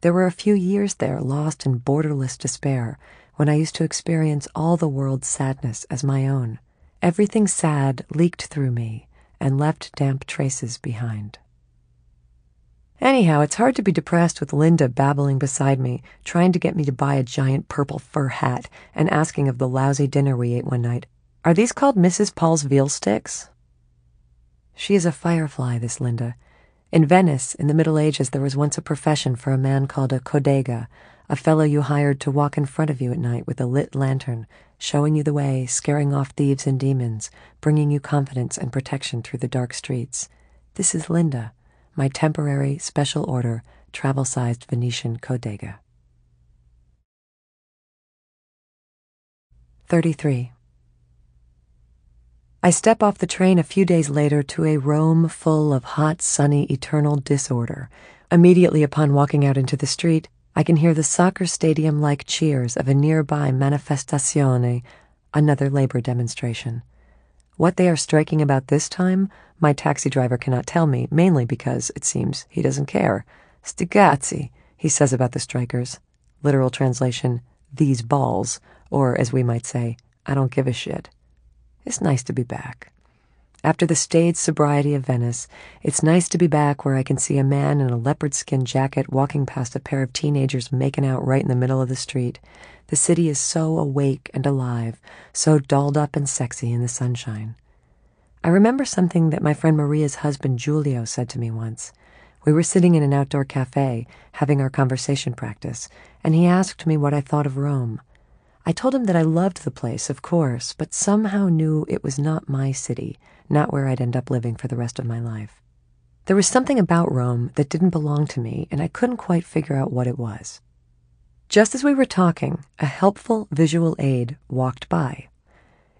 There were a few years there lost in borderless despair when I used to experience all the world's sadness as my own. Everything sad leaked through me and left damp traces behind. Anyhow, it's hard to be depressed with Linda babbling beside me, trying to get me to buy a giant purple fur hat and asking of the lousy dinner we ate one night, Are these called Mrs. Paul's veal sticks? She is a firefly, this Linda. In Venice, in the Middle Ages, there was once a profession for a man called a codega, a fellow you hired to walk in front of you at night with a lit lantern, showing you the way, scaring off thieves and demons, bringing you confidence and protection through the dark streets. This is Linda, my temporary special order travel sized Venetian codega. 33. I step off the train a few days later to a Rome full of hot, sunny, eternal disorder. Immediately upon walking out into the street, I can hear the soccer stadium like cheers of a nearby manifestazione, another labor demonstration. What they are striking about this time, my taxi driver cannot tell me, mainly because, it seems, he doesn't care. Stigazzi, he says about the strikers. Literal translation, these balls, or as we might say, I don't give a shit. It's nice to be back. After the staid sobriety of Venice, it's nice to be back where I can see a man in a leopard skin jacket walking past a pair of teenagers making out right in the middle of the street. The city is so awake and alive, so dolled up and sexy in the sunshine. I remember something that my friend Maria's husband Giulio said to me once. We were sitting in an outdoor cafe, having our conversation practice, and he asked me what I thought of Rome. I told him that I loved the place, of course, but somehow knew it was not my city not where I'd end up living for the rest of my life. There was something about Rome that didn't belong to me, and I couldn't quite figure out what it was. Just as we were talking, a helpful visual aid walked by.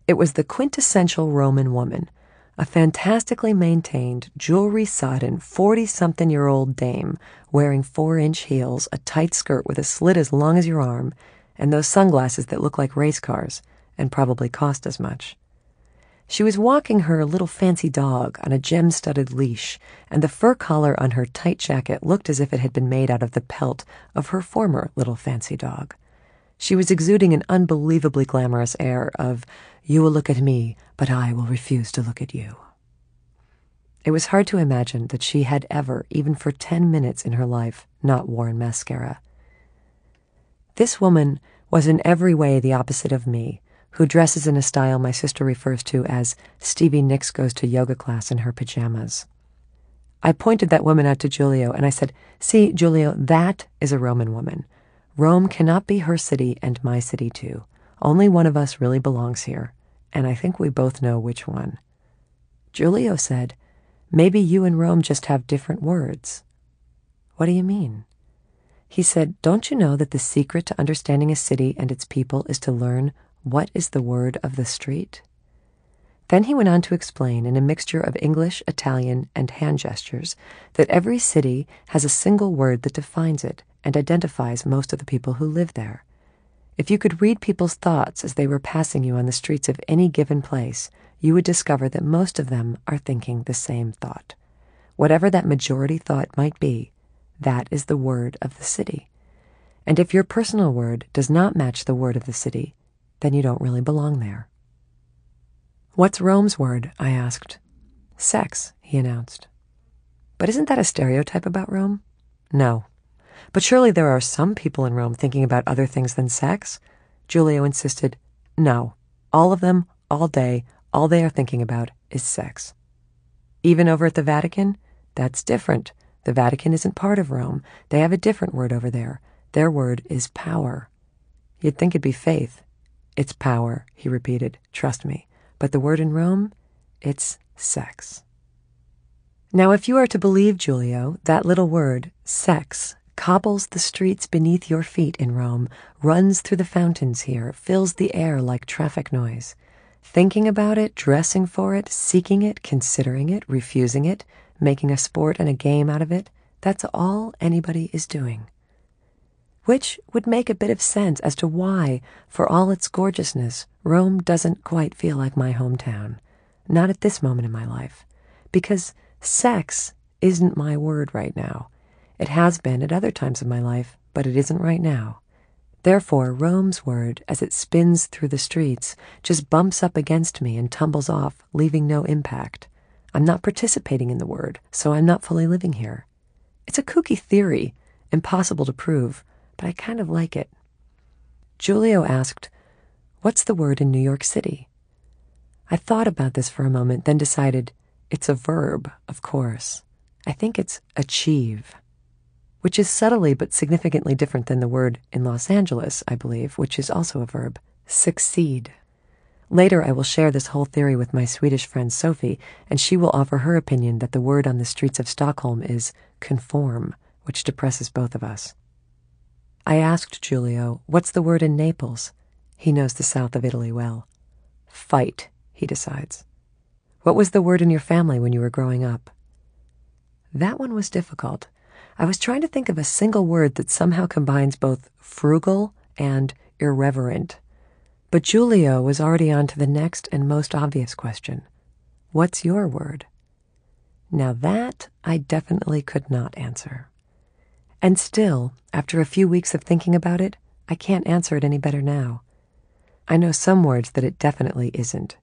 It was the quintessential Roman woman, a fantastically maintained, jewelry sodden, 40 something year old dame wearing four inch heels, a tight skirt with a slit as long as your arm, and those sunglasses that look like race cars and probably cost as much. She was walking her little fancy dog on a gem studded leash, and the fur collar on her tight jacket looked as if it had been made out of the pelt of her former little fancy dog. She was exuding an unbelievably glamorous air of, You will look at me, but I will refuse to look at you. It was hard to imagine that she had ever, even for ten minutes in her life, not worn mascara. This woman was in every way the opposite of me who dresses in a style my sister refers to as Stevie Nicks goes to yoga class in her pajamas. I pointed that woman out to Giulio and I said, See, Giulio, that is a Roman woman. Rome cannot be her city and my city too. Only one of us really belongs here, and I think we both know which one. Giulio said, Maybe you and Rome just have different words. What do you mean? He said, Don't you know that the secret to understanding a city and its people is to learn what is the word of the street? Then he went on to explain in a mixture of English, Italian, and hand gestures that every city has a single word that defines it and identifies most of the people who live there. If you could read people's thoughts as they were passing you on the streets of any given place, you would discover that most of them are thinking the same thought. Whatever that majority thought might be, that is the word of the city. And if your personal word does not match the word of the city, then you don't really belong there. What's Rome's word? I asked. Sex, he announced. But isn't that a stereotype about Rome? No. But surely there are some people in Rome thinking about other things than sex? Giulio insisted. No. All of them, all day, all they are thinking about is sex. Even over at the Vatican? That's different. The Vatican isn't part of Rome. They have a different word over there. Their word is power. You'd think it'd be faith. It's power, he repeated. Trust me. But the word in Rome, it's sex. Now, if you are to believe Giulio, that little word, sex, cobbles the streets beneath your feet in Rome, runs through the fountains here, fills the air like traffic noise. Thinking about it, dressing for it, seeking it, considering it, refusing it, making a sport and a game out of it, that's all anybody is doing. Which would make a bit of sense as to why, for all its gorgeousness, Rome doesn't quite feel like my hometown. Not at this moment in my life. Because sex isn't my word right now. It has been at other times of my life, but it isn't right now. Therefore, Rome's word, as it spins through the streets, just bumps up against me and tumbles off, leaving no impact. I'm not participating in the word, so I'm not fully living here. It's a kooky theory, impossible to prove, but I kind of like it. Giulio asked, What's the word in New York City? I thought about this for a moment, then decided it's a verb, of course. I think it's achieve which is subtly but significantly different than the word in Los Angeles, I believe, which is also a verb, succeed. Later, I will share this whole theory with my Swedish friend Sophie, and she will offer her opinion that the word on the streets of Stockholm is conform, which depresses both of us. I asked Giulio, What's the word in Naples? He knows the south of Italy well. Fight, he decides. What was the word in your family when you were growing up? That one was difficult. I was trying to think of a single word that somehow combines both frugal and irreverent. But Giulio was already on to the next and most obvious question What's your word? Now that I definitely could not answer. And still, after a few weeks of thinking about it, I can't answer it any better now. I know some words that it definitely isn't.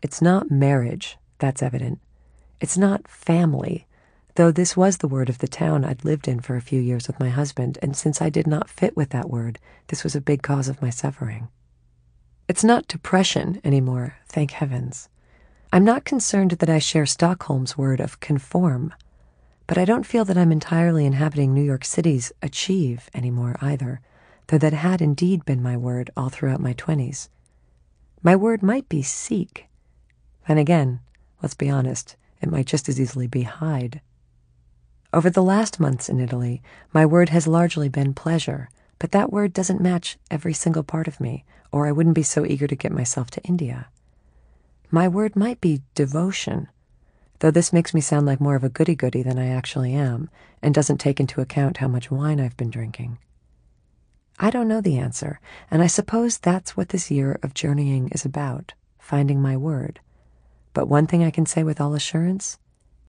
It's not marriage, that's evident. It's not family, though this was the word of the town I'd lived in for a few years with my husband, and since I did not fit with that word, this was a big cause of my suffering. It's not depression anymore, thank heavens. I'm not concerned that I share Stockholm's word of conform, but I don't feel that I'm entirely inhabiting New York City's achieve anymore either, though that had indeed been my word all throughout my 20s. My word might be seek. Then again, let's be honest, it might just as easily be hide. Over the last months in Italy, my word has largely been pleasure, but that word doesn't match every single part of me, or I wouldn't be so eager to get myself to India. My word might be devotion, though this makes me sound like more of a goody goody than I actually am, and doesn't take into account how much wine I've been drinking. I don't know the answer, and I suppose that's what this year of journeying is about finding my word. But one thing I can say with all assurance